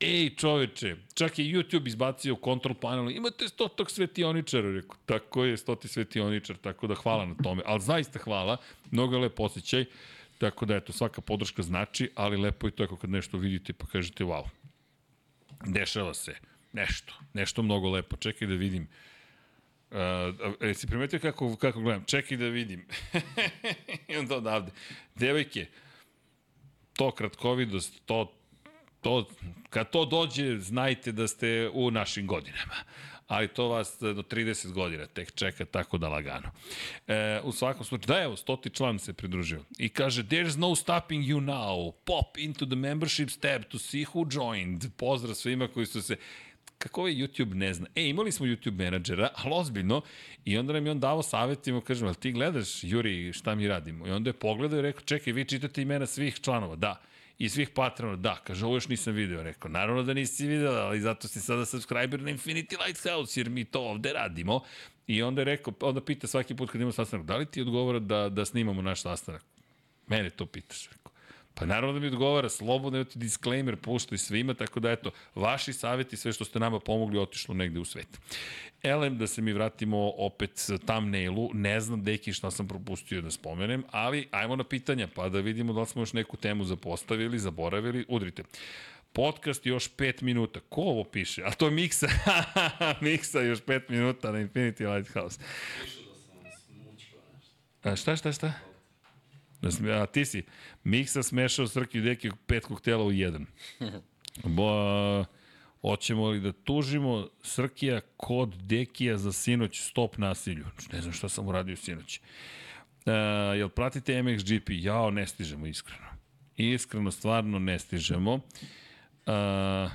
S4: Ej, čoveče, čak je YouTube izbacio control panelu, imate stotog svetioničara, rekao, tako je, stoti svetioničar, tako da hvala na tome, ali zaista hvala, mnogo je lep osjećaj, tako da, eto, svaka podrška znači, ali lepo je to ako kad nešto vidite pa kažete, wow, dešava se, nešto, nešto mnogo lepo, čekaj da vidim, Uh, jesi primetio kako, kako gledam? Čekaj da vidim. I onda odavde. Devojke, to kratkovidost, to to, kad to dođe, znajte da ste u našim godinama. Ali to vas do 30 godina tek čeka tako da lagano. E, u svakom slučaju, da evo, stoti član se pridružio. I kaže, there's no stopping you now. Pop into the memberships tab to see who joined. Pozdrav svima koji su se kako ovaj YouTube ne zna. E, imali smo YouTube menadžera, ali ozbiljno, i onda nam je on davo savjet i mu kažemo, ali ti gledaš, Juri, šta mi radimo? I onda je pogledao i rekao, čekaj, vi čitate imena svih članova, da i svih patrona, da, kaže, ovo još nisam video, rekao, naravno da nisi video, ali zato si sada subscriber na Infinity Lighthouse, jer mi to ovde radimo. I onda je rekao, onda pita svaki put kad imamo sastanak, da li ti odgovara da, da snimamo naš sastanak? Mene to pitaš. Pa naravno da mi odgovara, slobodno je disclaimer pušta i svima, tako da eto, vaši savjeti, sve što ste nama pomogli, otišlo negde u svet. Elem, da se mi vratimo opet thumbnailu, ne znam deki šta sam propustio da spomenem, ali ajmo na pitanja, pa da vidimo da li smo još neku temu zapostavili, zaboravili, udrite. Podcast još 5 minuta. Ko ovo piše? A to je Miksa. Miksa još 5 minuta na Infinity Lighthouse. A šta, šta, šta? A ti si. Miksa smešao Srki Deki pet koktela u jedan. Bo, hoćemo li da tužimo Srkija kod Dekija za sinoć stop nasilju? Ne znam šta sam uradio sinoć. Uh, jel pratite MXGP? Jao, ne stižemo iskreno. Iskreno, stvarno ne stižemo. Uh,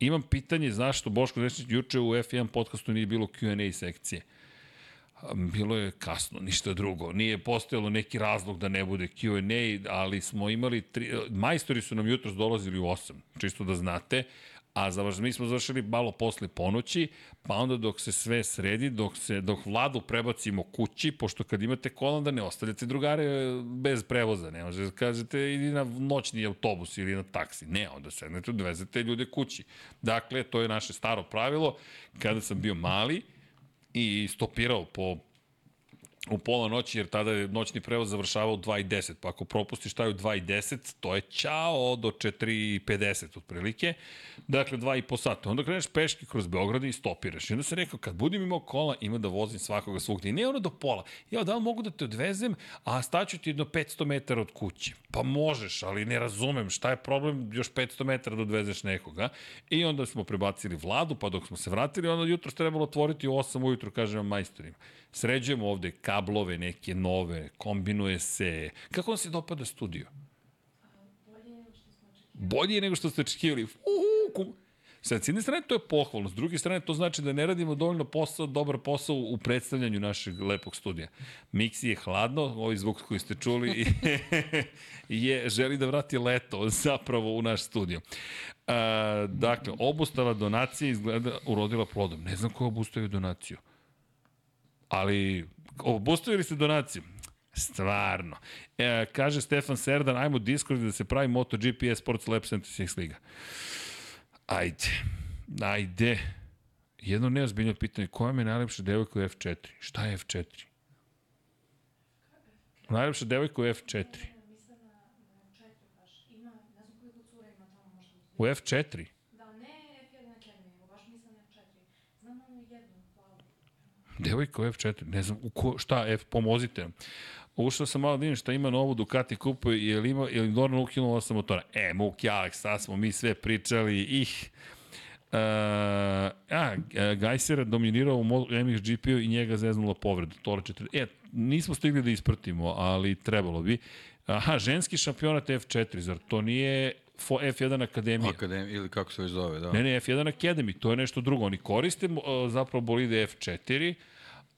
S4: imam pitanje zašto Boško Zvečić juče u F1 podcastu nije bilo Q&A sekcije. Bilo je kasno, ništa drugo. Nije postojalo neki razlog da ne bude Q&A, ali smo imali... Tri, majstori su nam jutros dolazili u 8, čisto da znate, a završ, mi smo završili malo posle ponoći, pa onda dok se sve sredi, dok, se, dok vladu prebacimo kući, pošto kad imate kolan da ne ostavljate drugare bez prevoza, ne možete da kažete idi na noćni autobus ili na taksi, ne, onda sednete, odvezete ljude kući. Dakle, to je naše staro pravilo, kada sam bio mali, i stopirao po u pola noći, jer tada je noćni prevoz završavao u 2.10, pa ako propustiš taj u 2.10, to je čao do 4.50 otprilike, dakle 2,5 sata. Onda kreneš peški kroz Beograd i stopiraš. I onda sam rekao, kad budem imao kola, ima da vozim svakoga svugdje. I ne ono do pola. Ja, da li mogu da te odvezem, a staću ti jedno 500 metara od kuće. Pa možeš, ali ne razumem šta je problem još 500 metara da odvezeš nekoga. I onda smo prebacili vladu, pa dok smo se vratili, onda jutro trebalo otvoriti u 8 ujutru, kažem majstorima. Sređujemo ovde kablove neke nove, kombinuje se. Kako vam se dopada studio? Bolje nego što ste očekivali. Uhu, s jedne strane to je pohvalno, s druge strane to znači da ne radimo dovoljno posao, dobar posao u predstavljanju našeg lepog studija. Miksi je hladno, ovaj zvuk koji ste čuli je, želi da vrati leto zapravo u naš studio. A, dakle, obustava donacije izgleda urodila plodom. Ne znam ko je obustavio donaciju. Ali obustavili ste donacije. Stvarno. E, kaže Stefan Serdan, ajmo Discord da se pravi MotoGP Sports Lab 76 Liga. Ajde. Ajde. Jedno neozbiljno pitanje, koja mi je najlepša devojka u F4? Šta je F4? Najlepša devojka u F4. U F4? Devojka u F4, ne znam, u ko, šta F, pomozite nam. Ušao sam malo da šta ima novu Ducati kupu, je li ima, je li normalno ukinula sam motora? E, Muk, Alex, sad smo mi sve pričali, ih. Uh, a, Gajser je dominirao u MXGP-u i njega zeznula povreda. Tore 4. E, nismo stigli da ispratimo, ali trebalo bi. Aha, ženski šampionat F4, zar to nije fo- F1 Akademija?
S5: Akademija, ili kako se već zove, da.
S4: Ne, ne, F1 Academy, to je nešto drugo. Oni koriste uh, zapravo bolide F4,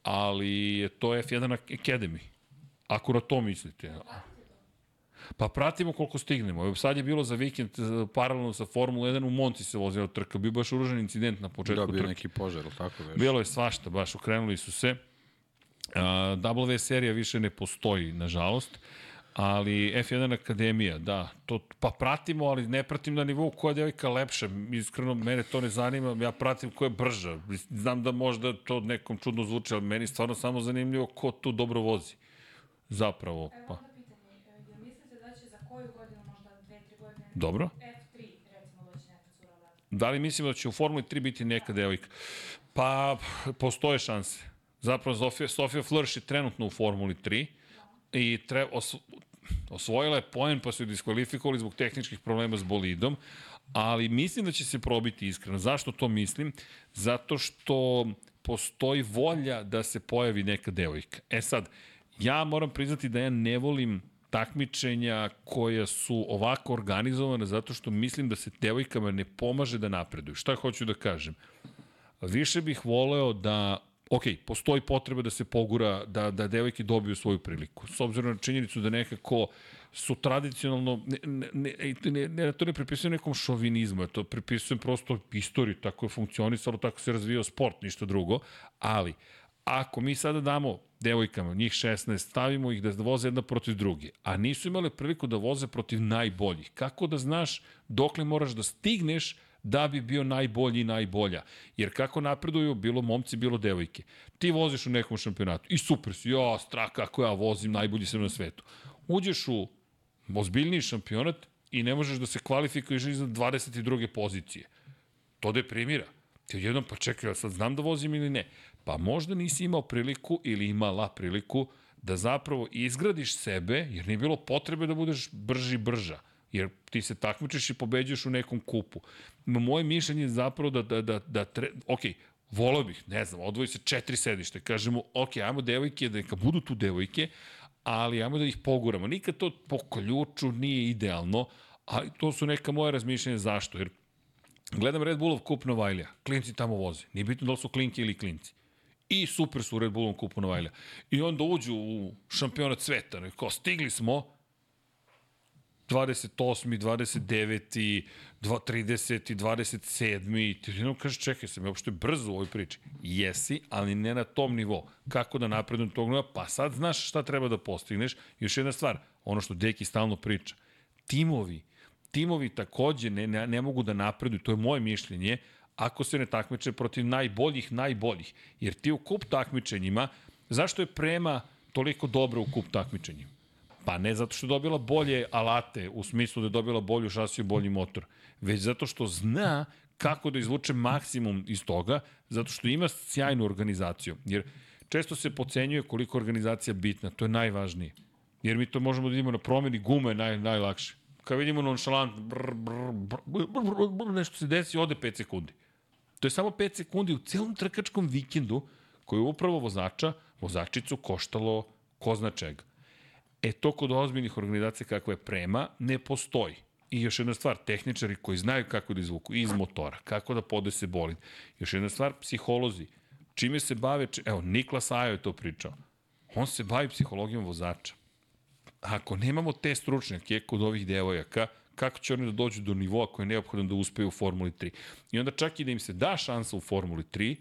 S4: ali je to F1 Academy. Ako na to mislite. Pa pratimo koliko stignemo. Sad je bilo za vikend uh, paralelno sa Formula 1 u Monci se vozila trka. Bio baš uružen incident na početku
S5: Da, bio
S4: trke.
S5: neki požar, tako već?
S4: Bilo je svašta, baš okrenuli su se. Uh, W serija više ne postoji, nažalost. Ali F1 Akademija, da, to, pa pratimo, ali ne pratim na nivou koja devojka lepša. Iskreno, mene to ne zanima, ja pratim koja je brža. Znam da možda to nekom čudno zvuči, ali meni stvarno samo zanimljivo ko tu dobro vozi. Zapravo,
S6: Evo
S4: pa.
S6: onda pitanje, e, mislite da će za koju godinu, možda dve, tri godine,
S4: Dobro.
S6: F3 recimo doći neka cura da?
S4: Da li mislimo da će u Formuli 3 biti neka devojka? Pa, postoje šanse. Zapravo, Sofia, Sofia Flörš je trenutno u Formuli 3 i tre, os, osvojila je poen pa su je diskvalifikovali zbog tehničkih problema s bolidom, ali mislim da će se probiti iskreno. Zašto to mislim? Zato što postoji volja da se pojavi neka devojka. E sad, ja moram priznati da ja ne volim takmičenja koja su ovako organizovane zato što mislim da se devojkama ne pomaže da napreduju. Šta hoću da kažem? Više bih voleo da ok, postoji potreba da se pogura, da, da devojke dobiju svoju priliku. S obzirom na činjenicu da nekako su tradicionalno, ne, ne, ne, ne, ne, to ne pripisujem nekom šovinizmu, to pripisujem prosto istoriji, tako je funkcionisalo, tako se razvijao sport, ništa drugo, ali ako mi sada damo devojkama, njih 16, stavimo ih da voze jedna protiv druge, a nisu imale priliku da voze protiv najboljih, kako da znaš dokle moraš da stigneš da bi bio najbolji i najbolja. Jer kako napreduju, bilo momci, bilo devojke. Ti voziš u nekom šampionatu i super si, ja, strah kako ja vozim, najbolji sam na svetu. Uđeš u ozbiljniji šampionat i ne možeš da se kvalifikuješ iza 22. pozicije. To deprimira. Ti odjednom, pa čekaj, ja sad znam da vozim ili ne. Pa možda nisi imao priliku ili imala priliku da zapravo izgradiš sebe, jer nije bilo potrebe da budeš brži brža jer ti se takmičiš i pobeđuješ u nekom kupu. Moje mišljenje je zapravo da, da, da, da tre... ok, volao bih, ne znam, odvoji se četiri sedište, kažemo, ok, ajmo devojke, da neka budu tu devojke, ali ajmo da ih poguramo. Nikad to po ključu nije idealno, ali to su neka moja razmišljenja zašto, jer gledam Red Bullov kup Novajlija, klinci tamo voze, nije bitno da li su klinki ili klinci. I super su u Red Bullovom kupu Novajlija. I onda uđu u šampionat sveta, neko, stigli smo, 28. 29. 30. 27. Ti jednom kažeš, čekaj sam, ja uopšte brzo u ovoj priči. Jesi, ali ne na tom nivou. Kako da napredujem tog nivoa? Pa sad znaš šta treba da postigneš. Još jedna stvar, ono što Deki stalno priča. Timovi, timovi takođe ne, ne, ne mogu da napreduju, to je moje mišljenje, ako se ne takmiče protiv najboljih, najboljih. Jer ti u kup takmičenjima, zašto je prema toliko dobra u kup takmičenjima? Pa ne zato što je dobila bolje alate, u smislu da je dobila bolju šasiju, bolji motor, već zato što zna kako da izvuče maksimum iz toga, zato što ima sjajnu organizaciju. Jer često se pocenjuje koliko organizacija bitna, to je najvažnije. Jer mi to možemo da vidimo na promjeni gume naj, najlakše. Kad vidimo nonšalant, brr, brr, brr, brr, brr, brr, nešto se desi, ode 5 sekundi. To je samo 5 sekundi u celom trkačkom vikendu koji je upravo vozača, vozačicu koštalo ko zna čega. E to kod ozbiljnih organizacija kakva je Prema ne postoji. I još jedna stvar, tehničari koji znaju kako da izvuku iz motora, kako da podese bolid. Još jedna stvar, psiholozi. Čime se bave, či- evo, Niklas Ajo je to pričao. On se bavi psihologijom vozača. Ako nemamo te stručnjake kod ovih devojaka, kako će oni da dođu do nivoa koji je neophodan da uspeju u Formuli 3? I onda čak i da im se da šansa u Formuli 3,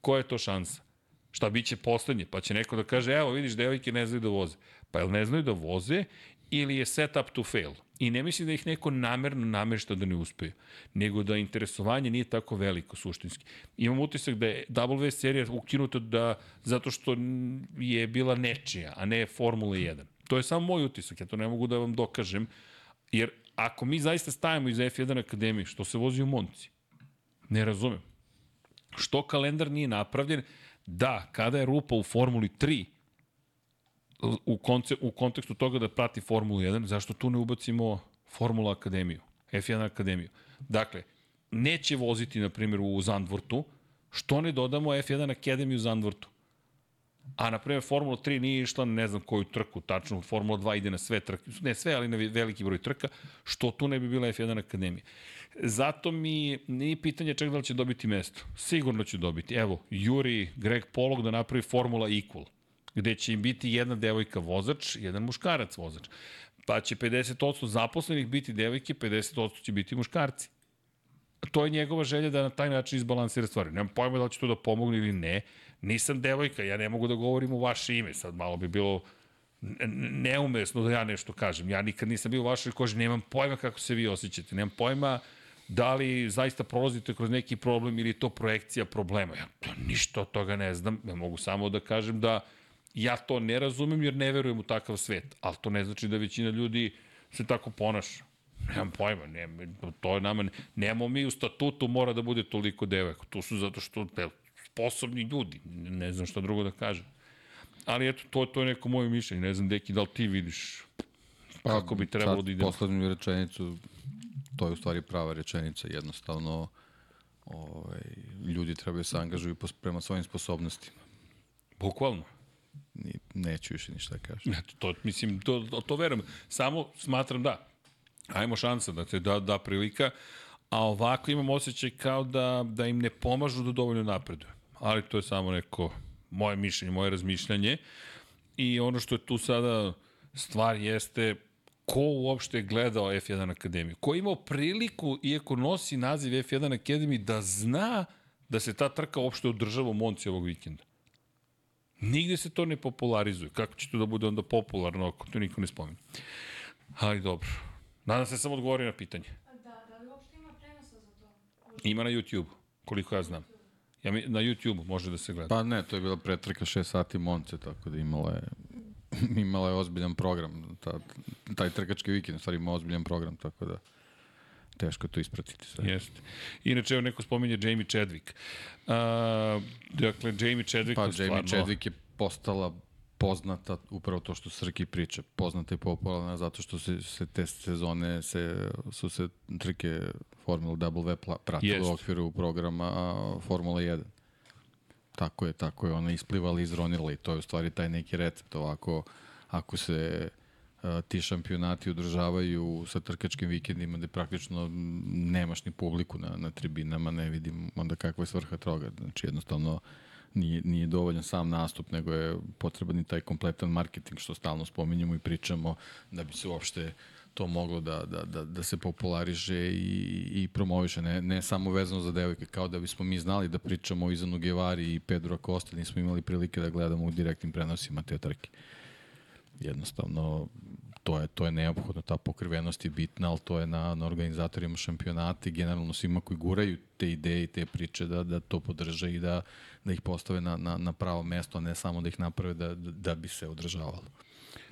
S4: koja je to šansa? Šta biće poslednje? Pa će neko da kaže, evo vidiš, devojke ne znaju da voze. Pa jel ne znaju da voze ili je set up to fail. I ne mislim da ih neko namerno namešta da ne uspeju, nego da interesovanje nije tako veliko suštinski. Imam utisak da je W serija ukinuta da, zato što je bila nečija, a ne Formula 1. To je samo moj utisak, ja to ne mogu da vam dokažem, jer ako mi zaista stajemo iz F1 Akademije, što se vozi u Monci, ne razumem. Što kalendar nije napravljen, da, kada je rupa u Formuli 3, u, konce, u kontekstu toga da prati Formulu 1, zašto tu ne ubacimo Formula Akademiju, F1 Akademiju? Dakle, neće voziti, na primjer, u Zandvortu, što ne dodamo F1 Akademiju u Zandvortu? A, na primjer, Formula 3 nije išla ne znam koju trku, tačno, Formula 2 ide na sve trke, ne sve, ali na veliki broj trka, što tu ne bi bila F1 Akademija. Zato mi nije pitanje čak da li će dobiti mesto. Sigurno će dobiti. Evo, Juri Greg Polog da napravi Formula Equal gde će im biti jedna devojka vozač, jedan muškarac vozač. Pa će 50% zaposlenih biti devojke, 50% će biti muškarci. To je njegova želja da na taj način izbalansira stvari. Nemam pojma da li će to da pomogne ili ne. Nisam devojka, ja ne mogu da govorim u vaše ime. Sad malo bi bilo neumesno da ja nešto kažem. Ja nikad nisam bio u vašoj koži, nemam pojma kako se vi osjećate. Nemam pojma da li zaista prolazite kroz neki problem ili je to projekcija problema. Ja to ništa od toga ne znam. Ja mogu samo da kažem da Ja to ne razumem jer ne verujem u takav svet, ali to ne znači da većina ljudi se tako ponaša. Nemam pojma, ne, to je nama, nemamo mi u statutu mora da bude toliko devojaka. Tu su zato što pe, sposobni ljudi, ne znam šta drugo da kažem. Ali eto, to, to je neko moje mišljenje, ne znam, Deki, da li ti vidiš kako bi trebalo da ide?
S5: Poslednju rečenicu, to je u stvari prava rečenica, jednostavno ovaj, ljudi trebaju da se angažuju prema svojim sposobnostima.
S4: Bukvalno.
S5: Ni, neću više ništa da kažem.
S4: Eto, to, mislim, to, to, verujem. Samo smatram da, ajmo šansa da te da, da prilika, a ovako imam osjećaj kao da, da im ne pomažu da dovoljno napreduju. Ali to je samo neko moje mišljenje, moje razmišljanje. I ono što je tu sada stvar jeste ko uopšte je gledao F1 Akademiju? Ko je imao priliku, iako nosi naziv F1 Akademije, da zna da se ta trka uopšte održava u Monci ovog vikenda? Nigde se to ne popularizuje. Kako će to da bude onda popularno ako to niko ne spomene? Ali dobro. Nadam se sam odgovorio na pitanje.
S6: Da, da li uopšte ima prenosa za to?
S4: Ima na YouTube, koliko ja znam. Ja mi, na YouTube može da se gleda.
S5: Pa ne, to je bila pretrka 6 sati Monce, tako da imala je imala je ozbiljan program. Ta, taj trkački vikend, stvari ima ozbiljan program, tako da teško to ispratiti sve.
S4: Jeste. Inače, evo neko spominje Jamie Chadwick. Uh, dakle, Jamie Chadwick
S5: pa,
S4: je stvarno...
S5: Jamie Chadwick je postala poznata upravo to što Srki priča. Poznata i popularna zato što se, se te sezone se, su se trike Formula W pratile u okviru programa Formula 1. Tako je, tako je. Ona isplivala izronila i to je u stvari taj neki recept. Ovako, ako se ti šampionati održavaju sa trkačkim vikendima gde praktično nemaš ni publiku na, na tribinama, ne vidim onda kakva je svrha toga. Znači jednostavno nije, nije dovoljan sam nastup, nego je potreban i taj kompletan marketing što stalno spominjamo i pričamo da bi se uopšte to moglo da, da, da, da se populariše i, i promoviše, ne, ne samo vezano za devojke, kao da bismo mi znali da pričamo o Izanu Gevari i Pedro Acosta, nismo imali prilike da gledamo u direktnim prenosima te trke jednostavno to je, to je neophodno, ta pokrivenost je bitna, ali to je na, na organizatorima šampionata i generalno svima koji guraju te ideje i te priče da, da to podrže i da, da ih postave na, na, na pravo mesto, a ne samo da ih naprave da, da bi se održavalo.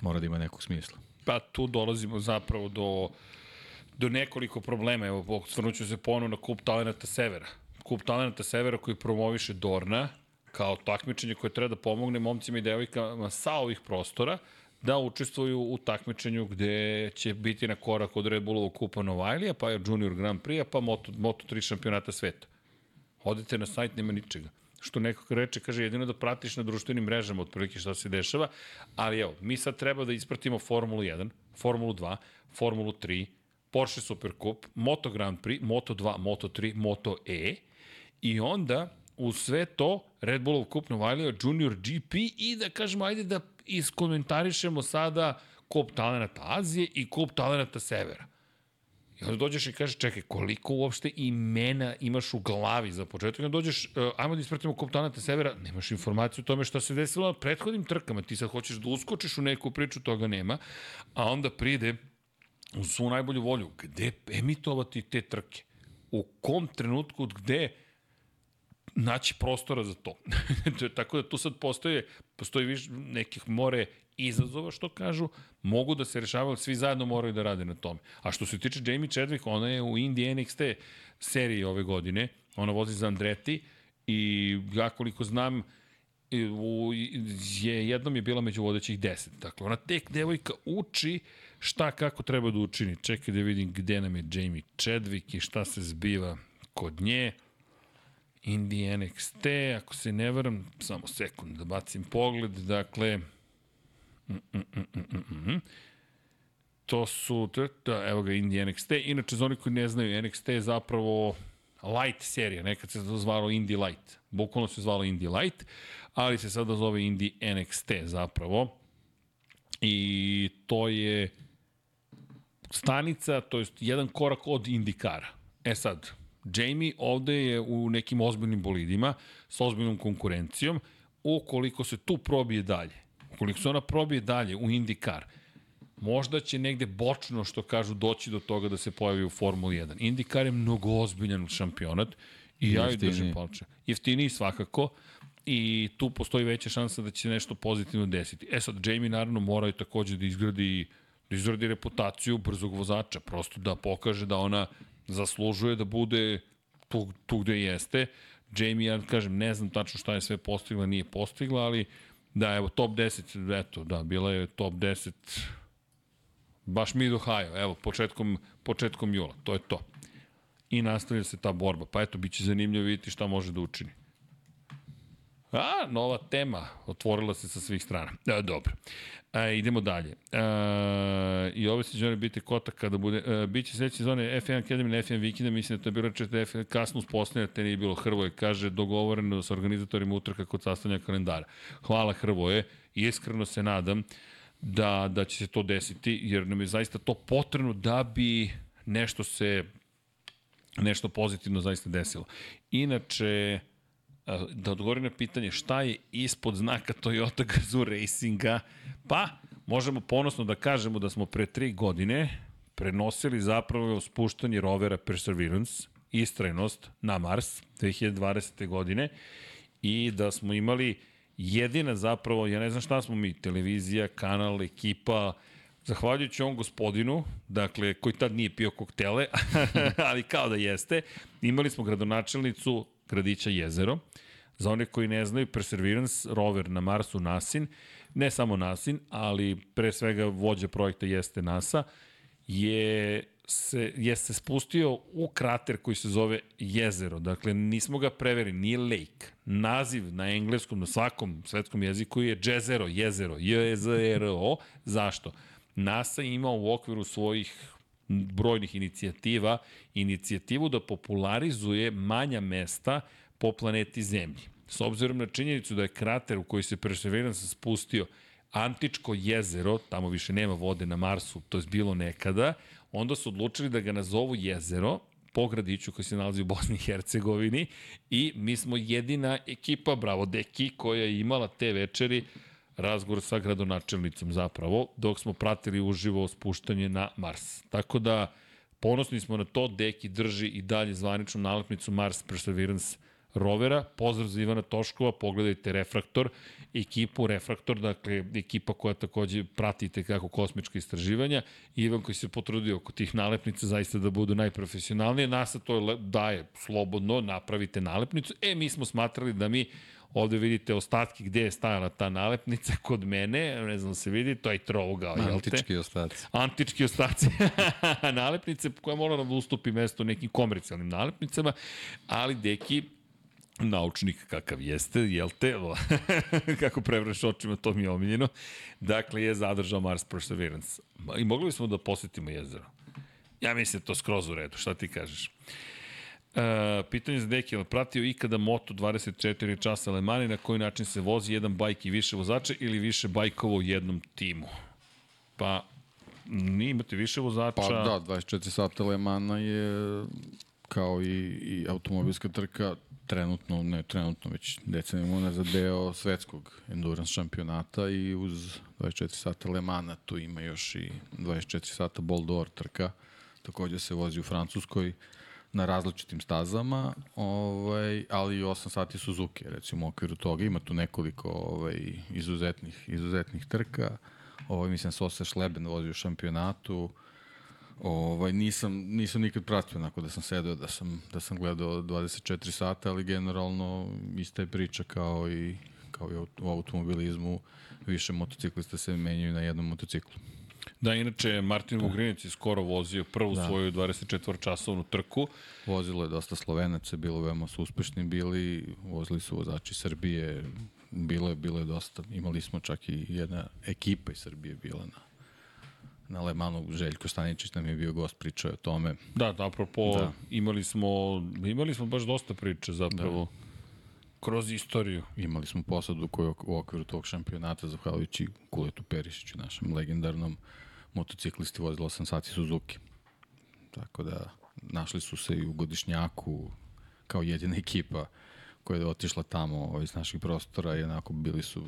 S5: Mora da ima nekog smisla.
S4: Pa tu dolazimo zapravo do, do nekoliko problema. Evo, svrnuću se ponovno na kup talenata Severa. Kup talenata Severa koji promoviše Dorna, kao takmičenje koje treba da pomogne momcima i devojkama sa ovih prostora, da učestvuju u takmičenju gde će biti na korak od Red Bullovog kupa Novajlija, pa Junior Grand Prix, pa Moto, Moto3 šampionata sveta. Odite na sajt, nema ničega. Što neko reče, kaže, jedino da pratiš na društvenim mrežama otprilike šta se dešava, ali evo, mi sad treba da ispratimo Formulu 1, Formulu 2, Formulu 3, Porsche Supercup, Moto Grand Prix, Moto 2, Moto 3, Moto E i onda u sve to Red Bullov kup Novajlija, Junior GP i da kažemo, ajde da iskomentarišemo sada kup talenata Azije i kup talenata Severa. I onda dođeš i kažeš, čekaj, koliko uopšte imena imaš u glavi za početak? I onda dođeš, uh, ajmo da ispratimo komponente severa, nemaš informaciju o tome šta se desilo na prethodnim trkama. Ti sad hoćeš da uskočiš u neku priču, toga nema. A onda pride u svu najbolju volju, gde emitovati te trke? U kom trenutku, gde naći prostora za to. Tako da tu sad postoje, postoji više nekih more izazova, što kažu, mogu da se rešavaju, svi zajedno moraju da rade na tome. A što se tiče Jamie Chadwick, ona je u Indie NXT seriji ove godine, ona vozi za Andretti i ja koliko znam, je, jednom je bila među vodećih deset. Dakle, ona tek devojka uči šta kako treba da učini. Čekaj da vidim gde nam je Jamie Chadwick i šta se zbiva kod nje. Indie NXT, ako se ne varam, samo sekund da bacim pogled, dakle, mm, mm, mm, mm, mm, mm. to su, da, evo ga Indie NXT, inače za oni koji ne znaju, NXT je zapravo light serija, nekad se to zvalo Indie Light, bukvalno se zvalo Indie Light, ali se sada zove Indie NXT zapravo, i to je stanica, to je jedan korak od Indikara. E sad, Jamie ovde je u nekim ozbiljnim bolidima, sa ozbiljnom konkurencijom, ukoliko se tu probije dalje, ukoliko se ona probije dalje u IndyCar, možda će negde bočno, što kažu, doći do toga da se pojavi u Formuli 1. IndyCar je mnogo ozbiljan šampionat i ja joj držim palče. Jeftiniji svakako i tu postoji veća šansa da će se nešto pozitivno desiti. E sad, Jamie naravno mora i takođe da izgradi da izgradi reputaciju brzog vozača, prosto da pokaže da ona zaslužuje da bude tu, tu gde jeste. Jamie, ja kažem, ne znam tačno šta je sve postigla, nije postigla, ali da, evo, top 10, eto, da, bila je top 10 baš mid Ohio, evo, početkom, početkom jula, to je to. I nastavlja se ta borba, pa eto, bit će zanimljivo vidjeti šta može da učini. A, nova tema, otvorila se sa svih strana. E, dobro. E, idemo dalje. E, I ove sezone biti kota kada bude... E, biće sledeće sezone F1 Academy na F1 Vikenda, mislim da to je bilo reče da F1 kasno uspostavljeno, te nije bilo Hrvoje, kaže dogovoreno sa organizatorima utrka kod sastavljanja kalendara. Hvala Hrvoje, iskreno se nadam da, da će se to desiti, jer nam je zaista to potrebno da bi nešto se nešto pozitivno zaista desilo. Inače, da odgovorim na pitanje šta je ispod znaka Toyota Gazoo Racinga, pa možemo ponosno da kažemo da smo pre tri godine prenosili zapravo spuštanje rovera Perseverance, istrajnost na Mars 2020. godine i da smo imali jedina zapravo, ja ne znam šta smo mi, televizija, kanal, ekipa, zahvaljujući ovom gospodinu, dakle, koji tad nije pio koktele, ali kao da jeste, imali smo gradonačelnicu Gradića jezero. Za one koji ne znaju, Perseverance rover na Marsu Nasin, ne samo Nasin, ali pre svega vođa projekta jeste NASA, je se, je se spustio u krater koji se zove jezero. Dakle, nismo ga preveri, nije lake. Naziv na engleskom, na svakom svetskom jeziku je jezero, jezero, J-E-Z-E-R-O. Zašto? NASA ima u okviru svojih brojnih inicijativa, inicijativu da popularizuje manja mesta po planeti Zemlji. S obzirom na činjenicu da je krater u koji se Perseverance spustio antičko jezero, tamo više nema vode na Marsu, to je bilo nekada, onda su odlučili da ga nazovu jezero, po gradiću koji se nalazi u Bosni i Hercegovini i mi smo jedina ekipa, bravo Deki, koja je imala te večeri razgovor sa gradonačelnicom zapravo, dok smo pratili uživo spuštanje na Mars. Tako da, ponosni smo na to, Deki drži i dalje zvaničnu nalepnicu Mars Perseverance rovera. Pozdrav za Ivana Toškova, pogledajte Refraktor, ekipu Refraktor, dakle ekipa koja takođe pratite kako kosmička istraživanja. Ivan koji se potrudio oko tih nalepnica zaista da budu najprofesionalnije. NASA to daje slobodno, napravite nalepnicu. E, mi smo smatrali da mi Ovde vidite ostatke gde je stajala ta nalepnica kod mene, ne znam se vidi, to je trougao, jel te?
S5: Antički ostaci.
S4: Antički ostaci. nalepnice koja mora da ustupi mesto nekim komercijalnim nalepnicama, ali deki naučnik kakav jeste, jel te, kako prevreš očima, to mi je omiljeno, dakle je zadržao Mars Perseverance. I mogli bismo da posetimo jezero. Ja mislim da to skroz u redu, šta ti kažeš? Uh, pitanje za Deki, ali pratio ikada Moto 24 časa Le Mani, na koji način se vozi jedan bajk i više vozača ili više bajkova u jednom timu? Pa, Nije, imate više vozača.
S5: Pa da, 24 sata Le Mana je kao i, i automobilska trka trenutno, ne trenutno, već decenijama unazad deo svetskog endurance šampionata i uz 24 sata Le Mana tu ima još i 24 sata Bol d'Or trka, takođe se vozi u Francuskoj na različitim stazama, ovaj, ali i 8 sati Suzuki, recimo u okviru toga. Ima tu nekoliko ovaj, izuzetnih, izuzetnih trka. Ovaj, mislim, Sose Šleben vozi u šampionatu. Ovaj, nisam, nisam nikad pratio onako da sam sedeo, da sam, da sam gledao 24 sata, ali generalno ista je priča kao i, kao i u automobilizmu. Više motociklista se menjaju na jednom motociklu.
S4: Da, inače, Martin Vugrinec je skoro vozio prvu da. svoju 24-časovnu trku.
S5: Vozilo je dosta Slovenaca, bilo veoma su uspešni bili, vozili su vozači Srbije, bilo je, bilo je dosta. Imali smo čak i jedna ekipa iz Srbije bila na na Lemanu Željko Staničić nam je bio gost, pričao o tome.
S4: Da, da, apropo, da. imali smo imali smo baš dosta priče zapravo. Da kroz istoriju.
S5: Imali smo posadu koju u okviru tog šampionata, zahvaljujući Kuletu Perišiću, našem legendarnom motociklisti, vozilo 8 sati Suzuki. Tako da našli su se i u godišnjaku kao jedina ekipa koja je otišla tamo iz naših prostora i onako bili su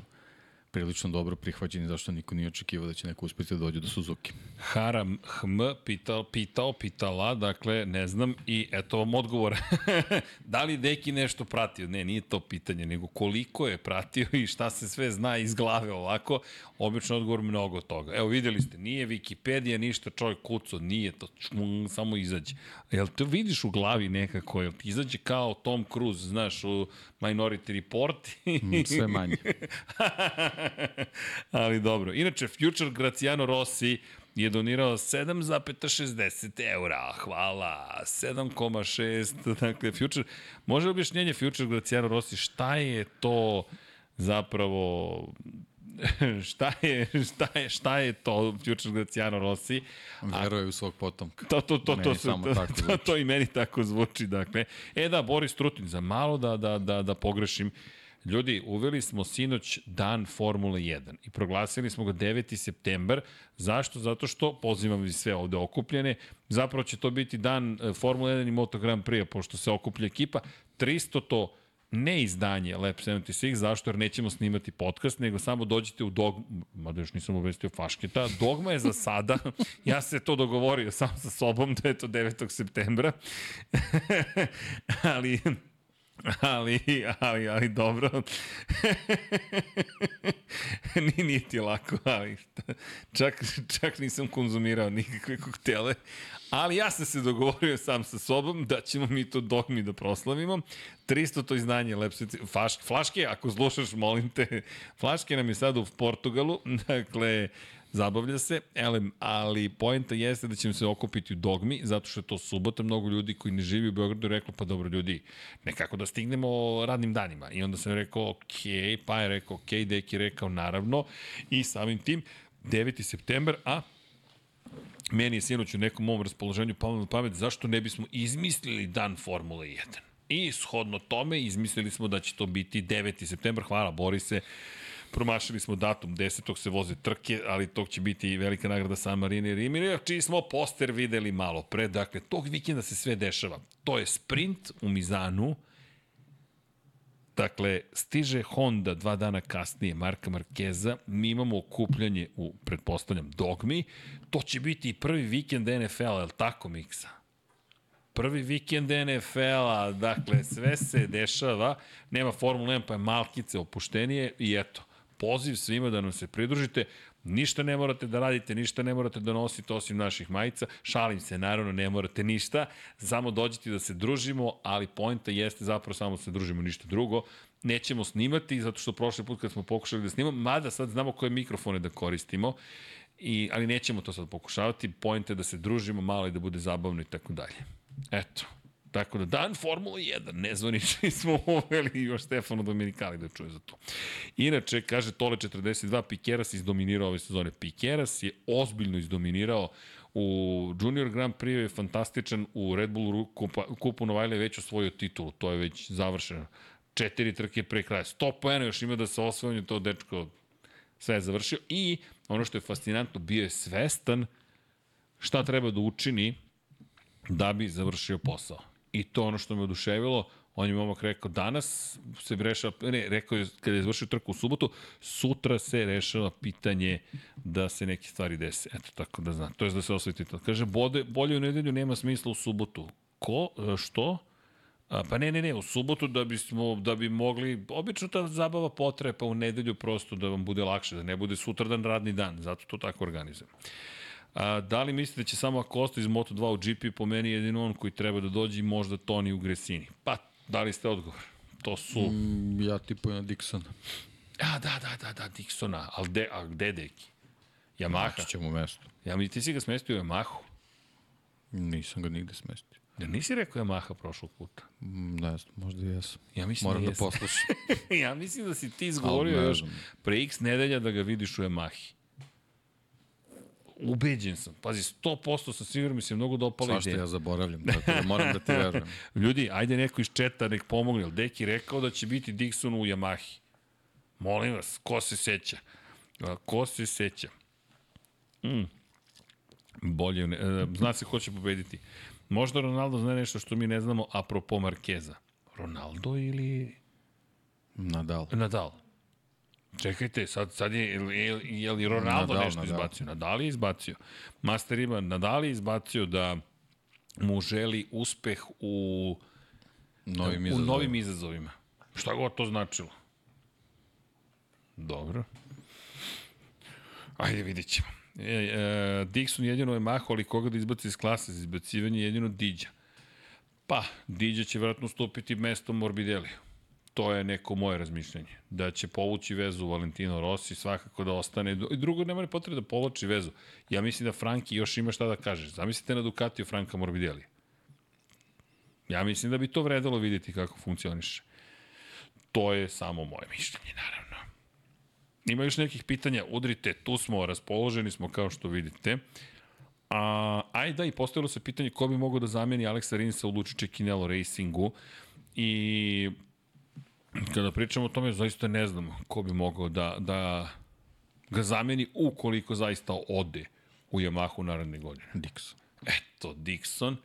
S5: prilično dobro prihvaćeni zašto niko nije očekivao da će neko uspeti da dođe do Suzuki.
S4: Haram Hm pitao, pitao, pitala, dakle, ne znam i eto vam odgovor. da li Deki nešto pratio? Ne, nije to pitanje, nego koliko je pratio i šta se sve zna iz glave ovako. Obično odgovor mnogo toga. Evo videli ste, nije Wikipedia ništa čovjek kuco, nije to, čum, samo izađe. Jel to vidiš u glavi nekako, jel ti izađe kao Tom Cruise, znaš, u Minority Report?
S5: Mm, sve manje.
S4: Ali dobro. Inače, Future Graciano Rossi je donirao 7,60 eura. Hvala. 7,6. Dakle, Future... Može objašnjenje Future Graciano Rossi? Šta je to zapravo šta je, šta je, šta je to Future Graciano Rossi?
S5: Veruje u svog potomka.
S4: To, to, to, to, to, to, to, to, i meni tako zvuči, dakle. E da, Boris Trutin, za malo da, da, da, da pogrešim, Ljudi, uveli smo sinoć dan Formule 1 i proglasili smo ga 9. september. Zašto? Zato što, pozivam vi sve ovde okupljene, zapravo će to biti dan e, Formule 1 i Moto Grand Prix, pošto se okuplja ekipa. 300 to ne izdanje Lab 76, zašto? Jer nećemo snimati podcast, nego samo dođite u Dogma, mada još nisam obvestio Fašketa, Dogma je za sada, ja se to dogovorio sam sa sobom da je to 9. septembra, ali Ali, ali, ali dobro. Ni, nije ti lako, ali čak, čak nisam konzumirao nikakve koktele. Ali ja sam se dogovorio sam sa sobom da ćemo mi to dogmi da proslavimo. 300 to izdanje Lepsice. Faš, flaške, ako slušaš, molim te, flaške nam je sad u Portugalu. Dakle, zabavlja se, elem, ali poenta jeste da ćemo se okupiti u dogmi, zato što je to subota, mnogo ljudi koji ne živi u Beogradu reklo, pa dobro ljudi, nekako da stignemo radnim danima. I onda sam rekao, ok, pa je rekao, ok, Deki je rekao, naravno, i samim tim, 9. september, a meni je sinoć u nekom mom raspoloženju palo na pamet, zašto ne bismo izmislili dan Formule 1? I shodno tome izmislili smo da će to biti 9. september. Hvala Borise Promašili smo datum, 10. se voze trke, ali tog će biti velika nagrada San Marino i Rimini, čiji smo poster videli malo pre. Dakle, tog vikenda se sve dešava. To je sprint u Mizanu, Dakle, stiže Honda dva dana kasnije, Marka Markeza, mi imamo okupljanje u, pretpostavljam, Dogmi, to će biti i prvi vikend NFL-a, je li tako, Miksa? Prvi vikend NFL-a, dakle, sve se dešava, nema Formula 1, pa je malkice opuštenije i eto, poziv svima da nam se pridružite. Ništa ne morate da radite, ništa ne morate da nosite osim naših majica. Šalim se, naravno, ne morate ništa. Samo dođite da se družimo, ali poenta jeste zapravo samo da se družimo, ništa drugo. Nećemo snimati, zato što prošli put kad smo pokušali da snimamo, mada sad znamo koje mikrofone da koristimo, i, ali nećemo to sad pokušavati. Poenta je da se družimo malo i da bude zabavno i tako dalje. Eto, Tako da dan Formula 1, nezvanični smo uveli još Stefano Dominikali da čuje za to. Inače, kaže Tole 42, Pikeras izdominirao ove sezone. Pikeras je ozbiljno izdominirao u Junior Grand Prix je fantastičan, u Red Bull kupu Novajle je već osvojio titulu, to je već završeno. Četiri trke pre kraja. 100 pojena još ima da se osvojanje to dečko sve je završio i ono što je fascinantno, bio je svestan šta treba da učini da bi završio posao. I to ono što me oduševilo. On je momak rekao, danas se rešava, ne, rekao je kada je završio trku u subotu, sutra se rešava pitanje da se neke stvari dese. Eto, tako da znam. To je da se osveti to. Kaže, bode, bolje u nedelju nema smisla u subotu. Ko? E, Što? A, pa ne, ne, ne, u subotu da bismo, da bi mogli, obično ta zabava potraje, pa u nedelju prosto da vam bude lakše, da ne bude sutradan radni dan, zato to tako organizujem. A, da li mislite da će samo Acosta iz Moto2 u GP po meni jedino on koji treba da dođe i možda Toni u Gresini? Pa, dali ste odgovor. To su... Mm.
S5: Ja tipujem na Dixon.
S4: A, da, da, da, da, Dixona. Al de, a gde deki? Yamaha.
S5: Naći ćemo mesto.
S4: Ja mi ti si ga smestio u Yamahu.
S5: Nisam ga nigde smestio.
S4: Da nisi rekao Yamaha prošlog puta?
S5: Mm, Ne znam, možda i jesam.
S4: Ja mislim
S5: Moram
S4: da,
S5: da poslušam.
S4: ja mislim da si ti izgovorio još pre x nedelja da ga vidiš u Yamahi. Ubeđen sam. Pazi, 100% sam siguran mi se mnogo dopala
S5: Svašta
S4: ideja.
S5: ja zaboravljam, tako da moram da ti verujem.
S4: Ljudi, ajde neko iz četa nek pomogne. Jel Deki rekao da će biti Dixon u Yamahi. Molim vas, ko se seća? Ko se seća? Mm. Bolje, ne, e, zna se ko će pobediti. Možda Ronaldo zna nešto što mi ne znamo apropo Markeza. Ronaldo ili
S5: Nadal.
S4: Nadal? Čekajte, sad, sad je, je, je, li Ronaldo
S5: Nadal,
S4: nešto
S5: Nadal.
S4: izbacio? Nadal je izbacio. Master ima, Nadal je izbacio da mu želi uspeh u,
S5: Novim
S4: u novim izazovima. Šta god to značilo? Dobro. Ajde, vidit ćemo. E, e, Dixon jedino je maho, ali koga da izbaci iz klase za izbacivanje jedino Diđa. Pa, Diđa će vratno stupiti mesto Morbideliju. To je neko moje razmišljanje. Da će povući vezu Valentino Rossi, svakako da ostane. Drugo, nema ne potrebe da povlači vezu. Ja mislim da Franki još ima šta da kaže. Zamislite na Ducatiju Franka Morbidelija. Ja mislim da bi to vredalo vidjeti kako funkcioniše. To je samo moje mišljenje, naravno. Ima još nekih pitanja, udrite, tu smo, raspoloženi smo kao što vidite. A, aj da, i postavilo se pitanje ko bi mogao da zameni Aleksa Rinsa u Lučiće Kinelo Racingu i kada pričamo o tome, zaista ne znamo ko bi mogao da, da ga zameni ukoliko zaista ode u Yamahu naredne godine.
S5: Dixon.
S4: Eto, Dixon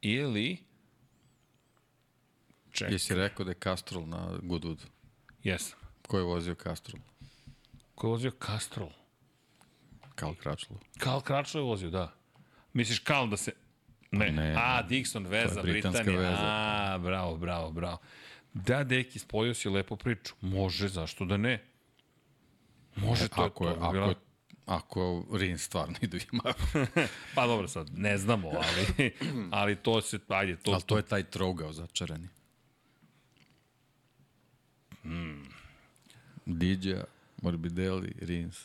S4: ili... Čekaj,
S5: Jesi rekao da je Castrol na Goodwoodu?
S4: jesam.
S5: Ko je vozio Castrol?
S4: Ko je vozio Castrol?
S5: Karl Kračlov.
S4: Karl Kračlo je vozio, da. Misliš Karl da se... Ne,
S5: Ne,
S4: a, Dixon, veza,
S5: britanska
S4: Britanija.
S5: veza.
S4: A, bravo, bravo, bravo. Da, deki, spojio si lepo priču. Može, zašto da ne? Može, to,
S5: Ako
S4: je
S5: je,
S4: to.
S5: ako,
S4: bila-
S5: je, ako Rin stvarno ide u.
S4: Pa dobro, sad, ne znamo, ali, ali to se, ajde, to...
S5: Ali to je taj trogao začarani.
S4: Hmm.
S5: Diđa, Morbidelli, Rins,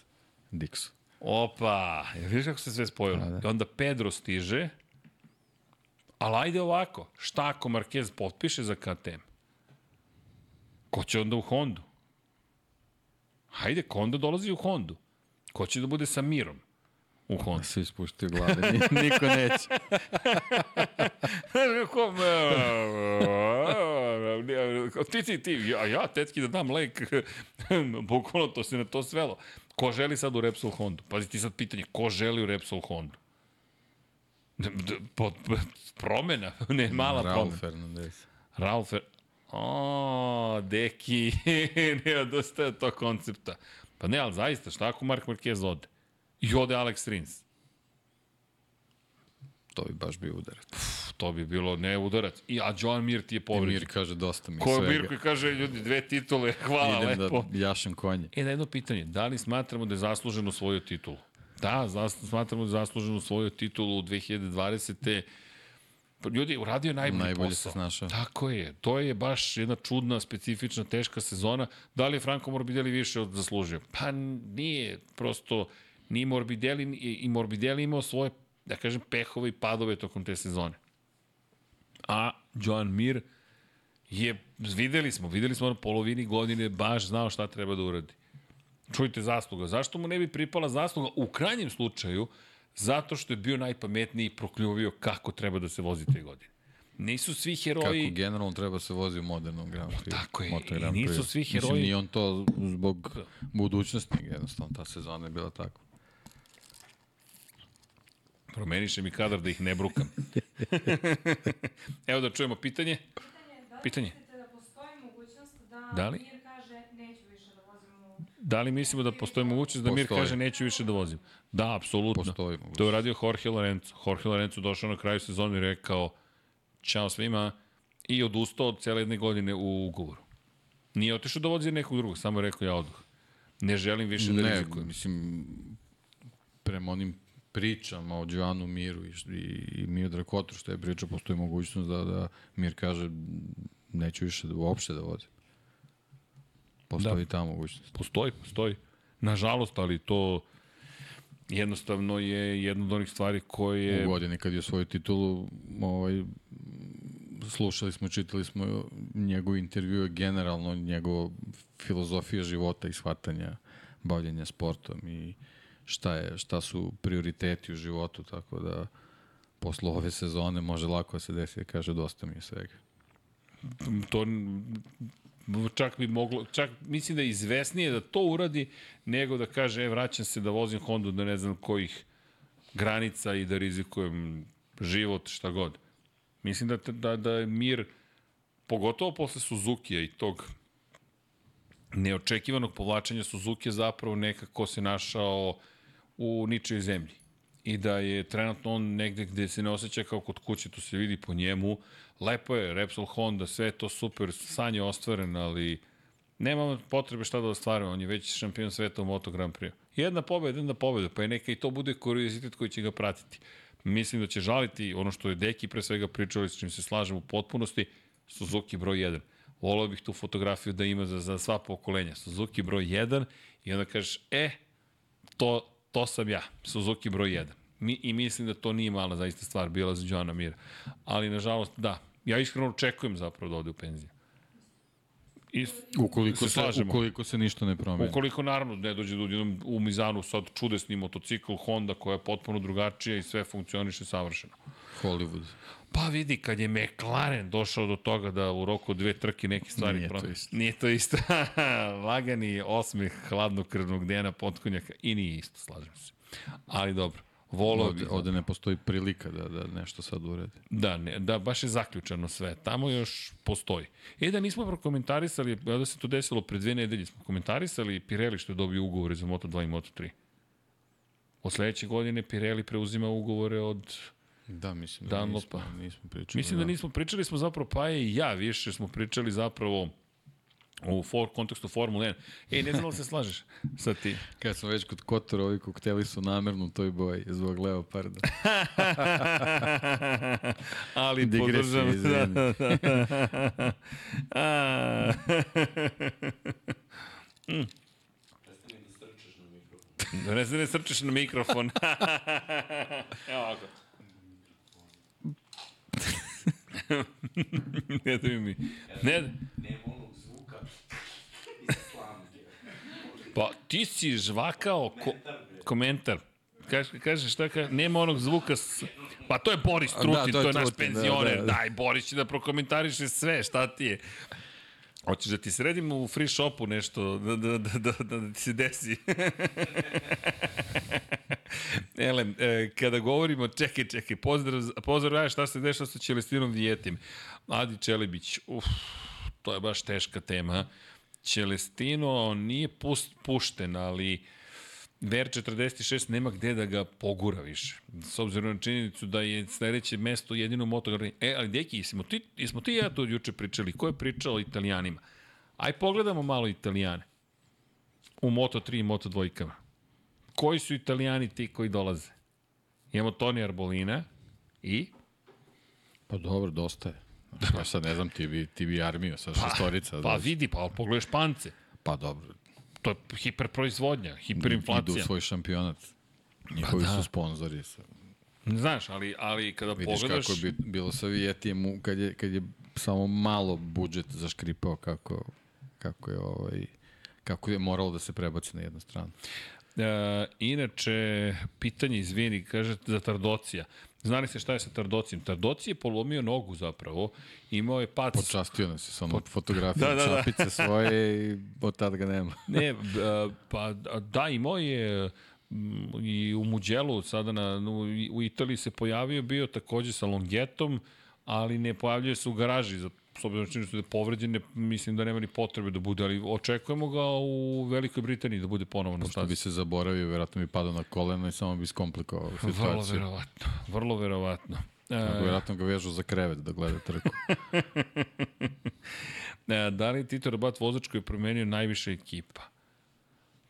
S5: Dixon.
S4: Opa, jel vidiš kako se sve spojilo?
S5: A, da.
S4: I onda Pedro stiže, ali ajde ovako, šta ako Marquez potpiše za KTM? Ko će onda u Hondu? Hajde, Honda dolazi u Hondu. Ko će da bude sa Mirom u Hondu?
S5: Svi spuštaju glave, ni- niko neće.
S4: ti, ti, ti, ja, ja, tetki da dam lek. Bukvalno to se na to svelo. Ko želi sad u Repsol Hondu? Pazi ti sad pitanje, ko želi u Repsol Hondu? D- d- po, p- promena, ne mala
S5: Raul
S4: promena.
S5: Fernandez.
S4: Ralf. O, deki, ne odostaje od tog koncepta. Pa ne, ali zaista, šta ako Mark Marquez ode? I ode Alex Rins?
S5: To bi baš bio udarac.
S4: Pff, To bi bilo ne udarac. I, a Joan Mir ti je
S5: I
S4: povređen.
S5: Mir kaže dosta mi
S4: Ko je
S5: svega.
S4: Mir koji kaže, ljudi, dve titule, hvala,
S5: Idem
S4: lepo.
S5: da jašem konje.
S4: E, na jedno pitanje, da li smatramo da je zasluženo svoju titulu? Da, zas, smatramo da je zasluženo svoju titulu u 2020. Pa, Ljudi, uradio najbolji
S5: Najbolje
S4: posao.
S5: se snašao.
S4: Tako je. To je baš jedna čudna, specifična, teška sezona. Da li je Franco Morbidelli više od zaslužio? Pa nije. Prosto ni Morbidelli i Morbidelli imao svoje, da kažem, pehove i padove tokom te sezone. A Joan Mir je, videli smo, videli smo na polovini godine baš znao šta treba da uradi. Čujte zasluga. Zašto mu ne bi pripala zasluga? U krajnjem slučaju, zato što je bio najpametniji i prokljuvio kako treba da se vozi te godine. Nisu svi heroji...
S5: Kako generalno treba se vozi u modernom Grand Prix.
S4: tako je.
S5: Moto
S4: I nisu svi
S5: Mislim,
S4: heroji-
S5: nije on to zbog budućnosti, nego jednostavno ta sezona je bila takva.
S4: Promeniše mi kadar da ih ne brukam. Evo da čujemo pitanje.
S6: Pitanje, da li
S4: Pitanje.
S6: da postoji mogućnost da,
S4: Da li?
S6: Mir kaže neću više da vozim u...
S4: Da li mislimo da postoji mogućnost da Mir
S5: Postoji.
S4: kaže neću više da vozim? Da, apsolutno.
S5: Postoji mogućnost.
S4: To je uradio Jorge Lorenzo. Jorge Lorenzo došao na kraju sezone i rekao čao svima i odustao od cele jedne godine u ugovoru. Nije otišao da vozi nekog drugog, samo je rekao ja odgoh. Ne želim više da
S5: ne,
S4: rizikujem.
S5: mislim, prema onim pričama o Joanu Miru i, i, i Mio Kotru što je pričao, postoji mogućnost da, da Mir kaže neću više da, uopšte da vodim. Postoji da. ta mogućnost.
S4: Postoji, postoji. Nažalost, ali to jednostavno je jedna od onih stvari koje...
S5: U godini kad je svoju titulu ovaj, slušali smo, čitali smo njegov intervju, generalno njegova filozofija života i shvatanja bavljenja sportom i šta, je, šta su prioriteti u životu, tako da posle ove sezone može lako da se desi da kaže dosta mi je svega.
S4: to čak bi moglo, čak mislim da je izvesnije da to uradi nego da kaže, e, vraćam se da vozim Hondu do ne znam kojih granica i da rizikujem život, šta god. Mislim da, da, da je mir, pogotovo posle Suzuki-a i tog neočekivanog povlačenja Suzuki zapravo nekako se našao u ničoj zemlji. I da je trenutno on negde gde se ne osjeća kao kod kuće, to se vidi po njemu. Lepo je, Repsol Honda, sve to super, san je ostvaren, ali nema potrebe šta da ostvaruje, on je već šampion sveta u Moto Grand Prix. Jedna pobeda, jedna pobeda, pa je neka i to bude kuriozitet koji će ga pratiti. Mislim da će žaliti ono što je Deki pre svega pričao i s čim se slažem u potpunosti, Suzuki broj 1. Volao bih tu fotografiju da ima za, za sva pokolenja. Suzuki broj 1 i onda kažeš, e, to, to sam ja, Suzuki broj 1. Mi, I mislim da to nije mala zaista stvar bila za Joana Mira. Ali, nažalost, da. Ja iskreno očekujem zapravo da ode u penziju. I
S5: Ukoliko se,
S4: slažemo.
S5: ukoliko se ništa ne promeni.
S4: Ukoliko naravno ne dođe do jednom u Mizanu sad čudesni motocikl Honda koja je potpuno drugačija i sve funkcioniše savršeno.
S5: Hollywood.
S4: Pa vidi, kad je McLaren došao do toga da u roku dve trke neke stvari
S5: Nije to
S4: promene.
S5: isto.
S4: Nije to isto. Lagani osmeh hladnokrvnog Dejana Potkonjaka i nije isto, slažem se. Ali dobro. Volao bih.
S5: Ovde, ovde ne postoji prilika da, da nešto sad uredi.
S4: Da, ne, da, baš je zaključano sve. Tamo još postoji. E da nismo prokomentarisali, da se to desilo pre dve nedelje, smo komentarisali Pirelli što je dobio ugovore za Moto2 i Moto3. Od sledeće godine Pirelli preuzima ugovore od...
S5: Da, mislim da
S4: Dunlopa.
S5: nismo, nismo pričali.
S4: Mislim da nismo pričali smo zapravo, pa je i ja više smo pričali zapravo u for, kontekstu Formule 1. Ej, ne znam da se slažeš sa ti.
S5: Kad smo već kod Kotora, ovi kokteli su namerno u toj boji zbog Leoparda.
S4: Ali
S5: Digresija,
S4: podržam.
S5: izvini.
S4: Da, da, da. A. Mm. Ne se ne srčeš na mikrofon. Evo ovako. ne da mi... Ne, Pa ti si žvakao ko, komentar. Kaže, kaže šta kaže, nema onog zvuka s... Pa to je Boris Trutin,
S5: da,
S4: to,
S5: to
S4: je,
S5: je
S4: naš
S5: Trutin, da,
S4: penzioner.
S5: da, da.
S4: Daj, Boris će da prokomentariše sve, šta ti je? Hoćeš da ti sredimo u free shopu nešto, da, da, da, da, da, da ti se desi. Ele, e, kada govorimo, čekaj, čekaj, pozdrav, pozdrav, aj, šta se dešava sa Čelestinom Vijetim? Adi Čelebić, uf, to je baš teška tema. Čelestino nije pust, pušten, ali VR46 nema gde da ga pogura više. S obzirom na činjenicu da je sledeće mesto jedino motogar. E, ali deki, smo ti, smo ti i ja to juče pričali. Ko je pričao o italijanima? Aj pogledamo malo italijane. U Moto3 i Moto2 Koji su italijani ti koji dolaze? Imamo Toni Arbolina i
S5: Pa dobro, dosta je. Ja sad ne znam, ti bi, ti bi armiju sa šestorica.
S4: Pa vidi, pa pogledaj Špance.
S5: Pa dobro,
S4: To je hiperproizvodnja,
S5: idu
S4: hiperinflacija.
S5: u svoj šampionat. Njihovi
S4: da.
S5: su sponzori. Sa,
S4: Znaš, ali, ali kada
S5: vidiš
S4: pogledaš...
S5: kako je bi- bilo sa Vijetijem u- kad je, kad je samo malo budžet zaškripao kako, kako je ovaj kako je moralo da se prebaci na jednu stranu.
S4: E, inače, pitanje, izvini, kaže za Tardocija. Znali ste šta je sa Tardocijem? Tardoci je polomio nogu zapravo, imao je pac...
S5: Počastio nas je sa onom fotografijom
S4: Da,
S5: da,
S4: da, da.
S5: čapice svoje i od tad ga nema.
S4: Ne, pa da, imao je mm, i u Muđelu, sada na, u, Italiji se pojavio, bio takođe sa Longetom, ali ne pojavljuje se u garaži, s obzirom na činjenicu da je povređen, ne, mislim da nema ni potrebe da bude, ali očekujemo ga u Velikoj Britaniji da bude ponovo na stazi.
S5: bi se zaboravio, verovatno bi padao na koleno i samo bi skomplikovao
S4: Vrlo
S5: situaciju.
S4: verovatno, vrlo verovatno. E,
S5: Tako, verovatno ga vežu za krevet da gleda trku.
S4: E, da li Tito Rabat vozač koji je promenio najviše ekipa?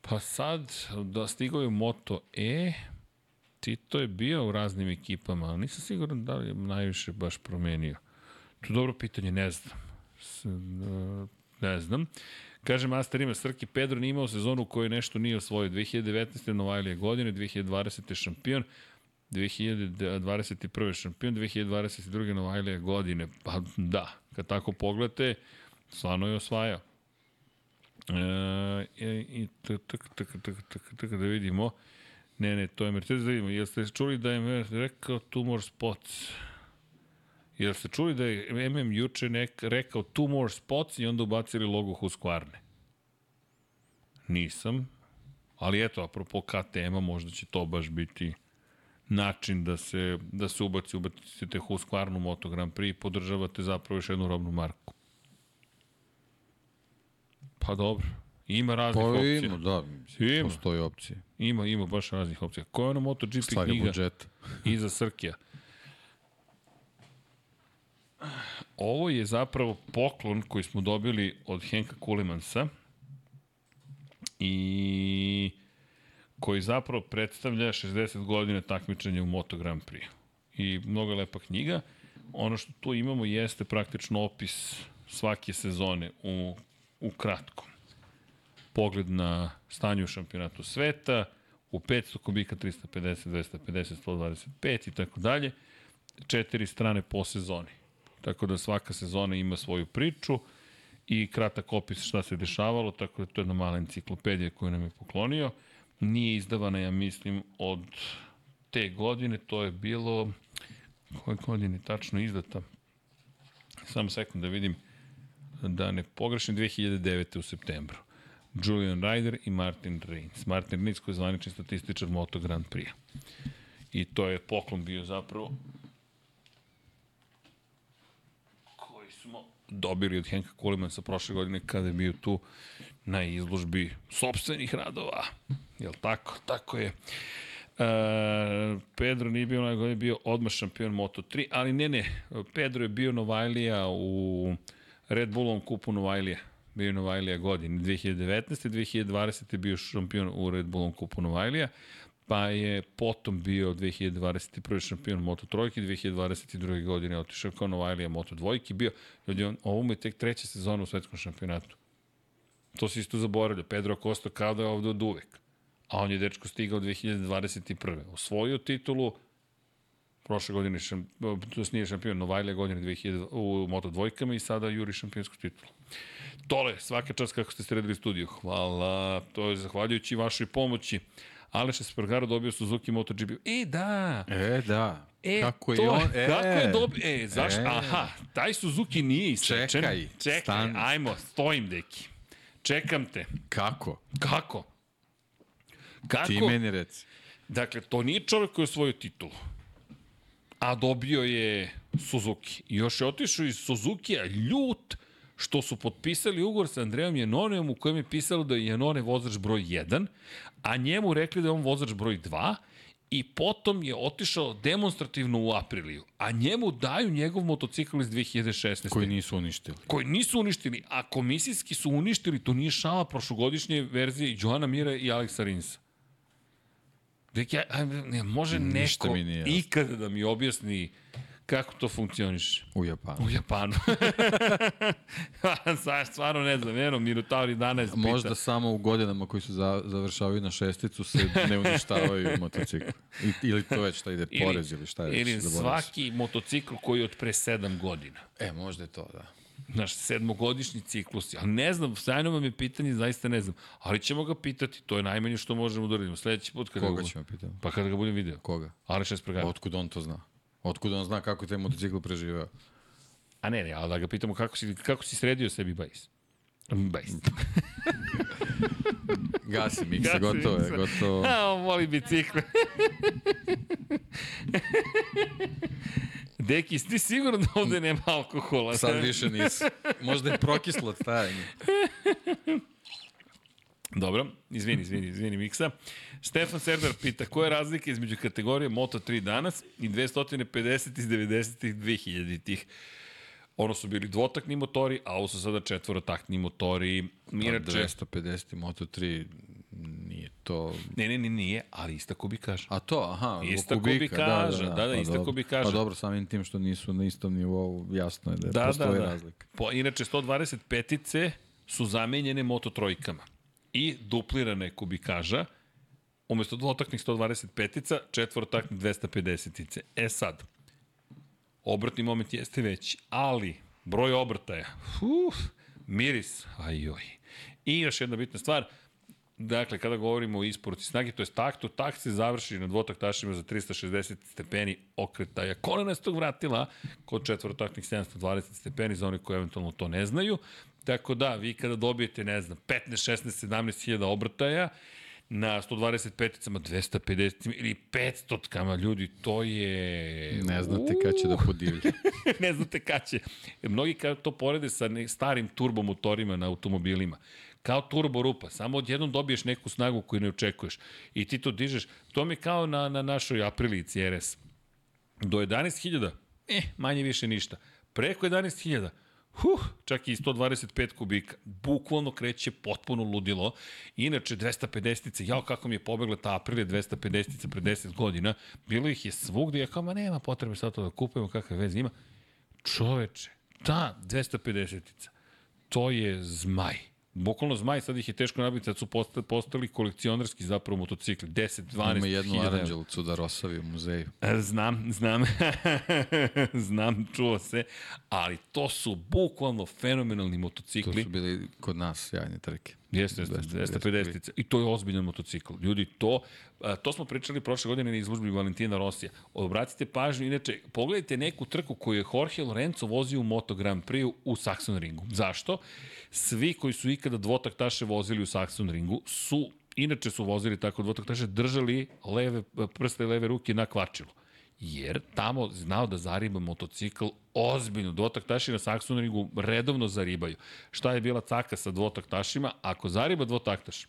S4: Pa sad, da stigao je Moto E, Tito je bio u raznim ekipama, ali nisam siguran da li je najviše baš promenio. To je dobro pitanje, ne znam. S, e, ne znam. Kaže Master ima Srki, Pedro nije imao sezonu u kojoj nešto nije osvojio. 2019. Novajlije godine, 2020. šampion, 2021. šampion, 2022. Novajlije godine. Pa da, kad tako pogledate, stvarno je osvajao. E, i tak, tak, tak, tak, tak, tak, da vidimo. Ne, ne, to je Mercedes, da vidimo. Jel ste čuli da je Mercedes rekao two more spots? Jel ste čuli da je MM juče nek, rekao two more spots i onda ubacili logo Husqvarne? Nisam. Ali eto, apropo KTM-a, možda će to baš biti način da se, da se ubaci, ubacite Husqvarnu Moto Grand Prix i podržavate zapravo još jednu robnu marku. Pa dobro. Ima raznih
S5: Pa
S4: opcija.
S5: ima, da,
S4: Ima.
S5: postoji opcije.
S4: Ima, ima baš raznih opcija. Koja je ono MotoGP
S5: Stvar je
S4: knjiga
S5: budžeta.
S4: iza Srkija? Ovo je zapravo poklon koji smo dobili od Henka Kulimansa i koji zapravo predstavlja 60 godina takmičenja u Moto Grand Prix. I mnogo lepa knjiga. Ono što tu imamo jeste praktično opis svake sezone u, u kratkom pogled na stanje u šampionatu sveta, u 500 kubika 350, 250, 125 i tako dalje. Četiri strane po sezoni. Tako da svaka sezona ima svoju priču i kratak opis šta se dešavalo, tako da to je jedna mala enciklopedija koju nam je poklonio. Nije izdavana, ja mislim, od te godine, to je bilo koje godine tačno izdata. Samo sekund da vidim da ne pogrešim 2009. u septembru. Julian Ryder i Martin Reigns. Martin Reigns koji je zvanični statističar Moto Grand Prix. I to je poklon bio zapravo koji smo dobili od Henka Kulimansa prošle godine kada je bio tu na izložbi sobstvenih radova. Jel tako? Tako je. E, Pedro nije bio onaj godine, bio odmah šampion Moto3, ali ne, ne, Pedro je bio Novajlija u Red Bullom kupu Novajlija bio je Novajlija godine. 2019. 2020. je bio šampion u Red Bullom kupu Novajlija, pa je potom bio 2021. šampion Moto Trojke, 2022. godine otišao kao Novajlija Moto Dvojke, bio, ljudi, on, ovo mu je tek treća sezona u svetskom šampionatu. To se isto zaboravlja. Pedro Costa kao da je ovde od uvek. A on je dečko stigao 2021. Osvojio titulu, prošle godine, šam, to nije šampion, Novajlija godine 2000, u Moto dvojkama i sada juri šampionsku titulu. Tole, svaka čast kako ste sredili studiju. Hvala, to je zahvaljujući vašoj pomoći. Aleš Espargaro dobio Suzuki MotoGP. E, da!
S5: E, da.
S4: E,
S5: kako je
S4: to,
S5: on? E,
S4: kako je dobio? E, zašto?
S5: E.
S4: Aha, taj Suzuki nije isrečen.
S5: Čekaj,
S4: Čekaj,
S5: stani.
S4: ajmo, stojim, deki. Čekam te.
S5: Kako?
S4: Kako? Kako?
S5: Ti meni reci.
S4: Dakle, to nije čovjek koji je osvojio titulu. A dobio je Suzuki. I još je otišao iz Suzukija ljut što su potpisali ugovor sa Andrejom Janonem u kojem je pisalo da je Janone vozač broj 1, a njemu rekli da je on vozač broj 2 i potom je otišao demonstrativno u Apriliju, a njemu daju njegov motocikl iz 2016.
S5: Koji nisu uništili.
S4: koji nisu uništili, a komisijski su uništili, to nije šala prošlogodišnje verzije Joana Mira i Aleksa Rinsa. Deki, aj, aj, ne, može
S5: Ništa
S4: neko ikada da mi objasni kako to funkcioniše.
S5: U Japanu.
S4: U Japanu. Sad stvarno ne znam, jedno, Minotauri 11 pita.
S5: Možda samo u godinama koji su za, završavaju na šesticu se ne uništavaju motocikli. I, ili to već šta ide porez ili šta je.
S4: Ili svaki motocikl koji je od pre 7 godina.
S5: E, možda je to, da.
S4: Znaš, sedmogodišnji ciklus. Ali ne znam, sajno vam je pitanje, zaista ne znam. Ali ćemo ga pitati, to je najmanje što možemo da uradimo. Sledeći put kada
S5: Koga
S4: ga,
S5: ćemo pitati?
S4: Pa kada ga budem video.
S5: Koga?
S4: Aleš Espargaro.
S5: Otkud on to zna? Otkud on zna kako je taj motocikl preživeo?
S4: A ne, ne, ali da ga pitamo kako si, kako si sredio sebi bajs. Best.
S5: Gasi miksa, gotovo je, gotovo.
S4: A, on voli bicikle. Deki, ti sigurno da ovde nema alkohola?
S5: Sad više nisu. Možda je prokislo stajanje.
S4: Dobro, izvini, izvini, izvini Miksa. Stefan Serdar pita, koja je razlika između kategorije Moto3 danas i 250 iz 90-ih 2000-ih? Ono su bili dvotakni motori, a ovo su sada četvorotakni motori.
S5: Pa
S4: Inače,
S5: 250 i Moto3 nije to...
S4: ne, ne, ne, nije, ali ista kubikaža.
S5: A to, aha,
S4: Ista
S5: kubika,
S4: kubikaža, da, da,
S5: pa
S4: ista
S5: dobro.
S4: kubikaža.
S5: Pa dobro, samim tim što nisu na istom nivou, jasno je da,
S4: Da,
S5: postoji
S4: da, da.
S5: razlika.
S4: Po, inače, 125-ice su zamenjene Moto trojkama i duplirane kubikaža, umesto dvotaknih 125-ica, četvorotaknih 250-ice. E sad, obratni moment jeste veći, ali broj obrtaja, uf, miris, ajoj. I još jedna bitna stvar, Dakle, kada govorimo o isporuci snage, to je taktu, tak se završi na dvotaktašima za 360 stepeni okretaja kolenastog vratila, kod četvorotaknih 720 stepeni, za oni koji eventualno to ne znaju. Tako da, vi kada dobijete, ne znam, 15, 16, 17 hiljada obrtaja, na 125-icama, 250 ili 500 kama, ljudi, to je...
S5: Ne znate kad će da podivlja.
S4: ne znate kad će. Mnogi kada to porede sa starim turbomotorima na automobilima, kao turbo rupa, samo odjednom dobiješ neku snagu koju ne očekuješ i ti to dižeš. To mi je kao na, na našoj aprilici RS. Do 11.000, eh, manje više ništa. Preko 11.000, huh, čak i 125 kubika, bukvalno kreće potpuno ludilo. Inače, 250-ice, jao kako mi je pobegla ta Aprilia 250-ica pre 10 godina, bilo ih je svugde, ja kao, ma nema potrebe sad to da kupujemo, kakve veze ima. Čoveče, ta 250-ica, to je zmaj. Bukvalno zmaj, sad ih je teško nabiti, sad su postali, postali kolekcionarski zapravo motocikli, 10, 12
S5: Ima jednu
S4: hiljada evra.
S5: aranđelicu da rosavi u muzeju.
S4: E, Znam, znam, znam, čuo se, ali to su bukvalno fenomenalni
S5: To
S4: motocikli.
S5: su bili kod nas sjajne trke.
S4: Jeste, jeste, 250 I to je ozbiljan motocikl. Ljudi, to, a, to smo pričali prošle godine na izložbi Valentina Rosija. Obratite pažnju, inače, pogledajte neku trku koju je Jorge Lorenzo vozio u Moto Grand Prix u Saxon Ringu. Zašto? Svi koji su ikada dvotaktaše vozili u Saxon Ringu su, inače su vozili tako dvotaktaše, držali leve, prste leve ruke na kvačilu jer tamo znao da zariba motocikl ozbiljno. Dvotaktaši na Saxon ringu redovno zaribaju. Šta je bila caka sa dvotaktašima? Ako zariba dvotaktaš,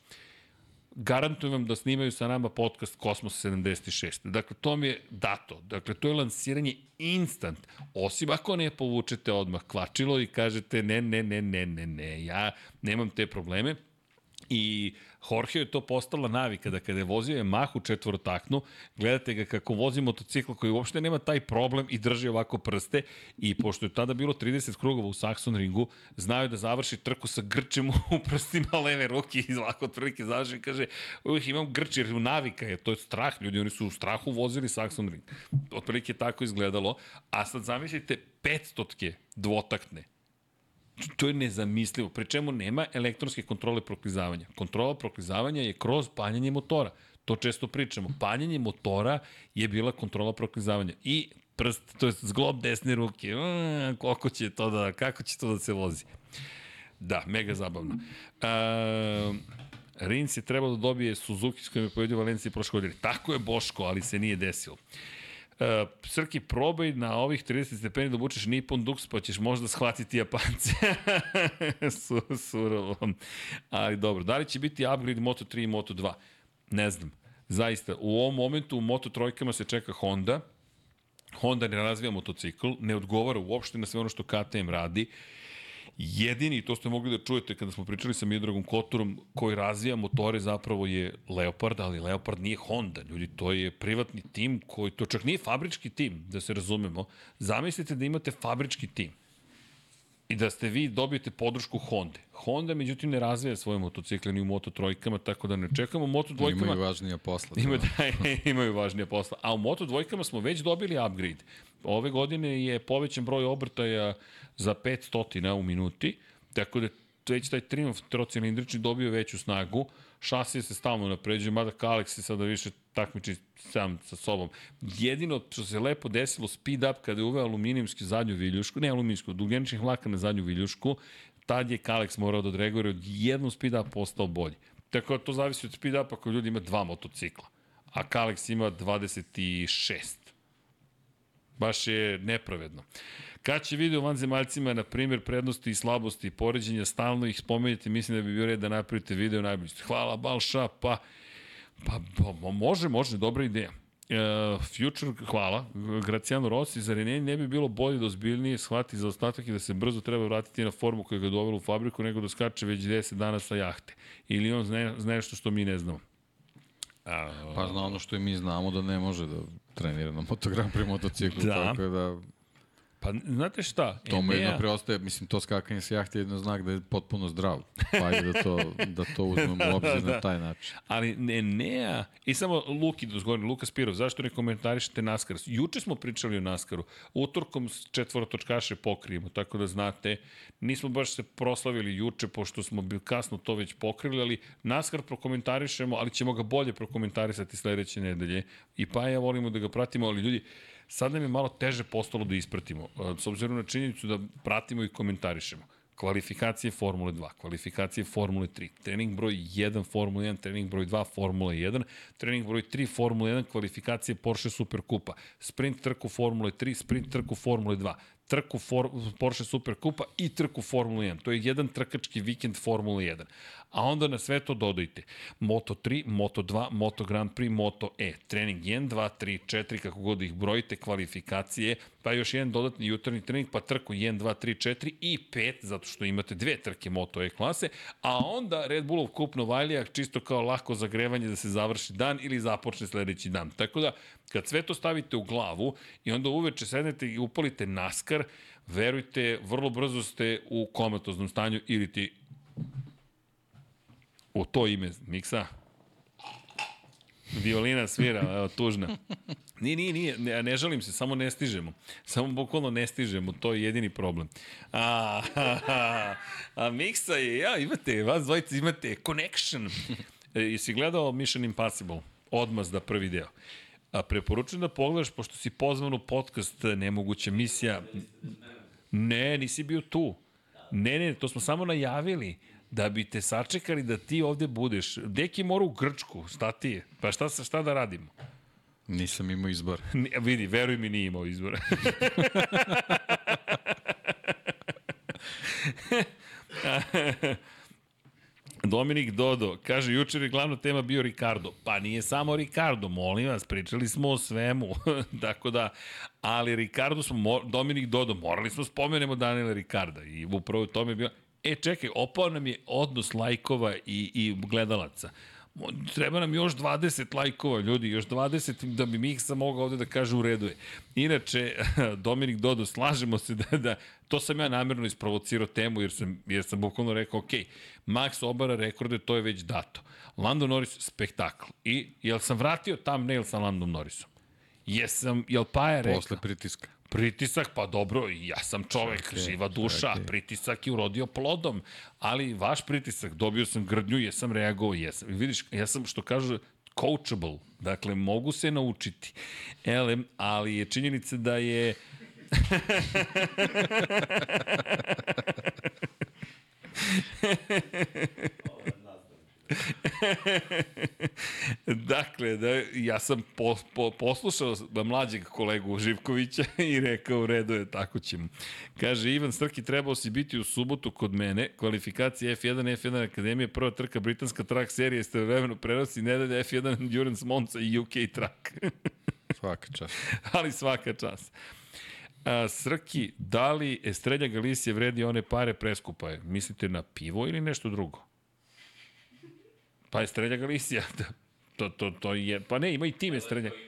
S4: garantujem vam da snimaju sa nama podcast Kosmos 76. Dakle, to mi je dato. Dakle, to je lansiranje instant. Osim ako ne povučete odmah kvačilo i kažete ne, ne, ne, ne, ne, ne, ja nemam te probleme. I Jorge je to postala navika da kada je vozio Yamahu četvorotaknu, gledate ga kako vozi motocikl koji uopšte nema taj problem i drži ovako prste i pošto je tada bilo 30 krugova u Saxon ringu, znaju da završi trku sa grčem u prstima leve ruke i ovako otprilike završi i kaže uvijek imam grč jer navika je, to je strah, ljudi oni su u strahu vozili Saxon ring. Otprilike tako izgledalo, a sad zamislite 500 dvotaktne, to je nezamislivo, pri čemu nema elektronske kontrole proklizavanja. Kontrola proklizavanja je kroz paljenje motora. To često pričamo. Paljenje motora je bila kontrola proklizavanja. I prst, to je zglob desne ruke. Mm, koliko će to da, kako će to da se vozi? Da, mega zabavno. E, Rins je trebao da dobije Suzuki s kojim je pojedio Valencija prošle godine. Tako je Boško, ali se nije desilo. Srki, probaj na ovih 30 stepeni da obučeš Nippon Dux, pa ćeš možda shvatiti Japance. Su, surovo. Ali dobro, da li će biti upgrade Moto3 i Moto2? Ne znam. Zaista, u ovom momentu u Moto trojkama se čeka Honda. Honda ne razvija motocikl, ne odgovara uopšte na sve ono što KTM radi. Jedini, to ste mogli da čujete kada smo pričali sa Midragom Kotorom, koji razvija motore zapravo je Leopard, ali Leopard nije Honda, ljudi, to je privatni tim koji, to čak nije fabrički tim, da se razumemo. Zamislite da imate fabrički tim i da ste vi dobijete podršku Honda. Honda, međutim, ne razvija svoje motocikle ni u Moto trojkama, tako da ne čekamo Moto dvojkama.
S5: Imaju važnija posla.
S4: Ima, da, imaju važnije posla. A u Moto dvojkama smo već dobili upgrade. Ove godine je povećan broj obrtaja za 500 u minuti, tako da već taj Triumph trocilindrični dobio veću snagu, šasije se stalno napređuje, mada Kalex je sada više takmiči sam sa sobom. Jedino što se lepo desilo speed up kada je uveo aluminijumsku zadnju viljušku, ne aluminijsku, ugljeničnih vlaka na zadnju viljušku, tad je Kalex morao da odreaguje od jednom speed up postao bolji. Tako da to zavisi od speed upa ako ljudi ima dva motocikla, a Kalex ima 26. Baš je nepravedno. Kad će video vanzemaljcima, na primjer, prednosti i slabosti i poređenja, stalno ih spomenjate, mislim da bi bio red da napravite video najbolji. Hvala Balša, pa, pa, pa može, može, dobra ideja. Uh, Future, hvala. Graciano Rossi, zar je ne, bi bilo bolje da ozbiljnije shvati za ostatak i da se brzo treba vratiti na formu koja ga dovela u fabriku nego da skače već 10 dana sa jahte? Ili on zna, zna nešto što mi ne znamo? A,
S5: Pa zna ono što i mi znamo da ne može da trenira na motogram pri motociklu,
S4: Da.
S5: tako da
S4: pa znate šta?
S5: to mu jedno
S4: Enea-
S5: preostaje, mislim to skakanje sa jahte je jedno znak da je potpuno zdrav, pa ajde da to, da to uzmemo u obzir na taj način.
S4: Ali ne, ne, i samo Luki, dozgovorim, Luka Spirov, zašto ne komentarišete NASCAR? Juče smo pričali o NASCAR-u, utorkom četvorotočkaše pokrijemo, tako da znate, nismo baš se proslavili juče, pošto smo bil kasno to već pokrili, ali NASCAR prokomentarišemo, ali ćemo ga bolje prokomentarisati sledeće nedelje. I pa ja volimo da ga pratimo, ali ljudi, sad nam je malo teže postalo da ispratimo, e, s obzirom na činjenicu da pratimo i komentarišemo kvalifikacije Formule 2, kvalifikacije Formule 3, trening broj 1 Formule 1, trening broj 2 Formule 1, trening broj 3 Formule 1, kvalifikacije Porsche Superkupa, sprint trku Formule 3, sprint trku Formule 2, trku for, Porsche Superkupa i trku Formule 1. To je jedan trkački vikend Formule 1. A onda na sve to dodajte Moto 3, Moto 2, Moto Grand Prix, Moto E. Trening 1, 2, 3, 4, kako god ih brojite, kvalifikacije, pa još jedan dodatni jutarnji trening, pa trku 1, 2, 3, 4 i 5, zato što imate dve trke Moto E klase, a onda Red Bullov kup Novajlija čisto kao lako zagrevanje da se završi dan ili započne sledeći dan. Tako da, kad sve to stavite u glavu i onda uveče sednete i upalite NASCAR, verujte, vrlo brzo ste u komatoznom stanju ili ti u to ime Miksa violina svira, evo, tužna. Nije, nije, nije, ne, ne žalim se, samo ne stižemo. Samo bukvalno ne stižemo, to je jedini problem. A, ha, ha, a Miksa je, ja, imate, vas dvojice imate connection. E, jesi gledao Mission Impossible? Odmazda prvi deo. A preporučujem da pogledaš, pošto si pozvan u podcast Nemoguća misija. Ne, nisi bio tu. Ne, ne, to smo samo najavili da bi te sačekali da ti ovde budeš. Deki mora u Grčku, šta ti je? Pa šta, sa- šta da radimo?
S5: Nisam imao izbor.
S4: Ni- Vidi, veruj mi, nije imao izbora. Dominik Dodo, kaže, jučer je glavna tema bio Ricardo. Pa nije samo Ricardo, molim vas, pričali smo o svemu. Tako da, ali Ricardo smo, mo- Dominik Dodo, morali smo spomenemo Daniela Ricarda i upravo u tome je bio... E, čekaj, opao nam je odnos lajkova i, i gledalaca. Treba nam još 20 lajkova, ljudi, još 20 da bi Miksa mogao ovde da kaže u redu je. Inače, Dominik Dodo, slažemo se da, da to sam ja namjerno isprovocirao temu jer sam, jer sam bukvalno rekao, ok, Max obara rekorde, to je već dato. Lando Norris, spektakl. I jel sam vratio thumbnail sa Landom Norrisom? Jesam, jel Paja rekao?
S5: Posle pritiska.
S4: Pritisak, pa dobro, ja sam čovek,
S5: Čekaj,
S4: živa duša,
S5: čekaj.
S4: pritisak je urodio plodom, ali vaš pritisak, dobio sam grdnju, jesam reagovao, jesam. Vidiš, ja sam, što kažu, coachable, dakle, mogu se naučiti. Elem, ali je činjenica da je... dakle, da, ja sam po, po, poslušao mlađeg kolegu Živkovića i rekao redu je, tako ćemo. Kaže, Ivan Strki, trebao si biti u subotu kod mene, kvalifikacija F1, F1 Akademija, prva trka britanska track serija, ste vremenu prenosi nedelja F1 Endurance Monza i UK track.
S5: Svaka čast.
S4: ali svaka čast. A, Srki, da li Estrelja Galicije vredi one pare preskupa je? Mislite na pivo ili nešto drugo? Pa Estrelja Galicija, da, to, to, to je, pa ne, ima i tim Estrelja.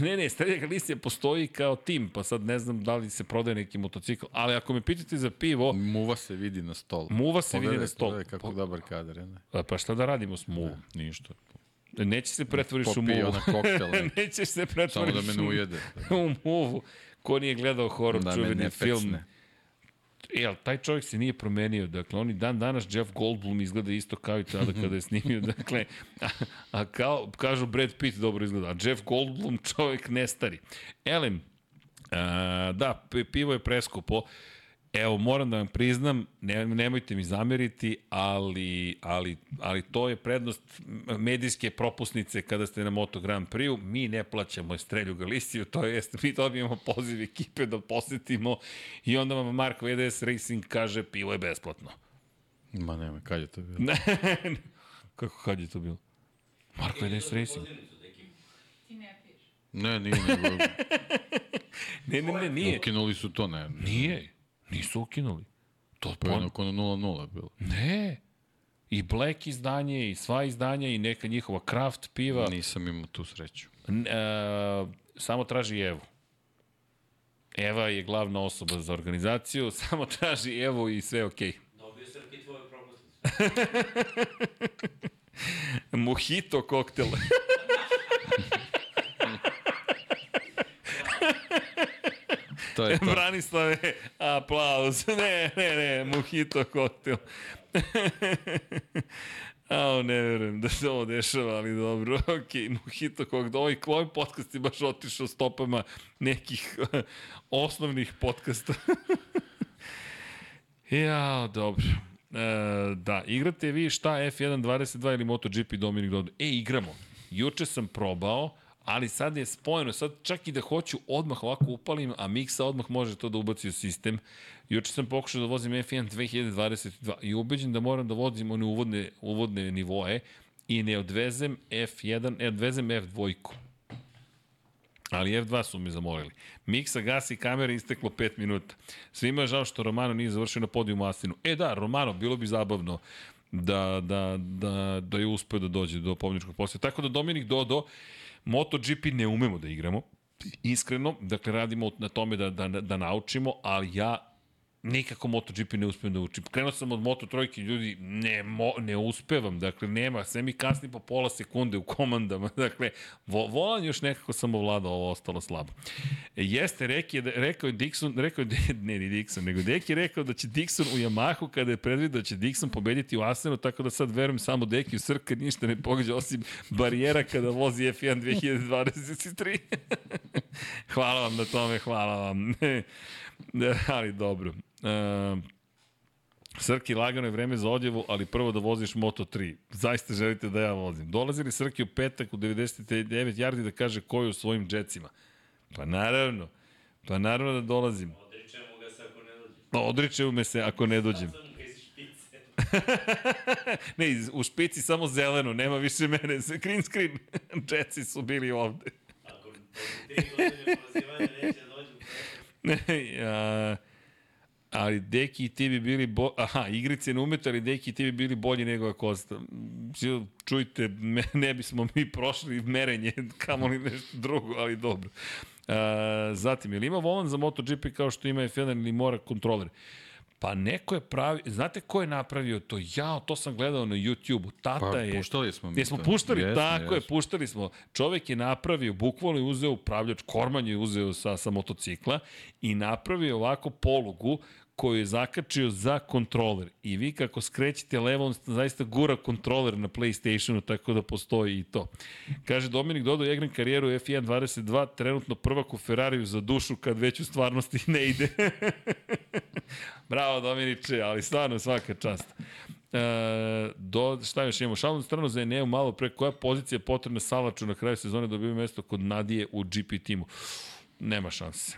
S4: Ne, ne, Estrelja Galicija postoji kao tim, pa sad ne znam da li se prodaje neki motocikl, ali ako me pitate za pivo,
S5: Muva se vidi na stolu.
S4: Muva se vidi na stolu.
S5: Pogledaj kako
S4: Po-
S5: dobar kadar je. Ne?
S4: pa šta da radimo s muvom?
S5: Ništa.
S4: Neće se pretvoriš u muvu.
S5: ona koktel. neki.
S4: Nećeš se
S5: Samo
S4: pretvoriš
S5: da me ne ujede.
S4: u muvu. Ko nije gledao horor,
S5: Da me
S4: čuveni
S5: ne
S4: film ali taj čovjek se nije promenio. Dakle, on i dan danas Jeff Goldblum izgleda isto kao i tada kada je snimio. Dakle, a, a kao, kažu Brad Pitt dobro izgleda, a Jeff Goldblum čovjek ne stari. Elem, a, da, pivo je preskupo. Evo, moram da vam priznam, ne, nemojte mi zameriti, ali, ali, ali to je prednost medijske propusnice kada ste na Moto Grand Prix-u. Mi ne plaćamo Estrelju Galiciju, to jest mi dobijemo poziv ekipe da posetimo i onda vam Mark VDS Racing kaže pivo je besplatno.
S5: Ma nema, kad je to bilo?
S4: Kako kad je to bilo? Mark VDS Racing.
S6: Ti ne piješ.
S5: Ne, nije, nego
S4: Ne, ne, ne, nije.
S5: ukinuli su to, ne.
S4: Nije. Nisu ukinuli. To
S5: To je
S4: pon...
S5: onako na 0-0 bilo.
S4: Ne. I Black izdanje, i sva izdanja, i neka njihova craft piva.
S5: Nisam imao tu sreću.
S4: N, e, samo traži Evu. Eva je glavna osoba za organizaciju, samo traži Evu i sve je okej.
S7: Dobio Srki tvoju propusnicu.
S4: Mojito koktel.
S5: To je to.
S4: Branislave, aplauz. Ne, ne, ne, mojito koktel. Ao, ne verujem da se ovo dešava, ali dobro, ok, mojito koktel. Ovaj, ovaj podcast je baš otišao stopama nekih osnovnih podcasta. ja, dobro. E, da, igrate vi šta F1 22 ili MotoGP Dominik Dodo? E, igramo. Juče sam probao, ali sad je spojeno, sad čak i da hoću odmah ovako upalim, a Miksa odmah može to da ubaci u sistem. Juče sam pokušao da vozim F1 2022 i ubeđen da moram da vozim one uvodne, uvodne nivoe i ne odvezem F1, ne odvezem F2. Ali F2 su me zamolili. Miksa gasi kamere, isteklo 5 minuta. Svima je žao što Romano nije završio na podijumu Astinu. E da, Romano, bilo bi zabavno da, da, da, da je uspeo da dođe do pobjedničkog posle. Tako da Dominik Dodo, MotoGP ne umemo da igramo, iskreno, dakle radimo na tome da, da, da naučimo, ali ja nikako MotoGP ne uspem da učim. Krenuo sam od Moto trojke, ljudi, ne, mo, ne uspevam, dakle, nema, sve mi kasni po pola sekunde u komandama, dakle, vo, volan još nekako sam ovladao, ovo ostalo slabo. E, jeste, reki je, da- rekao je Dixon, rekao je, ne, ni Dixon, nego Deki je rekao da će Dixon u Yamahu kada je predvidio da će Dixon pobediti u Asenu, tako da sad verujem samo Deki u Srka ništa ne pogađa osim barijera kada vozi F1 2023. hvala vam na tome, hvala vam. ali dobro. Uh, Srki, lagano je vreme za odjevu, ali prvo da voziš Moto3. Zaista želite da ja vozim. Dolazi li Srki u petak u 99 yardi da kaže ko je u svojim džecima? Pa naravno. Pa naravno da dolazim.
S7: Odričemo ga se ako ne dođe.
S4: Pa odriče me se ako ne dođem. Ne, u špici samo zeleno, nema više mene. Green screen. Jetsi su bili ovde.
S7: Ako tri godine prozivanja neće da dođe u petak.
S4: ja, ali Deki i ti bi bili bo... Aha, igrice ne umete, ali Deki i ti bi bili bolji nego Acosta. Čujte, me, ne bismo mi prošli merenje, kamo li nešto drugo, ali dobro. Uh, zatim, je li ima volan za MotoGP kao što ima F1 ili mora kontroler? Pa neko je pravi, znate ko je napravio to? Ja, to sam gledao na YouTube-u. Tata
S5: Pa,
S4: je...
S5: puštali smo mi
S4: Jesmo
S5: to.
S4: puštali?
S5: Jesmo,
S4: Tako je,
S5: jesmo.
S4: puštali smo. Čovek je napravio, bukvalno je uzeo upravljač, Korman je uzeo sa, sa motocikla i napravio ovako polugu koju je zakačio za kontroler. I vi kako skrećete levo, on zaista gura kontroler na Playstationu, tako da postoji i to. Kaže Dominik Dodo, ja igram karijeru F1 22, trenutno prvak u Ferrariju za dušu kad već u stvarnosti ne ide. Bravo Dominiče, ali stvarno svaka čast. E, do, šta još imamo? Šalom stranu za Eneo malo pre koja pozicija je potrebna Salaču na kraju sezone da dobije mesto kod Nadije u GP timu. Nema šanse.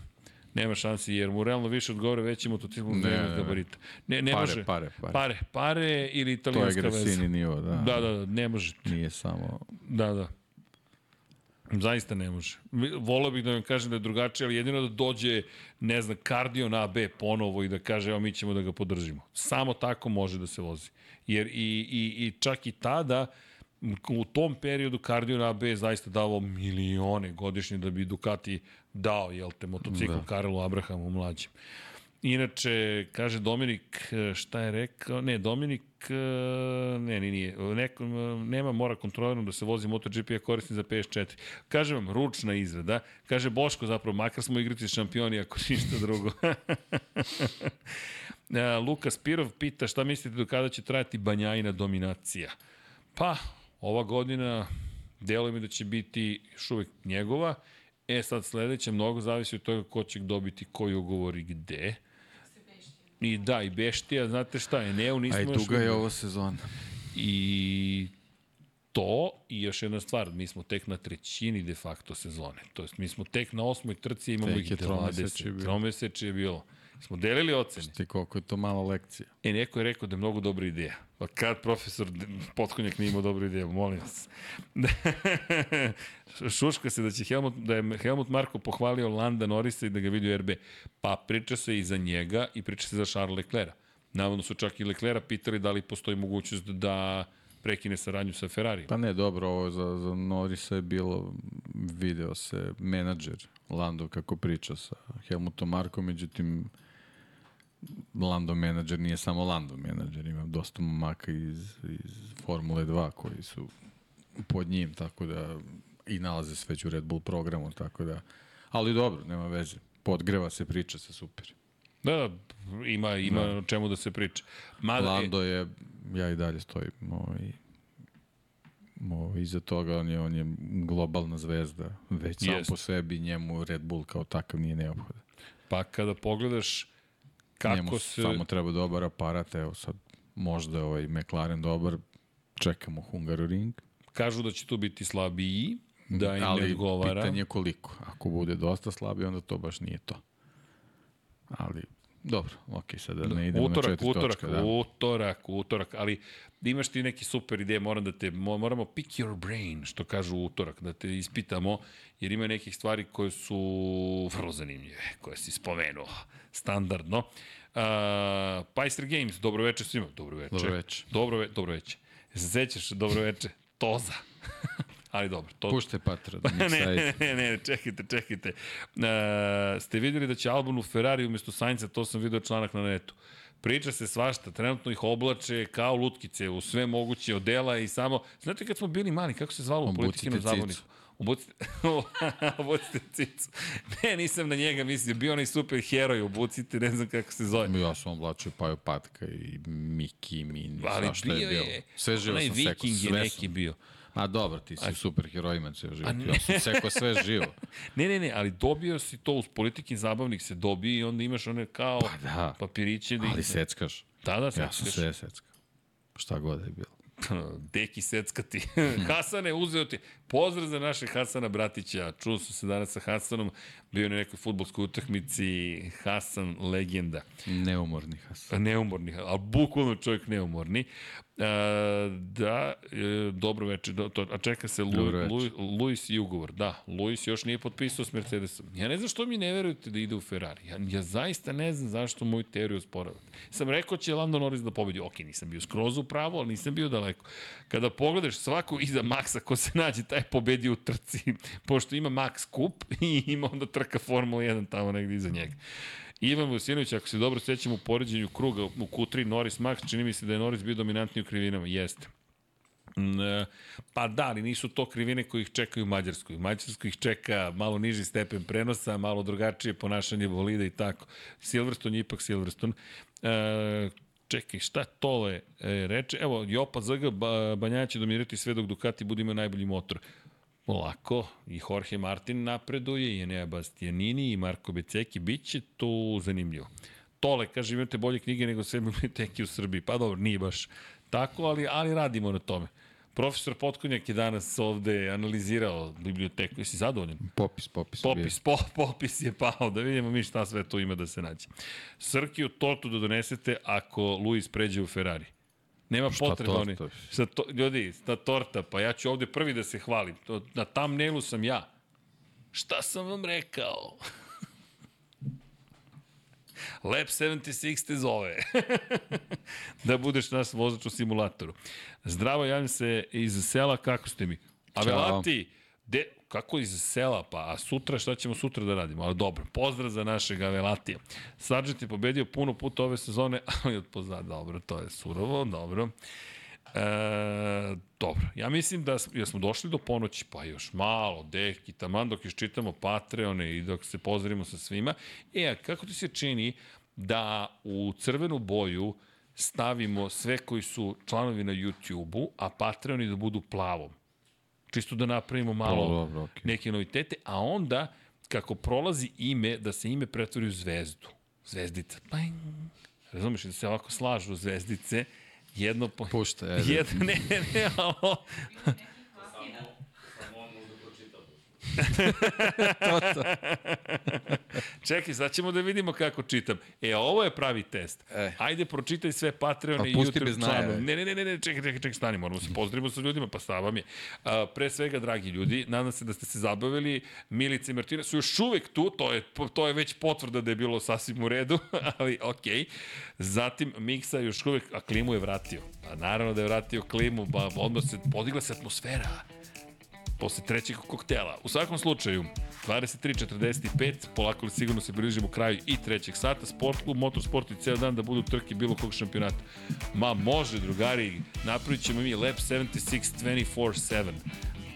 S4: Nema šanse jer mu realno više odgovore većim motociklom
S5: Ne,
S4: ne,
S5: ne, ne.
S4: gabarita. Ne, ne
S5: Pare,
S4: može.
S5: pare, pare.
S4: Pare, pare ili
S5: To je
S4: italijanska veza.
S5: agresivni nivo, da.
S4: Da, da, da, ne može.
S5: Nije samo...
S4: Da, da. Zaista ne može. Voleo bih da vam kažem da je drugačije, ali jedino da dođe, ne znam, kardio na AB ponovo i da kaže, evo mi ćemo da ga podržimo. Samo tako može da se vozi. Jer i, i, i čak i tada, u tom periodu kardio na AB je zaista davao milione godišnje da bi Ducati dao, jel te, motocikl da. Karelu Abrahamu mlađem. Inače, kaže Dominik, e, šta je rekao? Ne, Dominik, e, ne, nije, nije. Neko, nema mora kontrolerno da se vozi MotoGP, a korisni za PS4. Kaže vam, ručna izrada. Kaže Boško zapravo, makar smo igrati šampioni, ako ništa drugo. E, Luka Spirov pita šta mislite do kada će trajati banjajna dominacija? Pa, ova godina deluje mi da će biti još uvek njegova. E sad sledeće, mnogo zavisi od toga ko će dobiti koji ugovor i gde. I da, i Beštija, znate šta, Eneu nismo
S5: Aj,
S4: još
S5: duga je ovo sezona.
S4: I to i još jedna stvar, mi smo tek na trećini de facto sezone. To jest mi smo tek na osmoj trci, imamo
S5: Tek
S4: ih
S5: je tromesečje
S4: 20.
S5: bilo.
S4: Tromeseče je bilo. Smo delili ocene.
S5: Ti koliko je to mala lekcija.
S4: E, neko je rekao da je mnogo dobra ideja. Pa kad profesor Potkonjak nije imao dobru ideju, molim vas. Šuška se da će Helmut, da je Helmut Marko pohvalio Landa Norisa i da ga vidi u RB. Pa priča se i za njega i priča se za Charles Leclerca. Navodno su čak i Leclerca pitali da li postoji mogućnost da prekine saradnju sa Ferrari.
S5: Pa ne, dobro, ovo za, za Norisa je bilo, video se menadžer Lando kako priča sa Helmutom Markom, međutim Lando menadžer nije samo Lando menadžer, ima dosta momaka iz, iz Formule 2 koji su pod njim, tako da i nalaze se već u Red Bull programu, tako da, ali dobro, nema veze. Podgreva se, priča se super.
S4: Da, da, ima, ima da. čemu da se priča. Mada,
S5: Lando je, ja i dalje stojim ovaj, ovaj, iza toga, on je, on je globalna zvezda, već sam
S4: Jest.
S5: po sebi njemu Red Bull kao takav nije neophodan.
S4: Pa kada pogledaš
S5: Kako njemu
S4: se...
S5: samo treba dobar aparat, evo sad možda je ovaj McLaren dobar, čekamo Hungaroring,
S4: Kažu da će tu biti slabiji, da im ne
S5: ali
S4: odgovara.
S5: pitanje je koliko. Ako bude dosta slabi, onda to baš nije to. Ali, dobro, ok, sad da ne idemo
S4: utorak,
S5: na četiri
S4: utorak,
S5: točke. Da.
S4: utorak, utorak, ali imaš ti neki super ideje, moram da te, mo- moramo pick your brain, što kažu utorak, da te ispitamo, jer ima nekih stvari koje su vrlo zanimljive, koje si spomenuo, standardno. Uh, Pajster Games, dobro veče svima, dobro veče.
S5: Dobro veče.
S4: Dobro, ve, dobro veče. Se sećaš, dobro veče, Toza. Ali dobro, to,
S5: Pušte patra da
S4: ne, ne, ne, ne, čekajte, čekajte. Uh, ste videli da će Albon u Ferrari umesto Sainca, to sam video članak na netu. Priča se svašta, trenutno ih oblače kao lutkice u sve moguće odela i samo... Znate kad smo bili mali, kako se zvalo u
S5: Obucite
S4: politikinom zabavniku? Obucite, obucite cicu. Ne, nisam na njega mislio, bio onaj super heroj, obucite, ne znam kako se zove.
S5: Ja sam oblačio Paju Patka i Miki, Mini, svašta
S4: bio
S5: je bilo.
S4: je,
S5: Sve živo sam sekao,
S4: viking je neki bio.
S5: A dobro, ti si superherojima ceo život. Ja sam sekao sve živo.
S4: Ne, ne, ne, ali dobio si to uz politikin zabavnik se dobije i onda imaš one kao pa
S5: da.
S4: papiriće. Da
S5: Ali seckaš.
S4: Da, da,
S5: Ja sam
S4: seckaš.
S5: sve seckao. Šta god je bilo.
S4: Deki seckati. Hasane, uzeo ti. Pozdrav za našeg Hasana Bratića. Čuo sam se danas sa Hasanom. Bio je na nekoj futbolskoj utakmici. Hasan, legenda.
S5: Neumorni Hasan.
S4: Neumorni, ali bukvalno čovjek neumorni. E, da, e, dobro večer, do, to, a čeka se Lu, Lu. Luis i ugovor. Da, Luis još nije potpisao s Mercedesom. Ja ne znam što mi ne verujete da ide u Ferrari. Ja, ja zaista ne znam zašto moju teoriju sporavate. Sam rekao će Lando Norris da pobedi. Ok, nisam bio skroz u pravu, ali nisam bio daleko. Kada pogledaš svako iza Maxa ko se nađe, taj pobedi u trci, pošto ima Max kup i ima onda trka Formula 1 tamo negdje iza njega. Ivan Vujsinović, ako se dobro sećam u poređenju kruga u Q3 Norris Max, čini mi se da je Norris bio dominantniji u krivinama. Jeste. Mm, e, Pa da, ali nisu to krivine koji ih čekaju u Mađarskoj. U Mađarskoj ih čeka malo niži stepen prenosa, malo drugačije ponašanje bolida i tako. Silverstone je ipak Silverstone. E, čekaj, šta tole e, reče? Evo, Jopa ZG, ba, Banja će dominirati sve dok Ducati bude imao najbolji motor. Polako, i Jorge Martin napreduje, i Enea Bastianini, i Marko Beceki, bit će tu zanimljivo. Tole, kaže, imate bolje knjige nego sve biblioteke u Srbiji. Pa dobro, nije baš tako, ali, ali radimo na tome. Profesor Potkonjak je danas ovde analizirao biblioteku. Jesi zadovoljan?
S5: Popis, popis.
S4: Popis, po, popis je pao, da vidimo mi šta sve tu ima da se nađe. Srkiju tortu da donesete ako Luis pređe u Ferrari. Nema
S5: Šta
S4: potrebe oni. Šta to, ljudi, ta torta, pa ja ću ovde prvi da se hvalim. To, na thumbnailu sam ja. Šta sam vam rekao? Lab 76 te zove. da budeš naš vozač u simulatoru. Zdravo, javim se iz sela, kako ste mi? A
S5: Ćao.
S4: De, kako iz sela, pa a sutra šta ćemo sutra da radimo? Ali dobro, pozdrav za našeg Avelatija. Sargent je pobedio puno puta ove sezone, ali od pozad, dobro, to je surovo, dobro. E, dobro, ja mislim da ja smo došli do ponoći, pa još malo, deki, taman dok iščitamo Patreone i dok se pozdravimo sa svima. E, a kako ti se čini da u crvenu boju stavimo sve koji su članovi na YouTube-u, a Patreoni da budu plavom? Čisto da napravimo malo
S5: Pa, dobro, okej.
S4: neke novitete, a onda kako prolazi ime, da se ime pretvori u zvezdu. Zvezdica. Bang. Razumeš, da se ovako slažu zvezdice, jedno po...
S5: Pušta, ajde.
S4: Jedno, ne, ne, alo. Čekaj, sad ćemo da vidimo kako čitam. E, ovo je pravi test.
S5: E.
S4: Ajde, pročitaj sve Patreon
S5: Pa
S4: i YouTube članove. Ne, ne, ne, ne, ne, čekaj, čekaj, čekaj, stani, moramo se pozdravimo sa ljudima, pa stavam je. A, pre svega, dragi ljudi, nadam se da ste se zabavili. Milica i Martina su još uvek tu, to je, to je već potvrda da je bilo sasvim u redu, ali okej. Okay. Zatim, Miksa još uvek, a klimu je vratio. Pa naravno da je vratio klimu, pa odmah se, podigla se atmosfera posle trećeg koktela. U svakom slučaju, 23.45, polako li sigurno se bližimo kraju i trećeg sata, sport klub, motorsport i ceo dan da budu trke bilo kog šampionata. Ma može, drugari, napravit ćemo mi Lab 76 24-7.